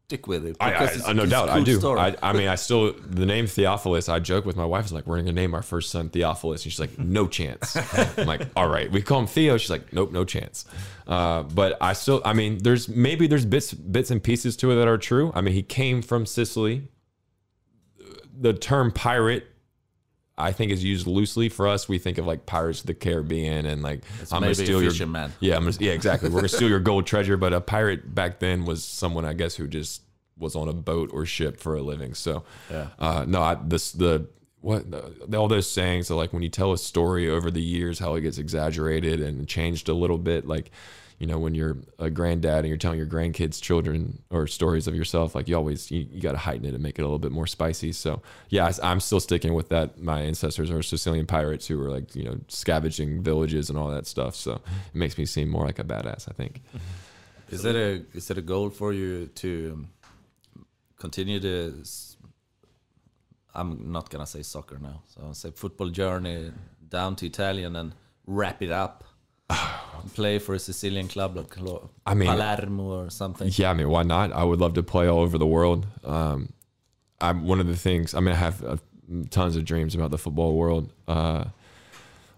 Speaker 2: stick with it.
Speaker 5: I, I, no
Speaker 2: it's
Speaker 5: doubt, I do.
Speaker 2: story.
Speaker 5: I, I mean, I still the name Theophilus. I joke with my wife. Is like, we're gonna name our first son Theophilus, and she's like, no chance. I'm like, all right, we call him Theo. She's like, nope, no chance. Uh, but I still, I mean, there's maybe there's bits bits and pieces to it that are true. I mean, he came from Sicily. The term pirate. I think is used loosely for us. We think of like Pirates of the Caribbean and like
Speaker 2: It's
Speaker 5: I'm gonna steal your
Speaker 2: fisherman.
Speaker 5: yeah, I'm gonna, yeah, exactly. We're gonna steal your gold treasure. But a pirate back then was someone, I guess, who just was on a boat or ship for a living. So,
Speaker 2: Yeah.
Speaker 5: uh, no, I, this the what the, all those sayings are like when you tell a story over the years, how it gets exaggerated and changed a little bit. Like, you know, when you're a granddad and you're telling your grandkids children or stories of yourself, like you always you, you got to heighten it and make it a little bit more spicy. So, yeah, I, I'm still sticking with that. My ancestors are Sicilian pirates who were like you know scavenging villages and all that stuff. So it makes me seem more like a badass. I think.
Speaker 2: Is that a is that a goal for you to um, continue the? I'm not gonna say soccer now, so I'll say football journey down to Italian and wrap it up. Play for a Sicilian club like
Speaker 5: I mean-
Speaker 2: Palermo or something.
Speaker 5: Yeah, I mean, why not? I would love to play all over the world. Um, I'm one of the things. I mean, I have uh, tons of dreams about the football world. Uh,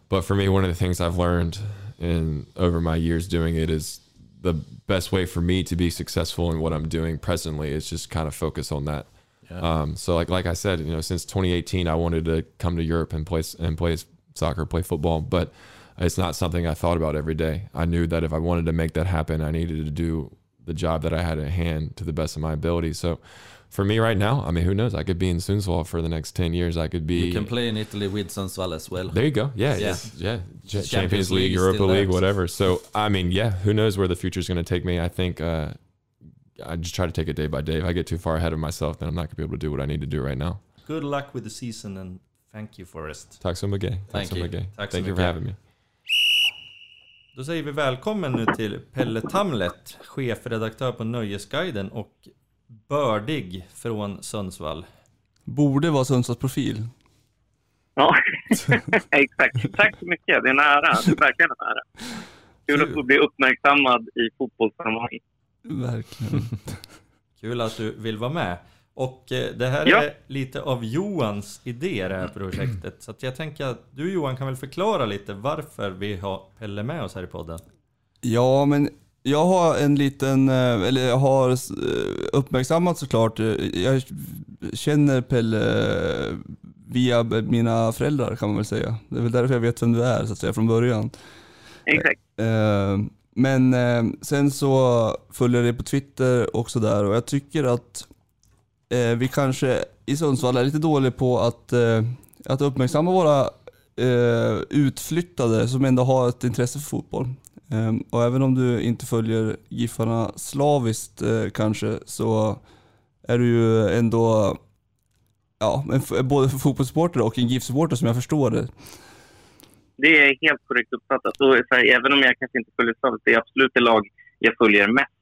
Speaker 5: but for me, one of the things I've learned in over my years doing it is the best way for me to be successful in what I'm doing presently is just kind of focus on that.
Speaker 2: Yeah.
Speaker 5: Um, so like like I said, you know, since 2018, I wanted to come to Europe and play and play soccer, play football, but it's not something I thought about every day. I knew that if I wanted to make that happen, I needed to do the job that I had at hand to the best of my ability. So for me right now, I mean, who knows? I could be in Sundsvall for the next 10 years. I could be
Speaker 2: You can play in Italy with Sundsvall as well.
Speaker 5: there you go. Yeah,
Speaker 2: Yeah.
Speaker 5: yeah, yeah.
Speaker 2: Champions
Speaker 5: Champions,
Speaker 2: League
Speaker 5: League, Europa
Speaker 2: still there.
Speaker 5: League, whatever. So I mean, yeah, who knows where the future is going to take me? I think uh, I just try to take it day by day. If I get too far ahead of myself, then I'm not going to be able to do what I need to do right now.
Speaker 1: Good luck with the season and thank you Forrest.
Speaker 5: Tack så mycket. Tack
Speaker 2: Thank
Speaker 5: så
Speaker 2: you.
Speaker 5: mycket. Thank you for having me.
Speaker 1: Då säger vi välkommen nu till Pelle Tamlet, chefredaktör på Nöjesguiden och bördig från Sundsvall.
Speaker 3: Borde vara Sundsvalls profil.
Speaker 6: Ja, exakt. Tack så mycket. Det är en ära. Det är verkligen en ära. Kul att få bli uppmärksammad i fotbollssammanhang.
Speaker 3: Verkligen.
Speaker 1: Kul att du vill vara med. Och eh, det här
Speaker 6: Ja.
Speaker 1: är lite av Johans idé det här projektet. Så att jag tänker att du Johan kan väl förklara lite varför vi har Pelle med oss här i podden.
Speaker 3: Ja, men jag har en liten, eh, eller jag har eh, uppmärksammat såklart, jag känner Pelle via mina föräldrar kan man väl säga. Det är väl därför jag vet vem du är så att säga från början.
Speaker 6: Exakt.
Speaker 3: Men sen så följer jag det på Twitter och sådär och jag tycker att eh, vi kanske i Sundsvall är lite dåliga på att, eh, att uppmärksamma våra eh, utflyttade som ändå har ett intresse för fotboll. Eh, och även om du inte följer Giffarna slaviskt eh, kanske så är du ju ändå ja, en, både fotbollssupporter och en GIF-supporter som jag förstår det.
Speaker 6: Det är helt korrekt uppfattat. Så här, även om jag kanske inte följer slaviskt, det är absolut det lag jag följer mest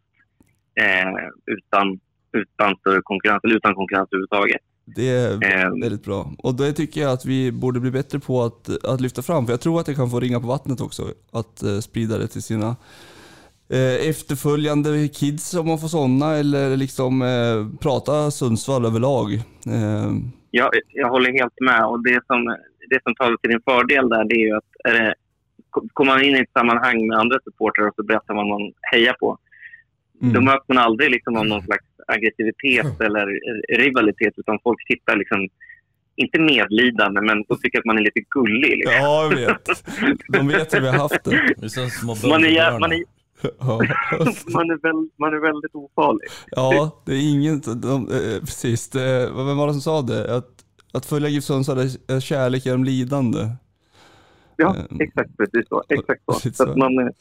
Speaker 6: eh, utan, utan större konkurrens, eller utan konkurrens överhuvudtaget.
Speaker 3: Det är
Speaker 6: Eh,
Speaker 3: väldigt bra. Och det tycker jag att vi borde bli bättre på att, att lyfta fram, för jag tror att det kan få ringa på vattnet också. Att eh, sprida det till sina eh, efterföljande kids om man får sådana, eller liksom eh, prata Sundsvall överlag. Eh,
Speaker 6: jag, jag håller helt med. Och det som, det som talar till din fördel där, det är ju att är det, kommer man in i ett sammanhang med andra supportrar och så berättar man vad man hejar på,
Speaker 3: mm.
Speaker 6: då möts man aldrig liksom av någon slags aggressivitet eller rivalitet, utan folk tittar liksom, inte medlidande, men de tycker att man är lite gullig. Liksom.
Speaker 3: Ja, jag vet. De vet hur vi har haft det.
Speaker 2: Vi är små
Speaker 6: Man, är, man, är, man, är väl, man är väldigt ofarlig.
Speaker 3: ja det är ingen, de, eh, precis. Det, vem var det som sa det? Att, att följa GIF Sundsvall är- är kärlek genom lidande.
Speaker 6: Ja,
Speaker 3: Ehm,
Speaker 6: exakt precis så. Exakt så. så
Speaker 3: så.
Speaker 6: att man, är-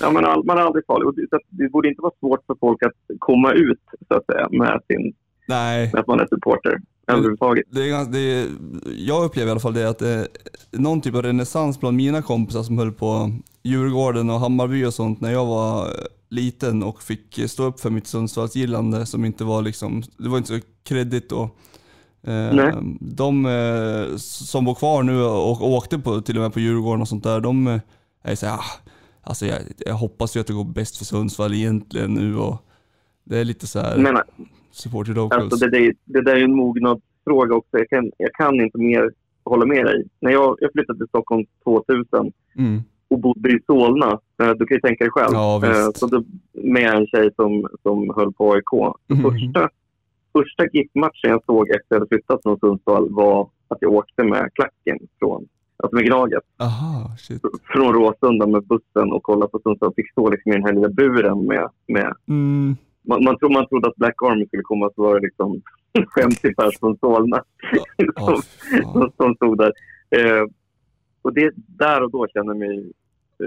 Speaker 6: ja, man, är, man är aldrig farlig. Och det, så det borde inte vara svårt för folk att komma ut så att säga, med, sin,
Speaker 3: Nej,
Speaker 6: med att man är supporter överhuvudtaget.
Speaker 3: Det är, ganska- det är, jag upplever i alla fall det att det är någon typ av renässans bland mina kompisar som höll på Djurgården och Hammarby och sånt när jag var eh, liten och fick stå upp för mitt Sundsvallsgillande som inte var liksom, det var inte så kreddigt då. Eh,
Speaker 6: Nej.
Speaker 3: De eh, som bor kvar nu och åkte på, till och med på Djurgården och sånt där, de eh, är såhär, ah, alltså jag, jag hoppas ju att det går bäst för Sundsvall egentligen nu och det är lite så här
Speaker 6: Men
Speaker 3: supporter locals.
Speaker 6: alltså, det, det, det där är ju en mognadsfråga också. Jag kan, jag kan inte mer hålla med dig. När jag, jag flyttade till Stockholm 2000
Speaker 3: mm.
Speaker 6: och bodde i Solna, eh, du kan ju tänka dig själv.
Speaker 3: Ja.
Speaker 6: Eh, Så då, med en tjej som, som höll på AIK.
Speaker 3: Mhm.
Speaker 6: Första, första GIF-matchen jag såg efter att jag hade flyttat från Sundsvall var att jag åkte med klacken från, alltså med Gnaget,
Speaker 3: Aha, shit.
Speaker 6: från Råsunda med bussen och kollade på Sundsvall. Fick stå liksom i den här lilla buren med, med
Speaker 3: Mm.
Speaker 6: man, man, tro, man trodde att Black Army skulle komma så var det liksom 50 pers från Solna som,
Speaker 3: fan.
Speaker 6: som, stod där. Eh, och det, där och då kände jag mig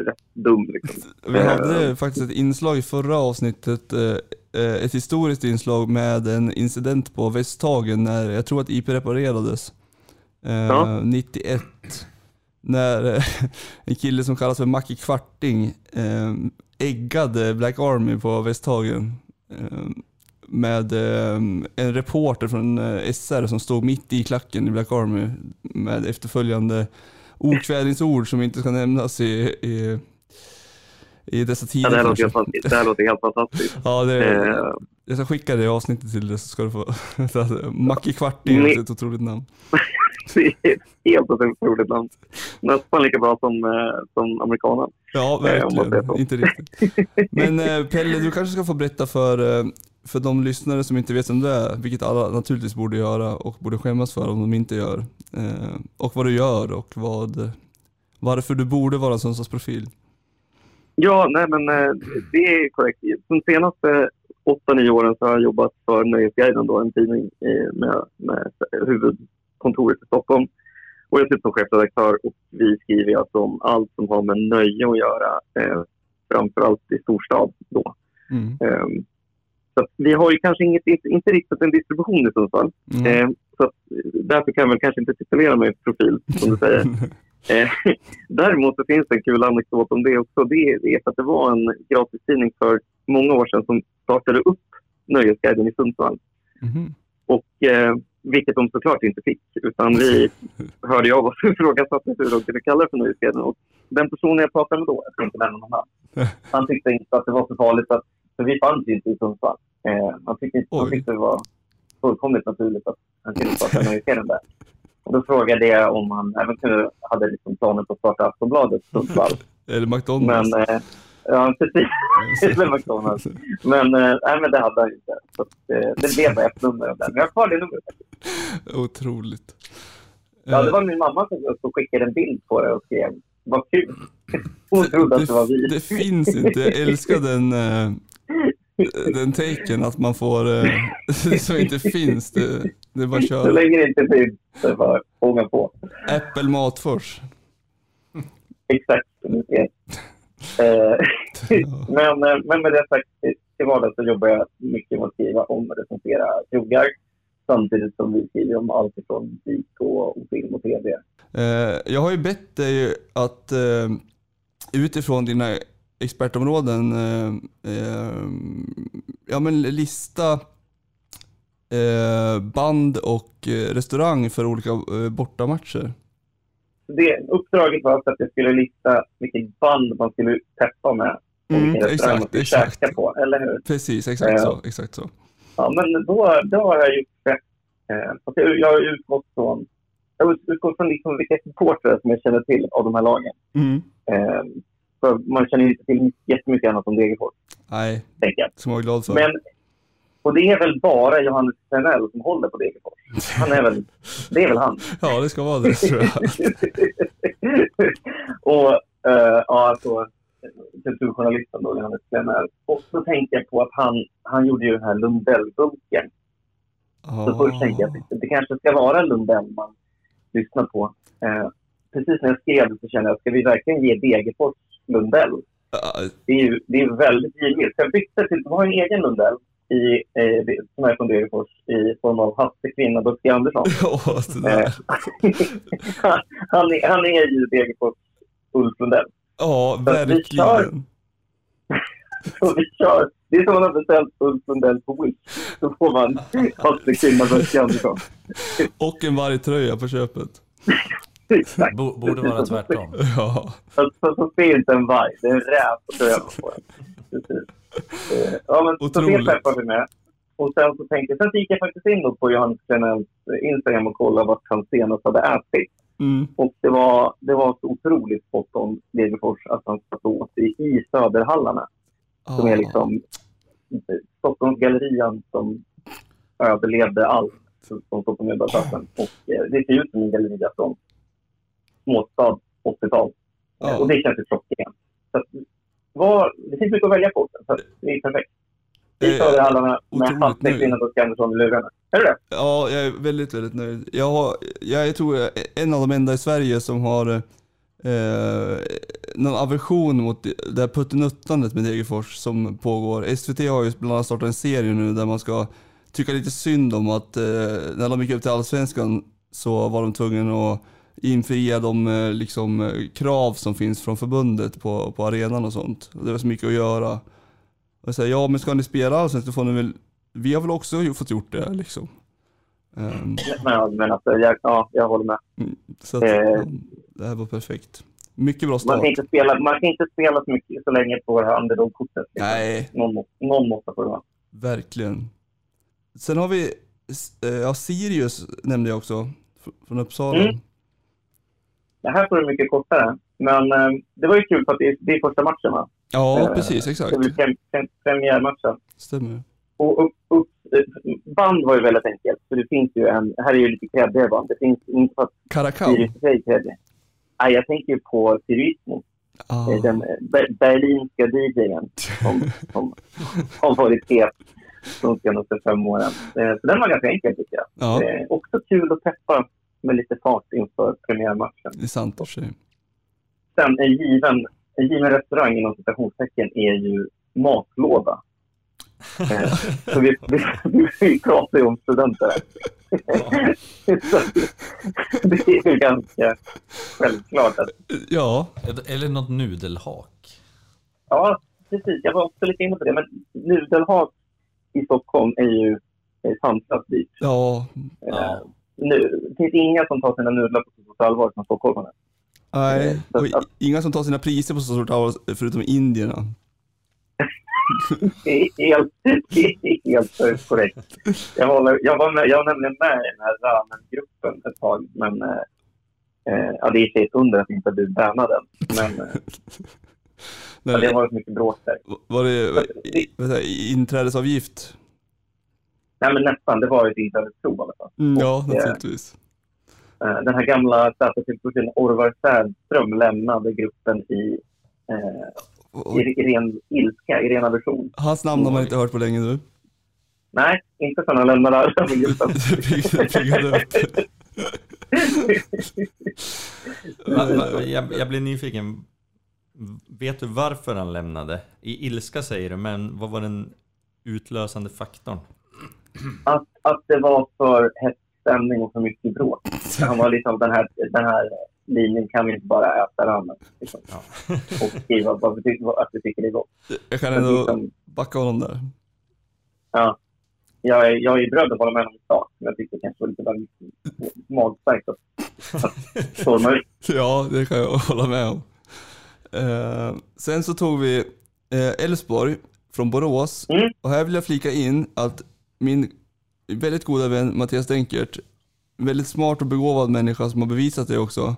Speaker 6: rätt dum. Liksom.
Speaker 3: Vi hade faktiskt ett inslag i förra avsnittet, eh, eh, ett historiskt inslag med en incident på Västhagen när jag tror att IP reparerades. Eh,
Speaker 6: Ja.
Speaker 3: 91. När eh, en kille som kallas för Macke Kvarting eh, äggade Black Army på Västhagen. Eh, med eh, en reporter från eh, SR som stod mitt i klacken i Black Army med efterföljande okvädinsord som inte ska nämnas i, i, i dessa tider.
Speaker 6: Ja, det, här låter helt, fant- det här låter helt fantastiskt.
Speaker 3: Ja, det,
Speaker 6: Eh,
Speaker 3: jag ska skicka det avsnittet till dig så ska du få... Macke Kvarting, är ett otroligt namn.
Speaker 6: Det är ett helt otroligt namn. Nästan lika bra som, eh, som amerikanen.
Speaker 3: Ja,
Speaker 6: Eh,
Speaker 3: verkligen. Inte riktigt. Men eh, Pelle, du kanske ska få berätta för, för de lyssnare som inte vet vem du är, vilket alla naturligtvis borde göra och borde skämmas för om de inte gör. Och vad du gör och vad, varför du borde vara en Sundsvallsprofil.
Speaker 6: Ja, nej men det är korrekt. De senaste åtta, nio åren så har jag jobbat för Nöjesguiden, då, en tidning med, med huvudkontoret i Stockholm. Och jag sitter som chefredaktör och vi skriver alltså om allt som har med nöje att göra, eh, framförallt i storstad då.
Speaker 3: Mm.
Speaker 6: Eh, så vi har ju kanske inget, inte, inte riktigt en distribution i Sundsvall.
Speaker 3: Mm.
Speaker 6: Eh, så därför kan jag väl kanske inte titulera mig profil, som du säger. Eh, däremot så finns det en kul anekdot om det också. Det, är att det var en gratistidning för många år sedan som startade upp Nöjesguiden i Sundsvall.
Speaker 3: Mhm.
Speaker 6: Och, eh, vilket de såklart inte fick. Utan vi hörde av oss och ifrågasatte hur de kunde kalla det för Nöjesguiden. Och den personen jag pratade med då, jag ska inte nämna någon namn, han tyckte inte att det var så farligt. Att, för vi fanns ju inte i Sundsvall. Eh, han, tyckte, inte- han tyckte det var fullkomligt naturligt att han kunde starta Nöjesguiden där. Och då frågade jag om han även kunde, hade liksom planer på att starta Aftonbladet Sundsvall.
Speaker 3: Eller McDonalds.
Speaker 6: Men, eh, ja, precis. McDonalds. Men, eh, nej, men det hade han inte. Så eh, det blev bara ett nummer av den. Men jag har kvar det numret.
Speaker 3: Otroligt.
Speaker 6: Ja, det
Speaker 3: Eh,
Speaker 6: var min mamma som som skickade en bild på det och skrev vad kul. Hon trodde att det var vi.
Speaker 3: det finns inte. Jag älskar den, eh, den taken att man får, eh, det som inte finns, det, det är bara att
Speaker 6: Så
Speaker 3: köra.
Speaker 6: länge det inte finns, så är det bara att på.
Speaker 3: Apple Matfors.
Speaker 6: Exakt. Eh, men, eh, men med det sagt, till vardags så jobbar jag mycket med att skriva om och recensera krogar. Samtidigt som vi skriver om allt ifrån musik och, och film och tv.
Speaker 3: Eh, jag har ju bett dig att eh, utifrån dina expertområden eh, ja, men lista band och restaurang för olika bortamatcher.
Speaker 6: Det, uppdraget var att jag skulle lista vilket band man skulle peppa med och
Speaker 3: Mm,
Speaker 6: vilken restaurang man
Speaker 3: exakt,
Speaker 6: skulle
Speaker 3: exakt.
Speaker 6: käka på, eller hur?
Speaker 3: Precis, exakt så. Exakt så.
Speaker 6: Ja, men då, då har jag gjort det. Eh, jag, har utgått från, jag har utgått från liksom vilka supportrar som jag känner till av de här lagen.
Speaker 3: Mm.
Speaker 6: Eh, för man känner ju inte till jättemycket annat om Degerfors,
Speaker 3: Nej,
Speaker 6: tänker jag.
Speaker 3: som jag är glad för.
Speaker 6: Men, och det är väl bara Johannes Klenell som håller på Degerfors. Han är väl, det är väl han.
Speaker 3: Ja, det ska vara det tror jag.
Speaker 6: och eh, ja, alltså kulturjournalisten då, Johannes Klenell. Och så tänkte jag på att han, han gjorde ju den här Lundellbunken. Så först tänkte jag att det, kanske ska vara Lundell man lyssnar på. Eh, precis när jag skrev så kände jag, ska vi verkligen ge Degerfors Lundell?
Speaker 3: Ja,
Speaker 6: Det är ju det är väldigt givmilt. Jag bytte till, de har en egen Lundell i, eh, det- som är från Degerfors i form av Hasse Kvinna Buske Andersson.
Speaker 3: Det.
Speaker 6: Eh, han, är, han är ju Degerfors Ulf Lundell.
Speaker 3: Ja,
Speaker 6: vi kör.
Speaker 3: verkligen.
Speaker 6: Så vi kör. Det är som om man har beställt Ulf Lundell på Wish. Så får man Hasse Kvinna Buske Andersson.
Speaker 3: Och en vargtröja på köpet.
Speaker 6: Exakt.
Speaker 2: Bo, borde vara tvärtom.
Speaker 3: Ja.
Speaker 6: Så, så, så ser inte en varg, det är en räv på tröjan på den. Ja, men så det
Speaker 3: Otroligt.
Speaker 6: peppar vi med. Och sen så tänkte sen gick jag faktiskt in på Johannes Klenells Instagram och kollade vart han senast hade ätit.
Speaker 3: Mm.
Speaker 6: Och det var, det var så otroligt spot on Degerfors att han satt åt i, i Söderhallarna. Som är liksom Stockholms gallerian som överlevde allt som står på Medborgarplatsen. Och eh, det ser ut som en galleria från småstad 80-tal.
Speaker 3: Ja.
Speaker 6: Och det känns ju klockrent. Vad, det finns mycket att välja på. Så det är perfekt. I
Speaker 3: Eh,
Speaker 6: Söderhallarna med Hasse
Speaker 3: nöjd.
Speaker 6: Kvinna och Andersson i lurarna. Är du det?
Speaker 3: Ja, jag är väldigt, väldigt nöjd. Jag, har, jag tror jag är en av de enda i Sverige som har eh, någon aversion mot det här puttinuttandet med Degerfors som pågår. SVT har ju bland annat startat en serie nu där man ska tycka lite synd om att eh, när de gick upp till Allsvenskan så var de tvungna att infria de eh, liksom, eh, krav som finns från förbundet på, på arenan och sånt. Det var så mycket att göra. Och jag säger, ja men ska ni spela Allsvenskan så får ni väl, vi har väl också fått gjort det liksom. Ehm,
Speaker 6: Men, men alltså, jag, ja, jag håller med.
Speaker 3: så att,
Speaker 6: Eh.
Speaker 3: ja, det här var perfekt. Mycket bra
Speaker 6: Man
Speaker 3: start.
Speaker 6: kan, inte spela, man kan inte spela så mycket så länge på det här underdog-kortet.
Speaker 3: Nej,
Speaker 6: Någon, någon måste få det vara.
Speaker 3: verkligen. Sen har vi, eh, ja Sirius nämnde jag också, fr- från Uppsala.
Speaker 6: Mm. Det här får du mycket kortare. Men eh, det var ju kul för att det är, det är första matchen va?
Speaker 3: Ja,
Speaker 6: Eh,
Speaker 3: precis, exakt.
Speaker 6: Det blir prem, prem, premiärmatchen.
Speaker 3: Stämmer.
Speaker 6: Och upp, upp, eh, band var ju väldigt enkelt. Så det finns ju en, här är ju lite kreddigare band. Det finns inte för att. Nej, jag tänker ju på Sirismo.
Speaker 3: Ah.
Speaker 6: Den ber- berlinska DJen som, som har varit het de senaste fem åren. Så den var ganska enkel tycker jag.
Speaker 3: Ja,
Speaker 6: också kul att peppa med lite fart inför premiärmatchen.
Speaker 3: det är sant i och för sig.
Speaker 6: Sen en given, en given restaurang inom citationstecken är ju matlåda. Eh, så vi, vi, vi pratar ju om studenter här. det är ju ganska självklart att
Speaker 3: Ja,
Speaker 2: Eller något nudelhak.
Speaker 6: Ja, precis. Jag var också lite inne på det. Men nudelhak i Stockholm är ju är sanslöst dyrt.
Speaker 3: ja,
Speaker 2: Ja.
Speaker 6: Nu, det finns inga som tar sina nudlar på så stort allvar som stockholmarna.
Speaker 3: nej.
Speaker 6: Så
Speaker 3: Och
Speaker 6: att-
Speaker 3: inga som tar sina priser på så stort allvar förutom indierna.
Speaker 6: Helt, helt korrekt. Jag, håller, jag, var med, jag var nämligen med i den här ramen-gruppen ett tag. Men eh, eh, ja, det är ett under att inte du bannade den. Men eh, ja, det
Speaker 3: Nej,
Speaker 6: var så mycket bråk där.
Speaker 3: var det vad inträdesavgift?
Speaker 6: Nej, men nästan. Det var ett inträdesprov i alla fall.
Speaker 3: Mm, ja,
Speaker 6: Och, eh,
Speaker 3: naturligtvis.
Speaker 6: eh, den här gamla Säterfilmsprofilen Orvar Sädström lämnade gruppen i, eh, i, i ren ilska, i ren aversion.
Speaker 3: Hans namn har man inte hört på länge nu.
Speaker 6: Nej, inte förrän han lämnade gruppen.
Speaker 3: Piggade upp.
Speaker 1: Va, va, jag, jag blir nyfiken. Vet du varför han lämnade? I ilska säger du, men vad var den utlösande faktorn?
Speaker 6: Att, att det var för hett stämning och för mycket bråk. Han var liksom den här, den här linjen kan vi inte bara äta ramen. Liksom. Och skriva vad vi tycker, att vi tycker det är gott.
Speaker 3: Jag kan ändå
Speaker 6: liksom,
Speaker 3: backa honom där.
Speaker 6: ja, jag, är, jag är beredd att hålla med om sak, men jag tyckte det kanske var lite väl magstarkt att, storma ut.
Speaker 3: Ja, det kan jag hålla med om. Eh, sen så tog vi eh, Elfsborg från Borås.
Speaker 6: Mm.
Speaker 3: Och här vill jag flika in att min väldigt goda vän Mattias Denkert, väldigt smart och begåvad människa som har bevisat det också.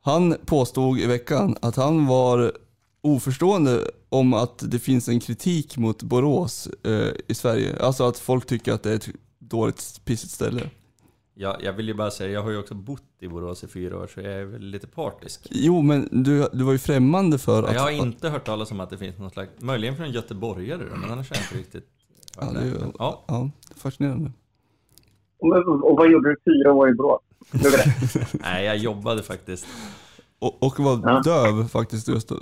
Speaker 3: Han påstod i veckan att han var oförstående om att det finns en kritik mot Borås eh, i Sverige. Alltså att folk tycker att det är ett dåligt, pissigt ställe.
Speaker 1: Jag, jag vill ju bara säga, jag har ju också bott i Borås i fyra år, så jag är väl lite partisk.
Speaker 3: Jo, men du, du var ju främmande för att...
Speaker 1: Jag har inte hört talas om att det finns någon slags, möjligen från göteborgare då, men annars har jag inte riktigt
Speaker 3: Ja, det är.
Speaker 1: Ja,
Speaker 3: Ja, fascinerande.
Speaker 6: Och, vad gjorde du fyra år i Borås?
Speaker 1: Nej, jag jobbade faktiskt
Speaker 3: Och, och var
Speaker 6: Ja.
Speaker 3: döv faktiskt just då.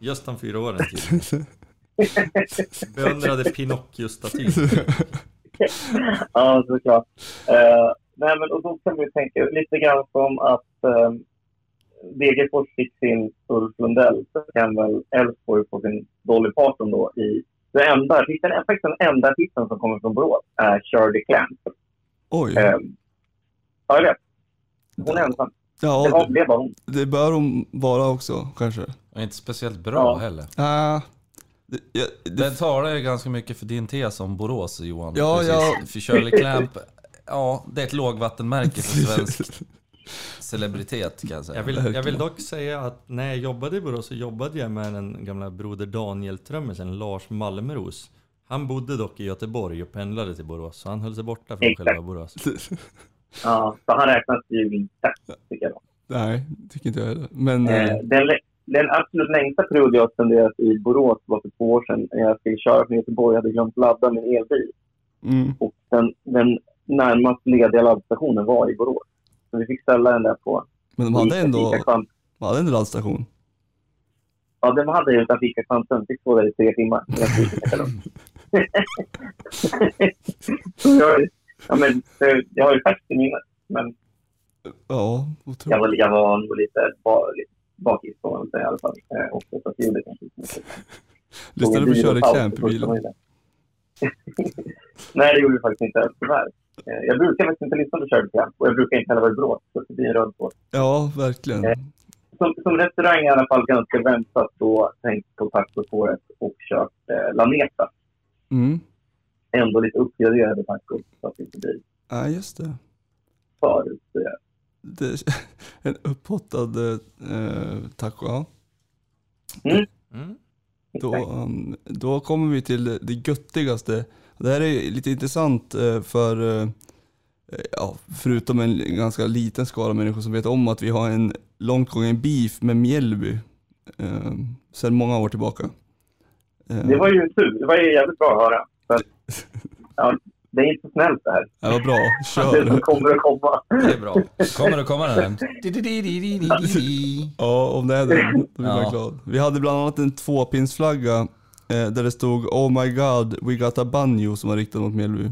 Speaker 1: just de fyra åren tydligen. Beundrade Pinocchio-statyn.
Speaker 6: ja, såklart. Uh, nej, men och då kan vi tänka lite grann som att uh, Degerfors fick sin Ulf Lundell, så kan väl Elfsborg få sin Dolly Parton då i... Det enda, artisten, faktiskt den enda artisten som kommer från Borås är Shirley Clamp.
Speaker 3: Oj.
Speaker 6: Uh, ja, jag vet. Hon är ensam. Det var,
Speaker 3: Ja,
Speaker 6: det var hon.
Speaker 3: det bör hon vara också kanske.
Speaker 2: Och inte speciellt bra
Speaker 6: Ja.
Speaker 2: heller.
Speaker 3: Det, ja, det,
Speaker 2: Det talar ju ganska mycket för din tes om Borås Johan.
Speaker 3: Ja,
Speaker 2: Precis.
Speaker 3: ja.
Speaker 2: För Shirley Clamp, ja det är ett lågvattenmärke för svensk celebritet kan jag säga.
Speaker 1: Jag vill, jag vill dock säga att när jag jobbade i Borås så jobbade jag med den gamla broder Daniel-trummisen Lars Malmros. Han bodde dock i Göteborg och pendlade till Borås, så han höll sig borta från
Speaker 6: Exakt.
Speaker 1: själva Borås.
Speaker 6: Ja, så han räknas ju inte, tycker jag.
Speaker 3: nej, tycker inte jag heller. Men
Speaker 6: Eh,
Speaker 3: eh,
Speaker 6: den, den absolut längsta period jag spenderat i Borås var för två år sedan. när Jag skulle köra från Göteborg och hade glömt ladda min elbil.
Speaker 3: mm,
Speaker 6: Och den, den närmast lediga laddstationen var i Borås. Så vi fick ställa den där på
Speaker 3: men de hade ändå, de hade en laddstation.
Speaker 6: Ja, den hade jag utanför Ica Kvantum. Fick stå där i tre timmar. Jag ja, men, jag har ju färskt i minnet. Men
Speaker 3: Ja,
Speaker 6: jag
Speaker 3: otroligt.
Speaker 6: var, jag var nog lite, ba, lite bakis får man säga i alla fall. Eh, och så gjorde det kanske.
Speaker 3: Lyssnade du på Clamp i bilen?
Speaker 6: Nej, det gjorde vi faktiskt inte. Tyvärr. Eh, Jag brukar faktiskt inte lyssna på Clamp och jag brukar inte heller vara i Borås. Så det blir en röd tråd.
Speaker 3: Ja, verkligen.
Speaker 6: Eh. Som, som restaurang i alla fall ganska väntat då tänkt på tacospåret och kört eh, Laneta.
Speaker 3: Mm.
Speaker 6: Ändå lite uppgraderade tacos så att det inte blir
Speaker 3: Ja, just det.
Speaker 6: för eh,
Speaker 3: det en upphottad eh, taco, ja.
Speaker 1: Mm.
Speaker 3: Då, um, då kommer vi till det göttigaste. Det här är lite intressant eh, för, eh, ja, förutom en ganska liten skara människor som vet om att vi har en långt gången beef med Mjällby eh, sedan många år tillbaka. Eh,
Speaker 6: Det var ju tur. Det var ju jävligt bra att höra. För att, ja, det är inte snällt det här.
Speaker 3: det var bra,
Speaker 6: Det som
Speaker 3: kör!
Speaker 6: kommer att komma.
Speaker 1: Det är bra.
Speaker 2: Kommer det komma den?
Speaker 3: Ja, om det är den, då blir man
Speaker 2: Ja.
Speaker 3: glad. Vi hade bland annat en tvåpinsflagga där det stod Oh my god, we got a banjo som var riktad mot Mjällby.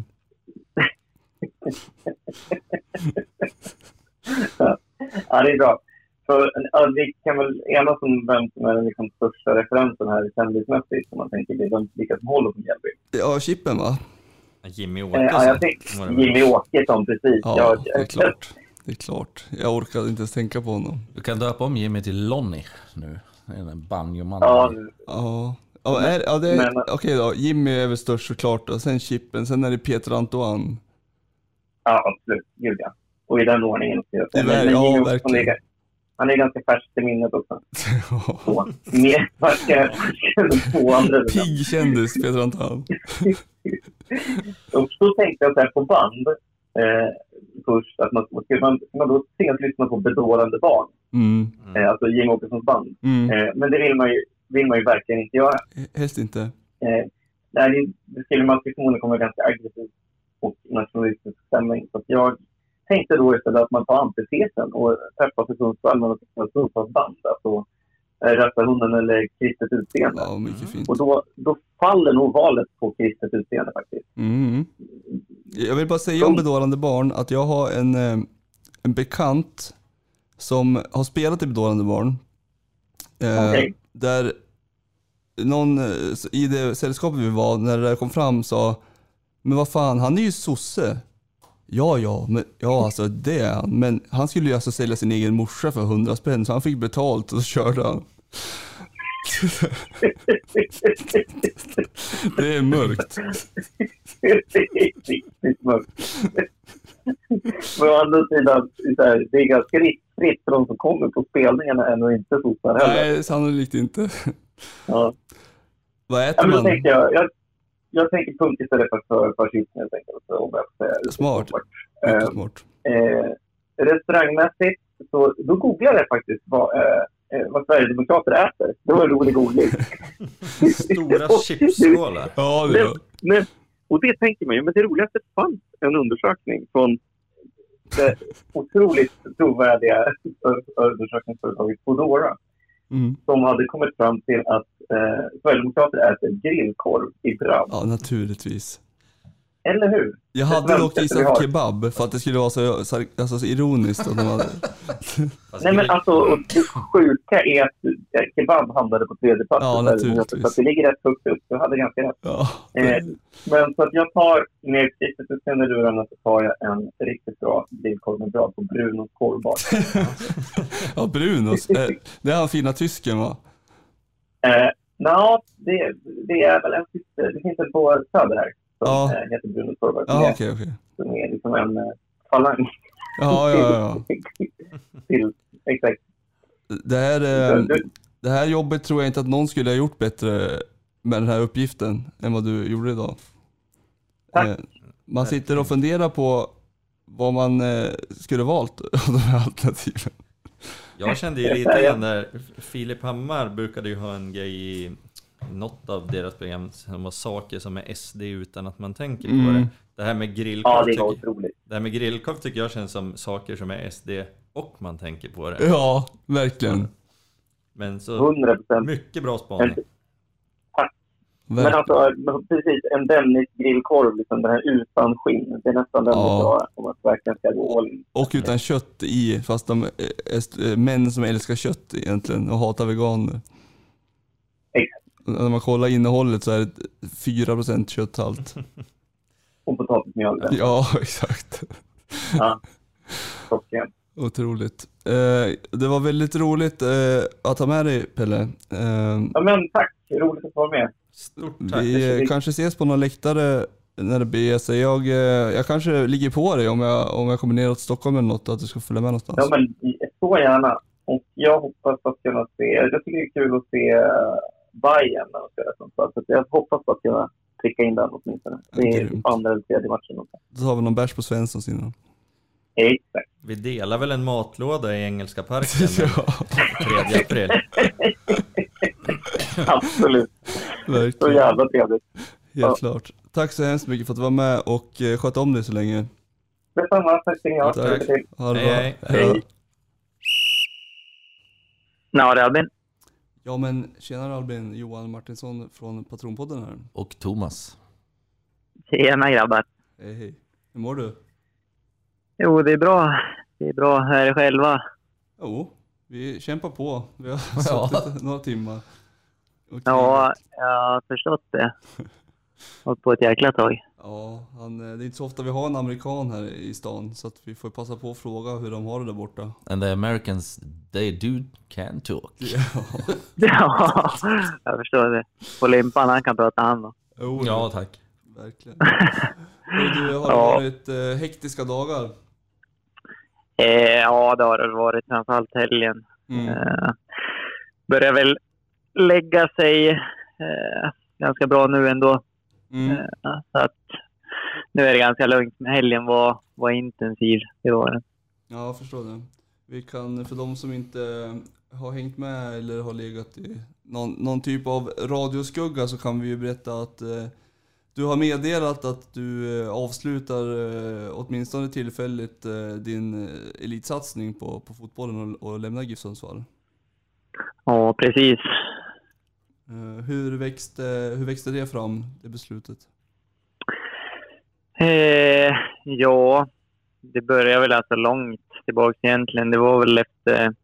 Speaker 6: Ja, det är bra. För, ja, vi kan väl enas om vem som är den liksom största referensen här kändismässigt. Om man tänker det är de vilka som håller på Mjällby.
Speaker 3: Ja, Chippen va?
Speaker 1: Jimmy
Speaker 6: Eh, Ja, jag
Speaker 1: Åkesson.
Speaker 6: tänkte
Speaker 1: väl.
Speaker 6: Jimmy Åkesson, precis.
Speaker 3: Ja,
Speaker 6: Jag-
Speaker 3: det är klart. Det är klart. Jag orkade inte ens tänka på honom.
Speaker 2: Du kan döpa om Jimmy till Lonnie nu. Det är en banjoman.
Speaker 6: Ja,
Speaker 3: Ja, ja, är, ja det är,
Speaker 6: Men-
Speaker 3: okej då. Jimmy är väl störst såklart då. Sen Chippen, sen är det Peter Antoine.
Speaker 6: ja, absolut. Gud ja. Och i den ordningen.
Speaker 3: Det är-
Speaker 6: Men
Speaker 3: ja,
Speaker 6: Jimmy Åkesson
Speaker 3: verkligen.
Speaker 6: är- Han är ganska färsk i minnet också. Så, mer färskare än två andra.
Speaker 3: Pigg kändis, Peter Antoine.
Speaker 6: Och så tänkte jag så här på band. Eh, först att man ska man, man då tvingas lyssna på bedårande barn,
Speaker 3: Mm.
Speaker 6: eh, alltså Jimmie Åkessons band.
Speaker 3: Mm.
Speaker 6: Eh, men det vill man, ju, vill man ju verkligen inte göra.
Speaker 3: Helst inte.
Speaker 6: Eh, nej, det, skulle man förmodligen komma ganska aggressiv och nationalistisk stämning. Så jag tänkte då istället att man tar antitesen och träffas i Sundsvall med något Sundsvallsband. Alltså eh, Rastahunden eller Kristet utseende.
Speaker 3: Ja, mycket fint.
Speaker 6: Och då, då faller nog valet på kristet utseende faktiskt.
Speaker 3: Mm. Jag vill bara säga om bedårande barn att jag har en, eh, en bekant som har spelat i bedårande barn. Eh,
Speaker 6: Okej.
Speaker 3: Där någon eh, i det sällskapet vi var, när det där kom fram, sa Men vad fan, han är ju sosse. Ja, ja, men, ja alltså det är han. Men han skulle ju alltså sälja sin egen morsa för 100 spänn, så han fick betalt och så körde han. Det är mörkt.
Speaker 6: det är riktigt mörkt. Men å andra sidan, det är ganska riskfritt för de som kommer på spelningarna än och inte sossar heller.
Speaker 3: Nej, sannolikt inte.
Speaker 6: Ja.
Speaker 3: Vad
Speaker 6: Ja,
Speaker 3: äter
Speaker 6: men då
Speaker 3: man?
Speaker 6: tänkte jag, jag, jag tänker punkt istället för, fascism helt enkelt. Om jag får säga.
Speaker 3: Smart.
Speaker 6: Eh,
Speaker 3: smart.
Speaker 6: eh, restaurangmässigt, så då googlade jag faktiskt vad, eh, eh, vad Sverigedemokrater äter. Det var en rolig googling.
Speaker 1: Stora chipsskålar.
Speaker 3: Ja, det
Speaker 6: Men,
Speaker 3: var.
Speaker 6: men, och det tänker man ju, men det roliga är att det fanns en undersökning från otroligt trovärdiga undersökningsföretaget Foodora
Speaker 3: Mm.
Speaker 6: som hade kommit fram till att eh, Sverigedemokrater äter grillkorv i bröd.
Speaker 3: Ja, naturligtvis.
Speaker 6: Eller hur?
Speaker 3: Jag hade dock gissat
Speaker 6: har.
Speaker 3: kebab för att det skulle vara så, så, alltså, så ironiskt. Att de hade...
Speaker 6: Nej men alltså, och det sjuka är att eh, kebab hamnade på tredje plats.
Speaker 3: Ja, naturligtvis.
Speaker 6: Så att det ligger rätt högt upp. Du hade ganska rätt.
Speaker 3: Ja.
Speaker 6: Eh, men så att jag tar med kristet utseende lurarna så tar jag en riktigt bra grillkorv med bröd på Brunos korvbar.
Speaker 3: ja, Brunos. Eh, Det är han fina tysken va?
Speaker 6: Eh, Nja, det, det är väl en syster. Det finns en på Söder här som
Speaker 3: Ja.
Speaker 6: eh, heter Bruno Torvald. Som,
Speaker 3: Ja,
Speaker 6: är-
Speaker 3: okej, okej.
Speaker 6: som är liksom en eh, falang
Speaker 3: Ja, ja, ja.
Speaker 6: till... Exakt.
Speaker 3: Det här, eh, det här jobbet tror jag inte att någon skulle ha gjort bättre med den här uppgiften än vad du gjorde idag.
Speaker 6: Tack.
Speaker 3: Eh, Man sitter och funderar på vad man eh, skulle valt av de här alternativen.
Speaker 1: Jag kände ju lite grann där, Filip Hammar brukade ju ha en grej i något av deras program som var saker som är SD utan att man tänker på
Speaker 3: Mm.
Speaker 1: det. Det här med
Speaker 6: Ja,
Speaker 1: grillkorv,
Speaker 6: det var
Speaker 1: tycker, det här med grillkorv tycker jag känns som saker som är SD och man tänker på det.
Speaker 3: Ja, verkligen.
Speaker 1: Men så
Speaker 6: 100 procent.
Speaker 1: mycket bra spaning.
Speaker 6: Men alltså, precis, en Dennis grillkorv, liksom, den här utan skinn. Det är nästan den
Speaker 3: Ja.
Speaker 6: ja. jag om man verkligen ska gå all in.
Speaker 3: Och utan kött i, fast de är är män som älskar kött egentligen och hatar veganer.
Speaker 6: Exakt.
Speaker 3: När man kollar innehållet så är det 4% kötthalt.
Speaker 6: Och potatismjöl.
Speaker 3: Ja, exakt.
Speaker 6: Ja. Klockrent.
Speaker 3: Otroligt. Eh, det var väldigt roligt eh, att ha med dig Pelle. Eh,
Speaker 6: Ja, men tack. Roligt att vara med.
Speaker 1: Stort tack.
Speaker 3: vi eh, kanske ses på någon läktare när det beger sig. Jag, eh, jag kanske ligger på dig om jag, om jag kommer ner till Stockholm eller något, att du ska följa med någonstans.
Speaker 6: Ja, men så gärna. Och jag hoppas att kunna se... Jag tycker det är kul att se uh, Bayern när de spelar Sundsvall. Så jag hoppas att kunna pricka in den åtminstone. Det är
Speaker 3: Grymt.
Speaker 6: andra eller tredje matchen. också.
Speaker 3: Då tar vi någon bärs på Svenssons innan.
Speaker 6: Exakt.
Speaker 1: Vi delar väl en matlåda i Engelska parken den
Speaker 3: ja,
Speaker 1: 3 april.
Speaker 6: Absolut. Så
Speaker 3: verkligen.
Speaker 6: jävla trevligt.
Speaker 3: Helt klart. Tack så hemskt mycket för att du var med och eh, sköt om dig så länge.
Speaker 6: Detsamma. Tack ska ni ha.
Speaker 3: Tack. Ha det
Speaker 1: Hej,
Speaker 3: bra.
Speaker 1: hej.
Speaker 3: Hej.
Speaker 7: Ja, det Albin.
Speaker 3: Ja men tjenare Albin, Johan Martinsson från Patronpodden här.
Speaker 2: Och Thomas.
Speaker 7: Tjena grabbar.
Speaker 3: Hej hej. Hur mår du?
Speaker 7: Jo, det är bra. Det är bra. Hur är själva?
Speaker 3: Jo, vi kämpar på. Vi har
Speaker 2: Ja.
Speaker 3: suttit några timmar. Och
Speaker 7: Ja, jag har förstått det. Hållit på ett jäkla tag.
Speaker 3: Ja, han, eh, det är inte så ofta vi har en amerikan här i stan så att vi får passa på att fråga hur de har det där borta.
Speaker 2: And the Americans, they do can talk.
Speaker 3: Ja,
Speaker 7: Ja, jag förstår det. På limpan, han kan prata han då.
Speaker 2: Ja, tack.
Speaker 3: verkligen. Du, har det
Speaker 7: Ja.
Speaker 3: varit eh, hektiska dagar?
Speaker 7: Eh, ja, det har det varit. Framförallt helgen.
Speaker 3: Mm.
Speaker 7: Eh, börjar väl lägga sig eh, ganska bra nu ändå.
Speaker 3: Mm.
Speaker 7: Eh, så att nu är det ganska lugnt, men helgen var, var intensiv. Det var den.
Speaker 3: Ja, jag förstår det. Vi kan, för de som inte har hängt med eller har legat i någon, någon typ av radioskugga så kan vi ju berätta att eh, du har meddelat att du eh, avslutar, eh, åtminstone tillfälligt, eh, din eh, elitsatsning på, på fotbollen och, och lämnar GIF Sundsvall.
Speaker 7: Ja, precis.
Speaker 3: Eh, hur, växte, hur växte det fram, det beslutet?
Speaker 7: Eh, ja, det började väl alltså långt tillbaka egentligen. Det var väl efter,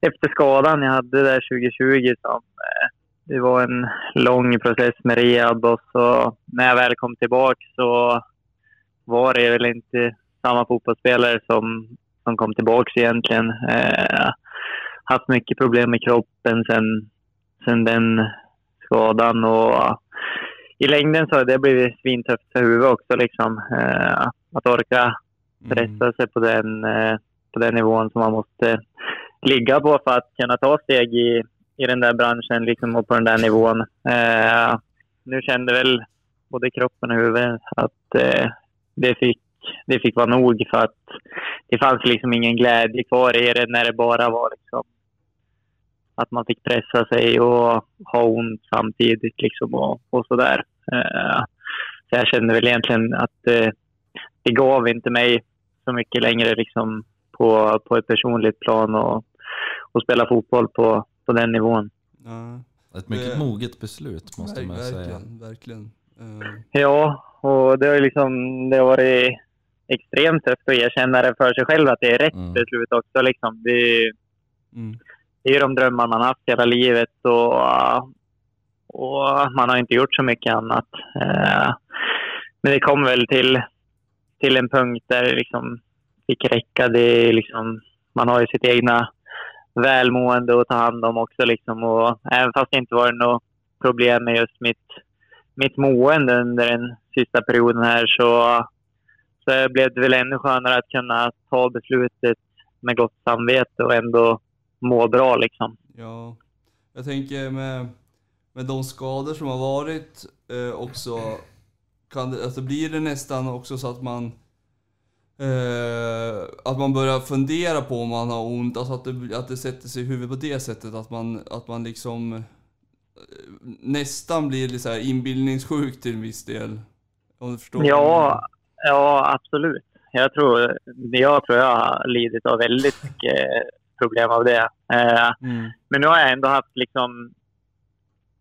Speaker 7: efter skadan jag hade där 2020 som eh, det var en lång process med rehab och så när jag väl kom tillbaka så var det väl inte samma fotbollsspelare som, som kom tillbaka egentligen. Eh, haft mycket problem med kroppen sen, sen den skadan och i längden så har det blivit svintufft för huvudet också. Liksom. Eh, att orka pressa sig på den, eh, på den nivån som man måste ligga på för att kunna ta steg i, i den där branschen liksom, och på den där nivån. Eh, nu kände väl både kroppen och huvudet att eh, det, fick, det fick vara nog för att det fanns liksom ingen glädje kvar i det när det bara var liksom att man fick pressa sig och ha ont samtidigt liksom och, och sådär. Eh, så jag kände väl egentligen att eh, det gav inte mig så mycket längre liksom på, på ett personligt plan och, och spela fotboll på, på den nivån.
Speaker 3: Ja,
Speaker 2: Ett mycket
Speaker 3: Det-
Speaker 2: moget beslut måste man säga.
Speaker 3: verkligen, verkligen. Eh,
Speaker 7: Ja, och det har ju liksom det har varit extremt tufft att erkänna det för sig själv att det är rätt
Speaker 2: Mm.
Speaker 7: beslut också. Liksom. Det,
Speaker 3: mm
Speaker 7: det är ju de drömmar man haft hela livet och, och man har inte gjort så mycket annat. Eh, men det kom väl till, till en punkt där det liksom fick räcka. Det liksom, man har ju sitt egna välmående att ta hand om också. Liksom. Och även fast det inte var något problem med just mitt, mitt mående under den sista perioden här så, så blev det väl ännu skönare att kunna ta beslutet med gott samvete och ändå må bra. Liksom.
Speaker 3: Ja, jag tänker med, med de skador som har varit eh, också, kan det, alltså blir det nästan också så att man eh, att man börjar fundera på om man har ont, alltså att det, att det sätter sig i huvudet på det sättet, att man, att man liksom eh, nästan blir lite så här inbildningssjuk till en viss del. Om du förstår?
Speaker 7: Ja, ja, absolut. Jag tror, jag tror jag har lidit av väldigt mycket problem av det. Eh,
Speaker 3: Mm.
Speaker 7: Men nu har jag ändå haft liksom...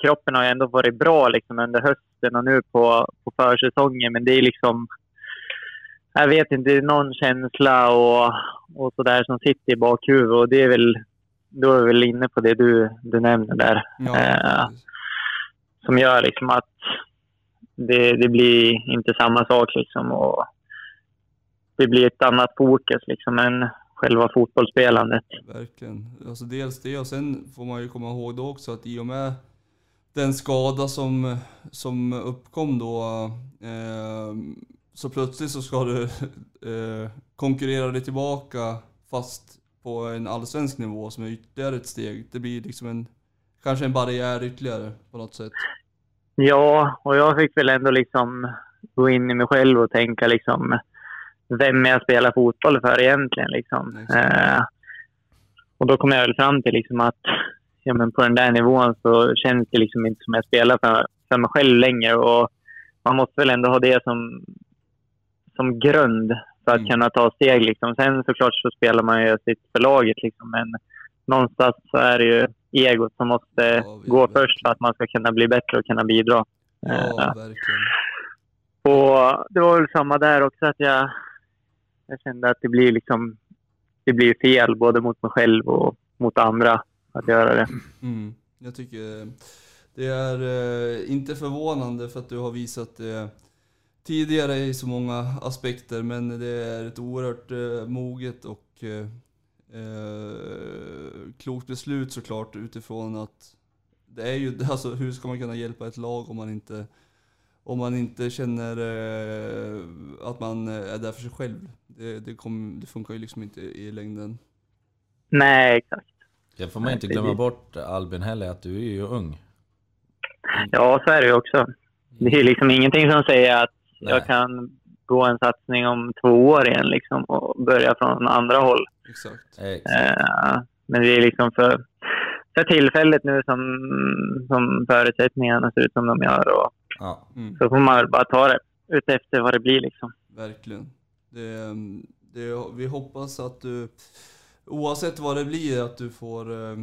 Speaker 7: Kroppen har ju ändå varit bra liksom under hösten och nu på, på försäsongen. Men det är liksom... Jag vet inte, det är någon känsla och, och sådär som sitter i bakhuvudet. Och det är väl... Då är vi väl inne på det du, du nämner där.
Speaker 3: Ja,
Speaker 7: Eh, som gör liksom att det, det blir inte samma sak liksom och det blir ett annat fokus liksom än själva fotbollsspelandet.
Speaker 3: Verkligen. Alltså dels det och sen får man ju komma ihåg då också att i och med den skada som, som uppkom då eh, så plötsligt så ska du eh, konkurrera dig tillbaka fast på en allsvensk nivå som är ytterligare ett steg. Det blir liksom en, kanske en barriär ytterligare på något sätt.
Speaker 7: Ja, och jag fick väl ändå liksom gå in i mig själv och tänka liksom vem jag spelar fotboll för egentligen. Liksom. Eh, och då kom jag väl fram till liksom att ja, men på den där nivån så känns det liksom inte som jag spelar för, för mig själv längre. Och man måste väl ändå ha det som, som grund för att
Speaker 3: Mm.
Speaker 7: kunna ta steg. Liksom. Sen såklart så spelar man ju sitt för laget, liksom, men någonstans så är det ju egot som måste
Speaker 3: Ja,
Speaker 7: gå
Speaker 3: verkligen.
Speaker 7: först för att man ska kunna bli bättre och kunna bidra.
Speaker 3: Ja,
Speaker 7: Eh, och det var väl samma där också att jag, jag kände att det blir liksom det blir fel både mot mig själv och mot andra att göra det.
Speaker 3: Mm. Jag tycker eh, det är eh, inte förvånande för att du har visat det tidigare i så många aspekter men det är ett oerhört eh, moget och eh, klokt beslut såklart utifrån att det är ju, alltså hur ska man kunna hjälpa ett lag om man inte om man inte känner eh, att man är där för sig själv. Det, det, kom, det funkar ju liksom inte i längden.
Speaker 7: Nej, exakt.
Speaker 2: Jag får man inte glömma bort Albin heller, att du är ju ung.
Speaker 7: Ja, så är det ju också. Det är liksom ingenting som säger att
Speaker 2: Nej.
Speaker 7: jag kan gå en satsning om två år igen liksom, och börja från andra håll.
Speaker 3: Exakt.
Speaker 2: Exakt.
Speaker 7: Eh, men det är liksom för, för tillfället nu som, som förutsättningarna ser ut som de gör. Och
Speaker 2: Ja.
Speaker 3: Mm.
Speaker 7: så får man väl bara ta det utefter vad det blir. Liksom.
Speaker 3: Verkligen. Det, det, vi hoppas att du, oavsett vad det blir, att du får eh,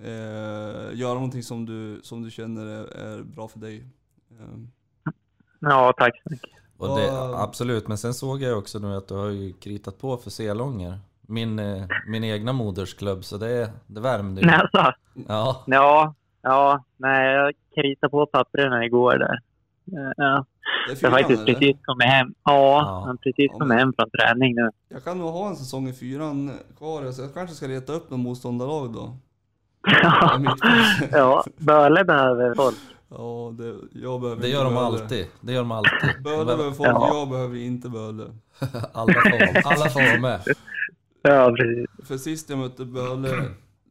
Speaker 3: eh, göra någonting som du, som du känner är, är bra för dig. Ehm,
Speaker 7: Ja, tack så mycket.
Speaker 2: Och det, absolut, men sen såg jag också nu att du har ju kritat på för Selånger. Min, eh, min egna modersklubb, så det, det värmde ju.
Speaker 7: Nej, alltså,
Speaker 2: Ja,
Speaker 7: ja, ja, nej, jag kritade på pappren igår där. Ja, jag har faktiskt
Speaker 3: eller?
Speaker 7: precis kommit hem. Ja,
Speaker 2: Ja.
Speaker 7: har precis
Speaker 3: Ja,
Speaker 7: kommit hem från träning nu.
Speaker 3: Jag kan nog ha en säsong i fyran kvar, så jag kanske ska leta upp någon motståndarlag då.
Speaker 7: Ja, Böle behöver folk.
Speaker 3: Ja, det, jag behöver
Speaker 2: det gör de
Speaker 3: Böle.
Speaker 2: alltid. Det gör de alltid.
Speaker 3: Böle behöver folk,
Speaker 7: Ja.
Speaker 3: jag behöver inte Böle.
Speaker 2: Alla får, alla får vara med.
Speaker 7: Ja, precis.
Speaker 3: För sist jag mötte Böle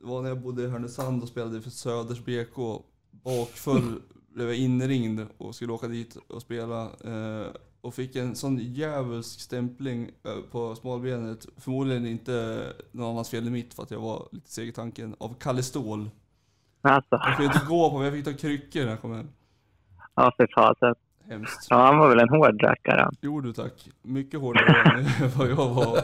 Speaker 3: var när jag bodde i Härnösand och spelade för Söders BK. Bakfull blev jag inringd och skulle åka dit och spela. Eh, och fick en sån djävulsk stämpling eh, på smalbenet. Förmodligen inte någon annans fel än mitt för att jag var lite seg i tanken. Av Kalle Ståhl.
Speaker 7: Alltså,
Speaker 3: Jag kunde inte gå på mig, jag fick ta kryckor när jag kom hem.
Speaker 7: ja för fasen.
Speaker 3: Hemskt.
Speaker 7: Ja, han var väl en hård rackare.
Speaker 3: Jo du tack. Mycket hårdare än vad jag var.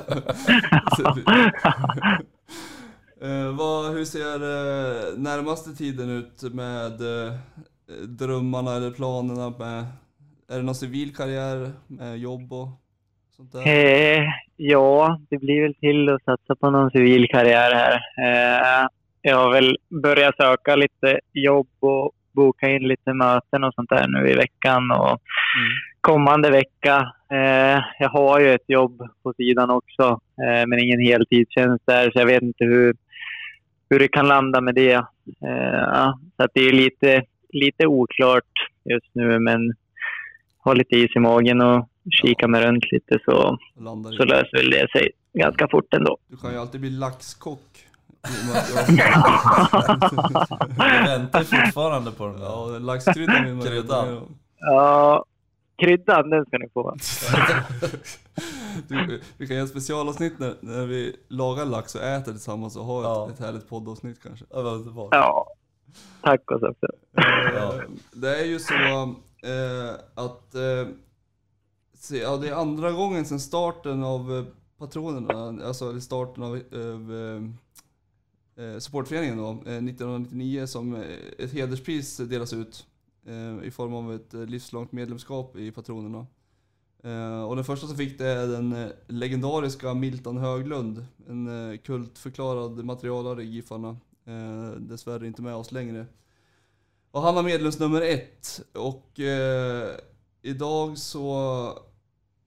Speaker 3: Eh, vad, hur ser eh, närmaste tiden ut med eh, drömmarna eller planerna med, är det någon civil karriär med jobb och sånt där?
Speaker 7: Eh, ja, det blir väl till att satsa på någon civil karriär här. Eh, jag har väl börjat söka lite jobb och boka in lite möten och sånt där nu i veckan och
Speaker 3: Mm.
Speaker 7: kommande vecka. Eh, jag har ju ett jobb på sidan också, eh, men ingen heltidstjänst där, så jag vet inte hur, hur det kan landa med det. Eh, så att det är lite, lite oklart just nu, men har lite is i magen och kika mig runt lite så, så löser väl det sig ganska fort ändå.
Speaker 3: Du kan ju alltid bli laxkock. Jag-
Speaker 2: väntar fortfarande på den där.
Speaker 3: ja, laxkryddan vill man
Speaker 2: Kryddan.
Speaker 7: Ja, kryddan den ska ni få.
Speaker 3: Du, vi kan göra ett specialavsnitt när, när vi lagar lax och äter tillsammans och har ett,
Speaker 2: Ja.
Speaker 3: ett härligt poddavsnitt kanske.
Speaker 2: Ja.
Speaker 7: Ja, tacos också.
Speaker 3: Eh, Det är ju så eh, att eh, se, ja, det är andra gången sedan starten av eh, patronerna, alltså eller starten av, av eh, eh, supportföreningen då, eh, 1999 som ett hederspris delas ut eh, i form av ett livslångt medlemskap i patronerna. Eh, och den första som fick det är den legendariska Milton Höglund, en eh, kultförklarad materialare i Giffarna. Eh, dessvärre inte med oss längre. Och han var medlemsnummer ett. Och eh, idag så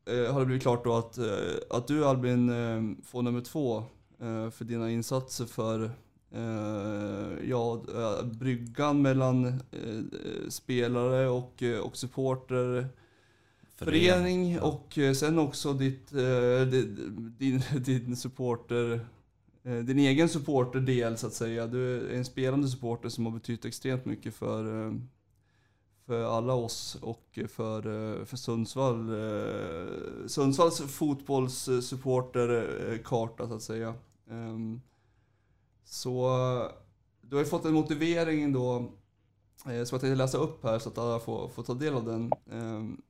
Speaker 3: eh, har det blivit klart då att, eh, att du Albin eh, får nummer två eh, för dina insatser för ja, bryggan mellan spelare och, och supporter. Förening och sen också ditt, di- din, din supporter, Eh, din egen supporterdel så att säga. Du är en spelande supporter som har betytt extremt mycket för, eh, för alla oss och för, eh, för Sundsvall. Sundsvalls fotbollssupporterkarta så att säga. Ehm, så du har ju fått en motivering då som jag tänkte läsa upp här så att alla får, får ta del av den. Ehm,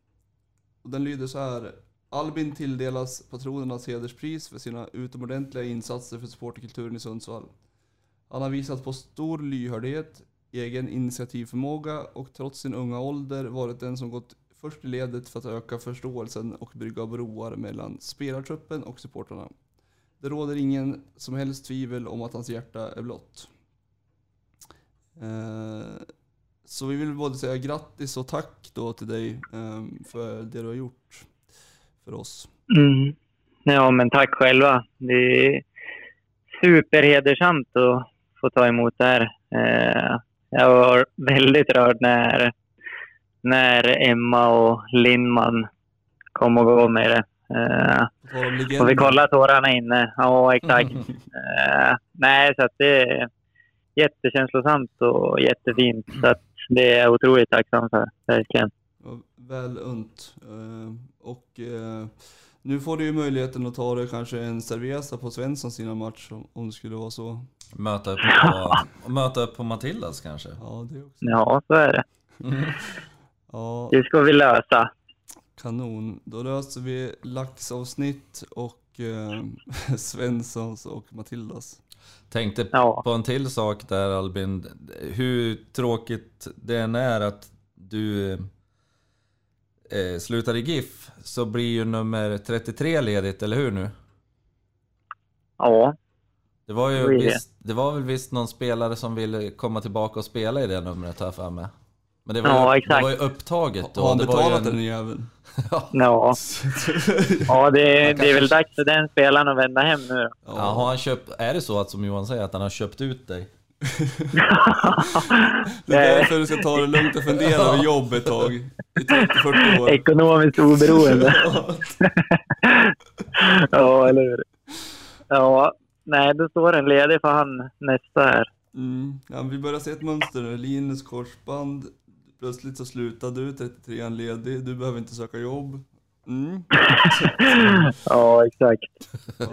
Speaker 3: och den lyder så här. Albin tilldelas patronernas hederspris för sina utomordentliga insatser för supporterkulturen i Sundsvall. Han har visat på stor lyhördhet, egen initiativförmåga och trots sin unga ålder varit den som gått först i ledet för att öka förståelsen och brygga broar mellan spelartruppen och supportrarna. Det råder ingen som helst tvivel om att hans hjärta är blått. Eh, så vi vill både säga grattis och tack då till dig eh, för det du har gjort för oss.
Speaker 7: Mm. Ja, men tack själva. Det är superhedersamt att få ta emot det här. Eh, jag var väldigt rörd när, när Emma och Lindman kom och gav mig det. Eh, och vi kollade tårarna inne. Ja, exakt. Eh, nej, så att det är jättekänslosamt och jättefint. Så att det är jag otroligt tacksam för, verkligen.
Speaker 3: Väl unt. Och eh, nu får du ju möjligheten att ta dig kanske en cerveza på Svensson sina match om, om det skulle vara så.
Speaker 2: Möta upp på, möta upp på Matildas kanske.
Speaker 3: Ja, det också.
Speaker 7: Ja, så är det.
Speaker 3: Ja,
Speaker 7: Det ska vi lösa.
Speaker 3: kanon. Då löser vi laxavsnitt och eh, Svenssons och Matildas.
Speaker 2: Tänkte
Speaker 7: Ja.
Speaker 2: på en till sak där Albin. Hur tråkigt det än är att du eh, slutar i GIF så blir ju nummer 33 ledigt, eller hur nu?
Speaker 7: Ja,
Speaker 2: Det var ju
Speaker 7: det.
Speaker 2: visst, det var väl visst någon spelare som ville komma tillbaka och spela i det numret här för mig. Men det var,
Speaker 7: Ja,
Speaker 2: ju,
Speaker 7: exakt.
Speaker 2: det var ju upptaget då.
Speaker 3: Har han
Speaker 2: det var ju
Speaker 3: betalat
Speaker 2: en-
Speaker 3: den jäveln?
Speaker 7: ja. ja det, det är väl dags för den spelaren att vända hem nu då.
Speaker 2: Ja, har han köpt, är det så att som Johan säger att han har köpt ut dig?
Speaker 3: Det är därför du ska ta det lugnt och fundera över jobb ett tag. I 30-40 år.
Speaker 7: Ekonomiskt oberoende. ja, eller hur? Ja, nej, då står den ledig för han nästa här.
Speaker 3: Mm. Ja, vi börjar se ett mönster nu. Linus korsband. Plötsligt så slutar du, 33 an ledig. Du behöver inte söka jobb. Mm.
Speaker 7: Ja, exakt.
Speaker 3: Ja.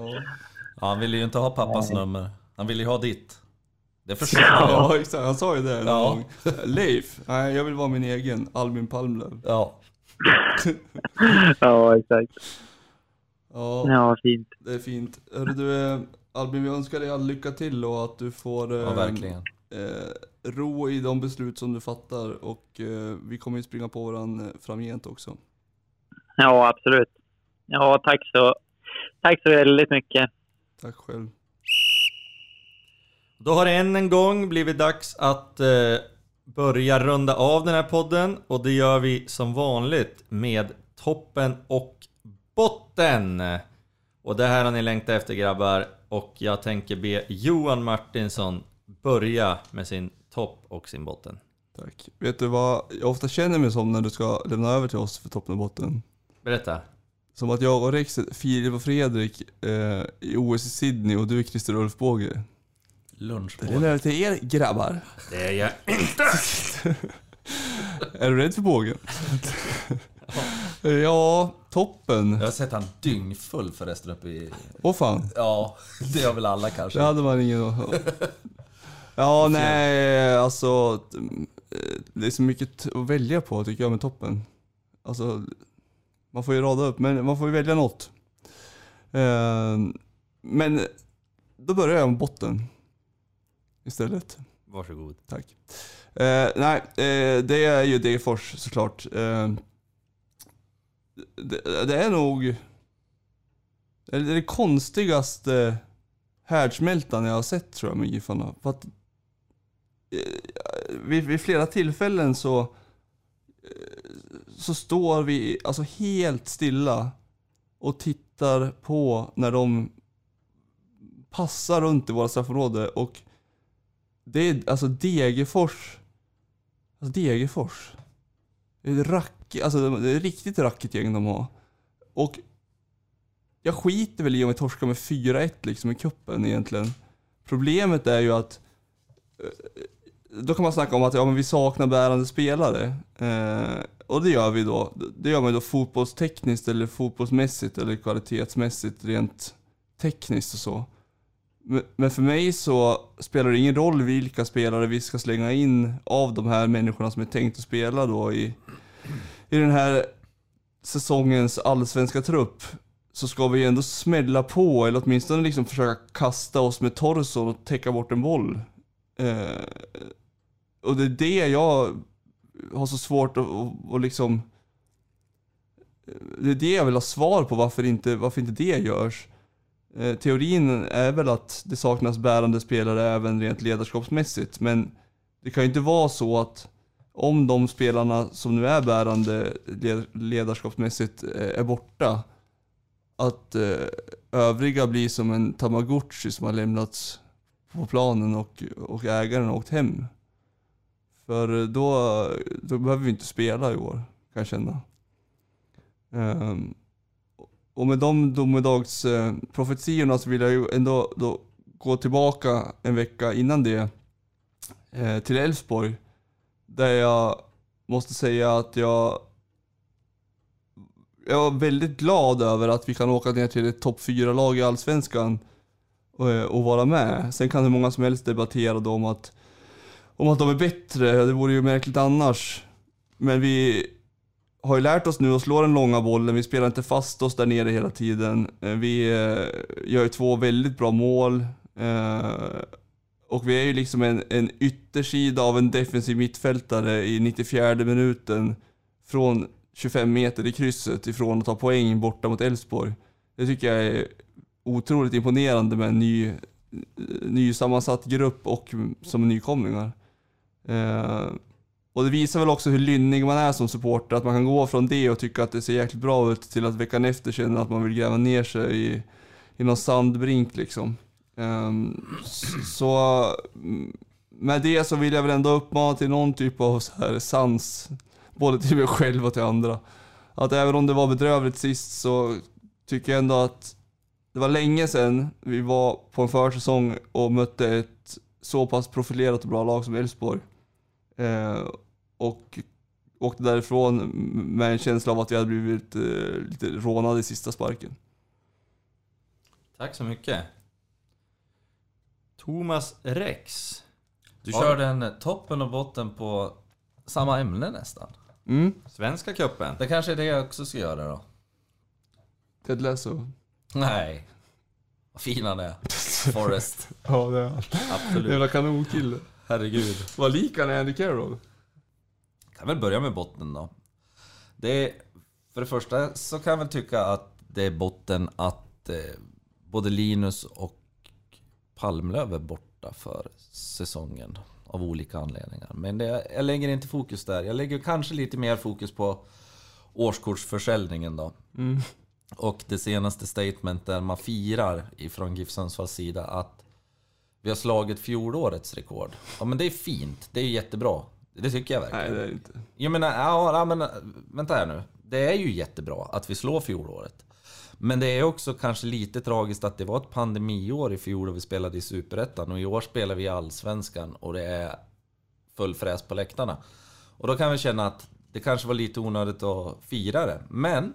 Speaker 2: Ja, han ville ju inte ha pappas nummer. Han ville ju ha ditt. Det förstår jag.
Speaker 3: ja, exakt. Han sa ju det någon
Speaker 2: Ja.
Speaker 3: gång. Leif, nej jag vill vara min egen. Albin Palmlöv.
Speaker 2: Ja.
Speaker 7: Ja, exakt.
Speaker 3: Ja,
Speaker 7: Ja, fint.
Speaker 3: det är fint. Hörru du, eh, Albin, vi önskar dig all lycka till och att du får eh,
Speaker 2: ja, verkligen.
Speaker 3: eh, ro i de beslut som du fattar. Och eh, vi kommer ju springa på varandra eh, framgent också.
Speaker 7: Ja, absolut. Ja, tack så, tack så väldigt mycket.
Speaker 3: Tack själv.
Speaker 1: Då har det än en gång blivit dags att eh, börja runda av den här podden och det gör vi som vanligt med toppen och botten. Och det här har ni längtat efter grabbar och jag tänker be Johan Martinsson börja med sin topp och sin botten.
Speaker 3: Tack. Vet du vad jag ofta känner mig som när du ska lämna över till oss för toppen och botten?
Speaker 1: Berätta.
Speaker 3: Som att jag och Rex, Filip och Fredrik eh, i OS i Sydney och du är Christer Ulfbåge.
Speaker 2: Lunchmål.
Speaker 3: Det är till er grabbar.
Speaker 1: Det är jag
Speaker 3: Är du rädd för bågen? ja, toppen.
Speaker 2: Jag har sett han dyngfull förresten uppe i...
Speaker 3: Åh fan.
Speaker 2: Ja, det har väl alla kanske.
Speaker 3: Det hade man ingen. Ja, nej, alltså. Det är så mycket att välja på tycker jag med toppen. Alltså, man får ju rada upp, men man får ju välja något. Eh, Men då börjar jag med botten. Istället.
Speaker 1: Varsågod.
Speaker 3: Tack. Eh, nej, eh, det är ju Degerfors såklart. Eh, det, det är nog det är det konstigaste härdsmältan jag har sett tror jag med Giffarna. För att eh, vid, vid flera tillfällen så eh, så står vi alltså helt stilla och tittar på när de passar runt i våra straffområde och det är alltså Degerfors. Alltså Degerfors. Det är, ett rack, alltså det är ett riktigt rackigt gäng de har. Och jag skiter väl i om vi torskar med 4-1 liksom i kuppen egentligen. Problemet är ju att eh, då kan man snacka om att ja, men vi saknar bärande spelare. Eh, och det gör vi då. Det gör man då fotbollstekniskt eller fotbollsmässigt eller kvalitetsmässigt rent tekniskt och så. Men- för mig så spelar det ingen roll vilka spelare vi ska slänga in av de här människorna som är tänkt att spela då i, i den här säsongens allsvenska trupp. Så ska vi ändå smälla på eller åtminstone liksom försöka kasta oss med torson och täcka bort en boll. Eh, och det är det jag har så svårt att, att, att liksom... Eh, det är det jag vill ha svar på varför inte, varför inte det görs. Eh, teorin är väl att det saknas bärande spelare även rent ledarskapsmässigt. Men det kan ju inte vara så att om de spelarna som nu är bärande ledarskapsmässigt eh, är borta, att eh, övriga blir som en tamagotchi som har lämnats på planen och, och ägaren har åkt hem. För då, då behöver vi inte spela i år, kan jag känna. Um, och med de domedagsprofetiorna så vill jag ju ändå då gå tillbaka en vecka innan det eh, till Elfsborg. Där jag måste säga att jag jag är väldigt glad över att vi kan åka ner till ett topp 4-lag i Allsvenskan och, och vara med. Sen kan hur många som helst debattera då om att, om att de är bättre, det vore ju märkligt annars. Men vi har ju lärt oss nu att slå den långa bollen, vi spelar inte fast oss där nere hela tiden. Eh, vi eh, gör ju två väldigt bra mål. Eh, och vi är ju liksom en, en yttersida av en defensiv mittfältare i 94 minuten från 25 meter i krysset ifrån att ta poäng borta mot Elfsborg. Det tycker jag är otroligt imponerande med en ny, ny sammansatt grupp och som nykomlingar. Och det visar väl också hur lynnig man är som supporter, att man kan gå från det och tycka att det ser jäkligt bra ut till att veckan efter känna att man vill gräva ner sig i, i någon sandbrink liksom. Um, så mm, med det så vill jag väl ändå uppmana till någon typ av så här sans, både till mig själv och till andra. Att även om det var bedrövligt sist så tycker jag ändå att det var länge sedan vi var på en försäsong och mötte ett så pass profilerat och bra lag som Elfsborg. Eh, och åkte därifrån med en känsla av att vi hade blivit eh, lite rånade i sista sparken.
Speaker 1: Tack så mycket. Thomas Rex.
Speaker 2: Du
Speaker 1: Ja.
Speaker 2: körde en toppen och botten på samma ämne nästan.
Speaker 3: Mm,
Speaker 1: Svenska cupen.
Speaker 2: Det kanske är det jag också ska göra då.
Speaker 3: Ted Lasso.
Speaker 2: Nej. Vad fin han är. Forrest.
Speaker 3: Ja, det är han.
Speaker 2: Absolut.
Speaker 3: Jävla kanonkille.
Speaker 2: Herregud.
Speaker 3: Vad lik han är Andy Carroll.
Speaker 2: Kan väl börja med botten då. Det är, för det första så kan jag väl tycka att det är botten att eh, både Linus och Palmlöv är borta för säsongen. Av olika anledningar. Men det, jag lägger inte fokus där. Jag lägger kanske lite mer fokus på årskortsförsäljningen då. Och det senaste statement där man firar ifrån GIF Sundsvalls sida att vi har slagit fjolårets rekord. Ja men det är fint, det är jättebra. Det tycker jag verkligen.
Speaker 3: Nej, det är inte.
Speaker 2: Jag menar, ja, ja, men vänta här nu. Det är ju jättebra att vi slår fjolåret. Men det är också kanske lite tragiskt att det var ett pandemiår i fjol och vi spelade i Superettan och i år spelar vi i Allsvenskan och det är full fräs på läktarna. Och då kan vi känna att det kanske var lite onödigt att fira det. Men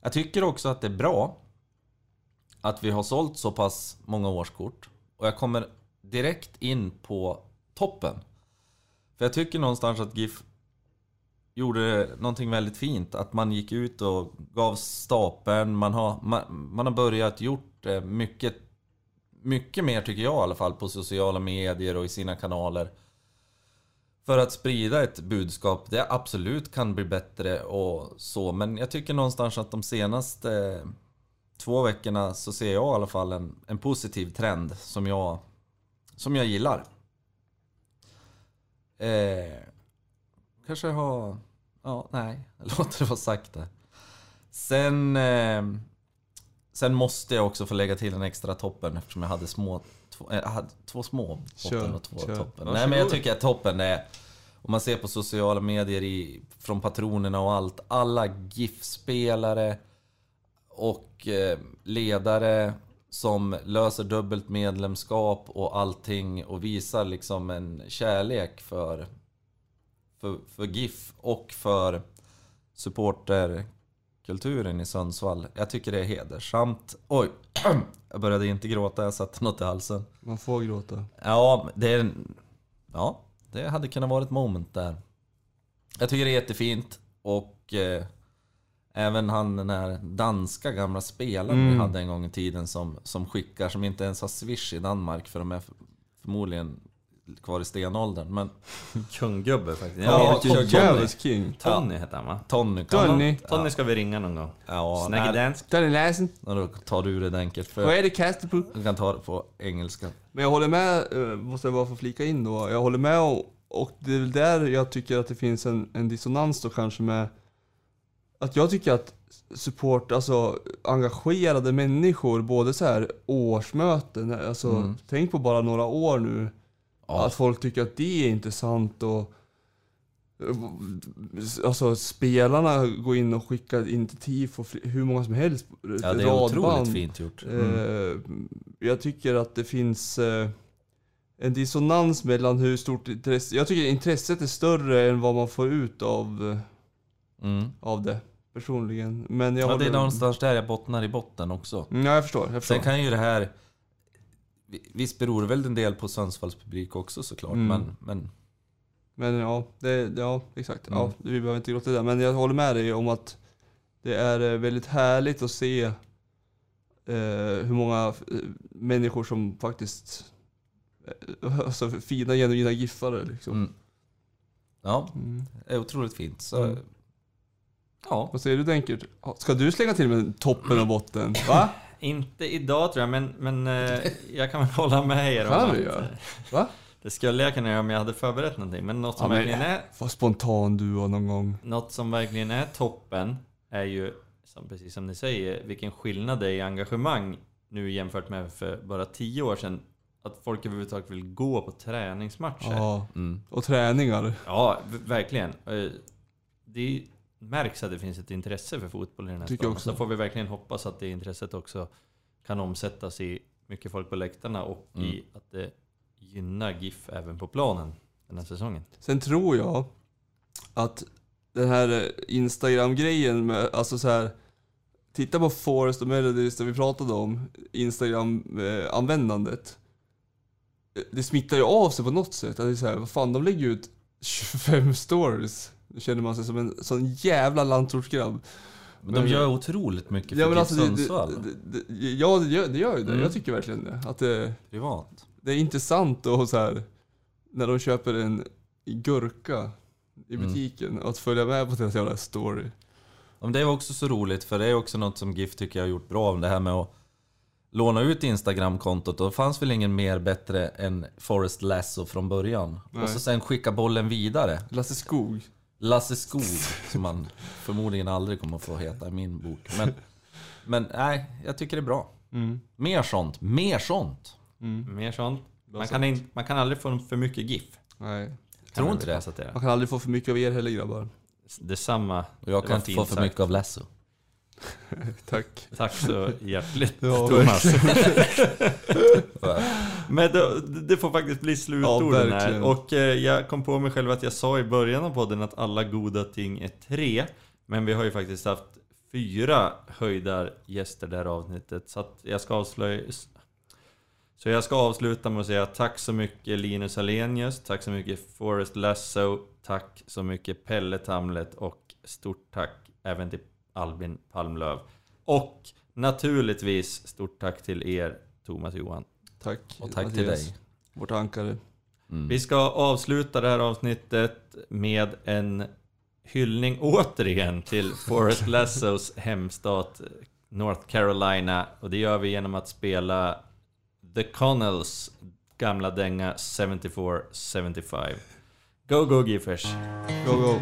Speaker 2: jag tycker också att det är bra att vi har sålt så pass många årskort. Och jag kommer direkt in på toppen. För jag tycker någonstans att GIF gjorde någonting väldigt fint. Att man gick ut och gav stapeln. Man har, man, man har börjat gjort eh, mycket, mycket mer tycker jag i alla fall på sociala medier och i sina kanaler. För att sprida ett budskap. Det absolut kan bli bättre och så. Men jag tycker någonstans att de senaste två veckorna så ser jag i alla fall en, en positiv trend som jag, som jag gillar. Eh, kanske har... Ja, nej. Jag låter det vara sagt där. Sen... Eh, sen måste jag också få lägga till en extra toppen eftersom jag hade små... Två, eh, jag hade två små botten och två
Speaker 3: kör.
Speaker 2: toppen. Nej men jag tycker att toppen är... Om man ser på sociala medier i, från patronerna och allt. Alla GIF-spelare och eh, ledare som löser dubbelt medlemskap och allting och visar liksom en kärlek för, för, för GIF och för supporterkulturen i Sundsvall. Jag tycker det är hedersamt. Oj, jag började inte gråta, jag satte något i halsen.
Speaker 3: Man får gråta.
Speaker 2: Ja, det är... Ja, det hade kunnat vara ett moment där. Jag tycker det är jättefint och eh, även han den här danska gamla spelaren vi hade en gång i tiden som, som skickar, som inte ens har Swish i Danmark för de är för- förmodligen kvar i stenåldern. Men
Speaker 1: Kunggubbe faktiskt.
Speaker 2: Ja,
Speaker 1: Ja,
Speaker 2: kung-
Speaker 1: Tony.
Speaker 3: King.
Speaker 1: Tony heter han va?
Speaker 2: Tony
Speaker 3: Tony.
Speaker 1: Tony ska vi ringa någon gång.
Speaker 2: Ja,
Speaker 1: Snaggy dansk.
Speaker 3: Danny Lassen.
Speaker 2: och då tar du det enkelt
Speaker 3: Vad är det kastet på?
Speaker 2: du kan ta det på engelska.
Speaker 3: Men jag håller med, eh, måste jag bara få flika in då. Jag håller med och, och det är väl där jag tycker att det finns en, en dissonans då kanske med att jag tycker att support, alltså engagerade människor, både så här årsmöten, alltså
Speaker 2: Mm.
Speaker 3: tänk på bara några år nu.
Speaker 2: Ja.
Speaker 3: Att folk tycker att det är intressant och Alltså spelarna går in och skickar in till tifo hur många som helst.
Speaker 2: Ja, det är otroligt fint gjort. Mm.
Speaker 3: Eh, Jag tycker att det finns eh, en dissonans mellan hur stort intresse... Jag tycker intresset är större än vad man får ut av,
Speaker 2: Mm.
Speaker 3: av det. Personligen. Men jag
Speaker 2: Ja, det är
Speaker 3: håller-
Speaker 2: någonstans där jag bottnar i botten också.
Speaker 3: Mm, ja, jag förstår. Jag förstår.
Speaker 2: Sen kan ju det här... Visst beror det väl en del på Sundsvalls publik också såklart,
Speaker 3: Mm.
Speaker 2: men, men
Speaker 3: Men ja, det, ja exakt.
Speaker 2: Mm.
Speaker 3: Ja, vi behöver inte gråta det där. Men jag håller med dig om att det är eh, väldigt härligt att se eh, hur många eh, människor som faktiskt eh, alltså fina genuina giffare liksom.
Speaker 2: mm. Ja,
Speaker 3: Mm.
Speaker 2: det är otroligt fint. Så,
Speaker 3: Mm.
Speaker 2: Ja,
Speaker 3: Vad säger du Denkert? Ska du slänga till med toppen och botten? Va?
Speaker 1: Inte idag tror jag, men, men eh, jag kan väl hålla med er om
Speaker 3: Kan
Speaker 1: att, eh,
Speaker 3: Va?
Speaker 1: Det skulle jag kunna göra om jag hade förberett någonting, men något som,
Speaker 3: Ja,
Speaker 1: verkligen, är,
Speaker 3: Vad spontan du var någon gång.
Speaker 1: något som verkligen är toppen är ju, som, precis som ni säger, vilken skillnad det är i engagemang nu jämfört med för bara tio år sedan. Att folk överhuvudtaget vill gå på träningsmatcher.
Speaker 3: Ja.
Speaker 2: mm.
Speaker 3: Och träningar.
Speaker 1: Ja, verkligen. Eh, Det märks att det finns ett intresse för fotboll i den här
Speaker 3: Tycker
Speaker 1: staden. Så får vi verkligen hoppas att det intresset också kan omsättas i mycket folk på läktarna och
Speaker 2: Mm.
Speaker 1: i att det gynnar GIF även på planen den här säsongen.
Speaker 3: Sen tror jag att den här eh, Instagram-grejen med, alltså så här. Titta på Forest och Melodies där vi pratade om Instagram-användandet. Det smittar ju av sig på något sätt. Att det är så här, vad fan, de lägger ut 25 stories. Då känner man sig som en sån jävla landsortsgrabb.
Speaker 2: Men de gör otroligt mycket för
Speaker 3: Ja men alltså, det,
Speaker 2: Sundsvall.
Speaker 3: det, det, ja det gör, det gör ju det.
Speaker 2: Mm.
Speaker 3: Jag tycker verkligen det. Att det,
Speaker 2: Privat.
Speaker 3: det är intressant och så här när de köper en gurka i
Speaker 2: Mm.
Speaker 3: butiken och att följa med på deras jävla story.
Speaker 2: Ja, det är också så roligt, för det är också något som GIF tycker jag har gjort bra om det här med att låna ut Instagram-kontot. Och det fanns väl ingen mer bättre än Forrest Lasso från början.
Speaker 3: Nej.
Speaker 2: Och så sen skicka bollen vidare.
Speaker 3: Lasse Skog.
Speaker 2: Lasse Skog, som han förmodligen aldrig kommer att få heta i min bok. Men, men nej, jag tycker det är bra.
Speaker 3: Mm.
Speaker 2: Mer sånt, mer sånt.
Speaker 3: Mm.
Speaker 1: Mer sånt. Man kan, in, man kan aldrig få för mycket GIF.
Speaker 3: Nej.
Speaker 2: Tror
Speaker 1: man
Speaker 2: inte det.
Speaker 3: Man kan aldrig få för mycket av er heller grabbar.
Speaker 1: Detsamma.
Speaker 2: Och jag
Speaker 1: Det
Speaker 2: kan inte få för
Speaker 1: sagt.
Speaker 2: mycket av Lasso.
Speaker 3: Tack.
Speaker 1: Tack så hjärtligt
Speaker 3: Ja,
Speaker 1: Thomas. Men det, det får faktiskt bli
Speaker 3: Ja,
Speaker 1: slutorden här.
Speaker 3: verkligen.
Speaker 1: Och eh, jag kom på mig själv att jag sa i början av podden att alla goda ting är tre. Men vi har ju faktiskt haft fyra höjdar gäster det här avsnittet. Så jag ska avslöja... Så jag ska avsluta med att säga tack så mycket Linus Alenius, tack så mycket Forrest Lasso, tack så mycket Pelle Tamlet och stort tack även till Albin Palmlöv. Och naturligtvis stort tack till er Thomas Johan.
Speaker 3: Tack.
Speaker 2: Och tack till
Speaker 3: Mattias.
Speaker 2: dig.
Speaker 3: Vårt ankare.
Speaker 2: Mm.
Speaker 1: Vi ska avsluta det här avsnittet med en hyllning återigen till Forrest Lassos hemstat North Carolina. Och det gör vi genom att spela The Connells gamla dänga 74-75. Go, go Giffers!
Speaker 3: Go, go.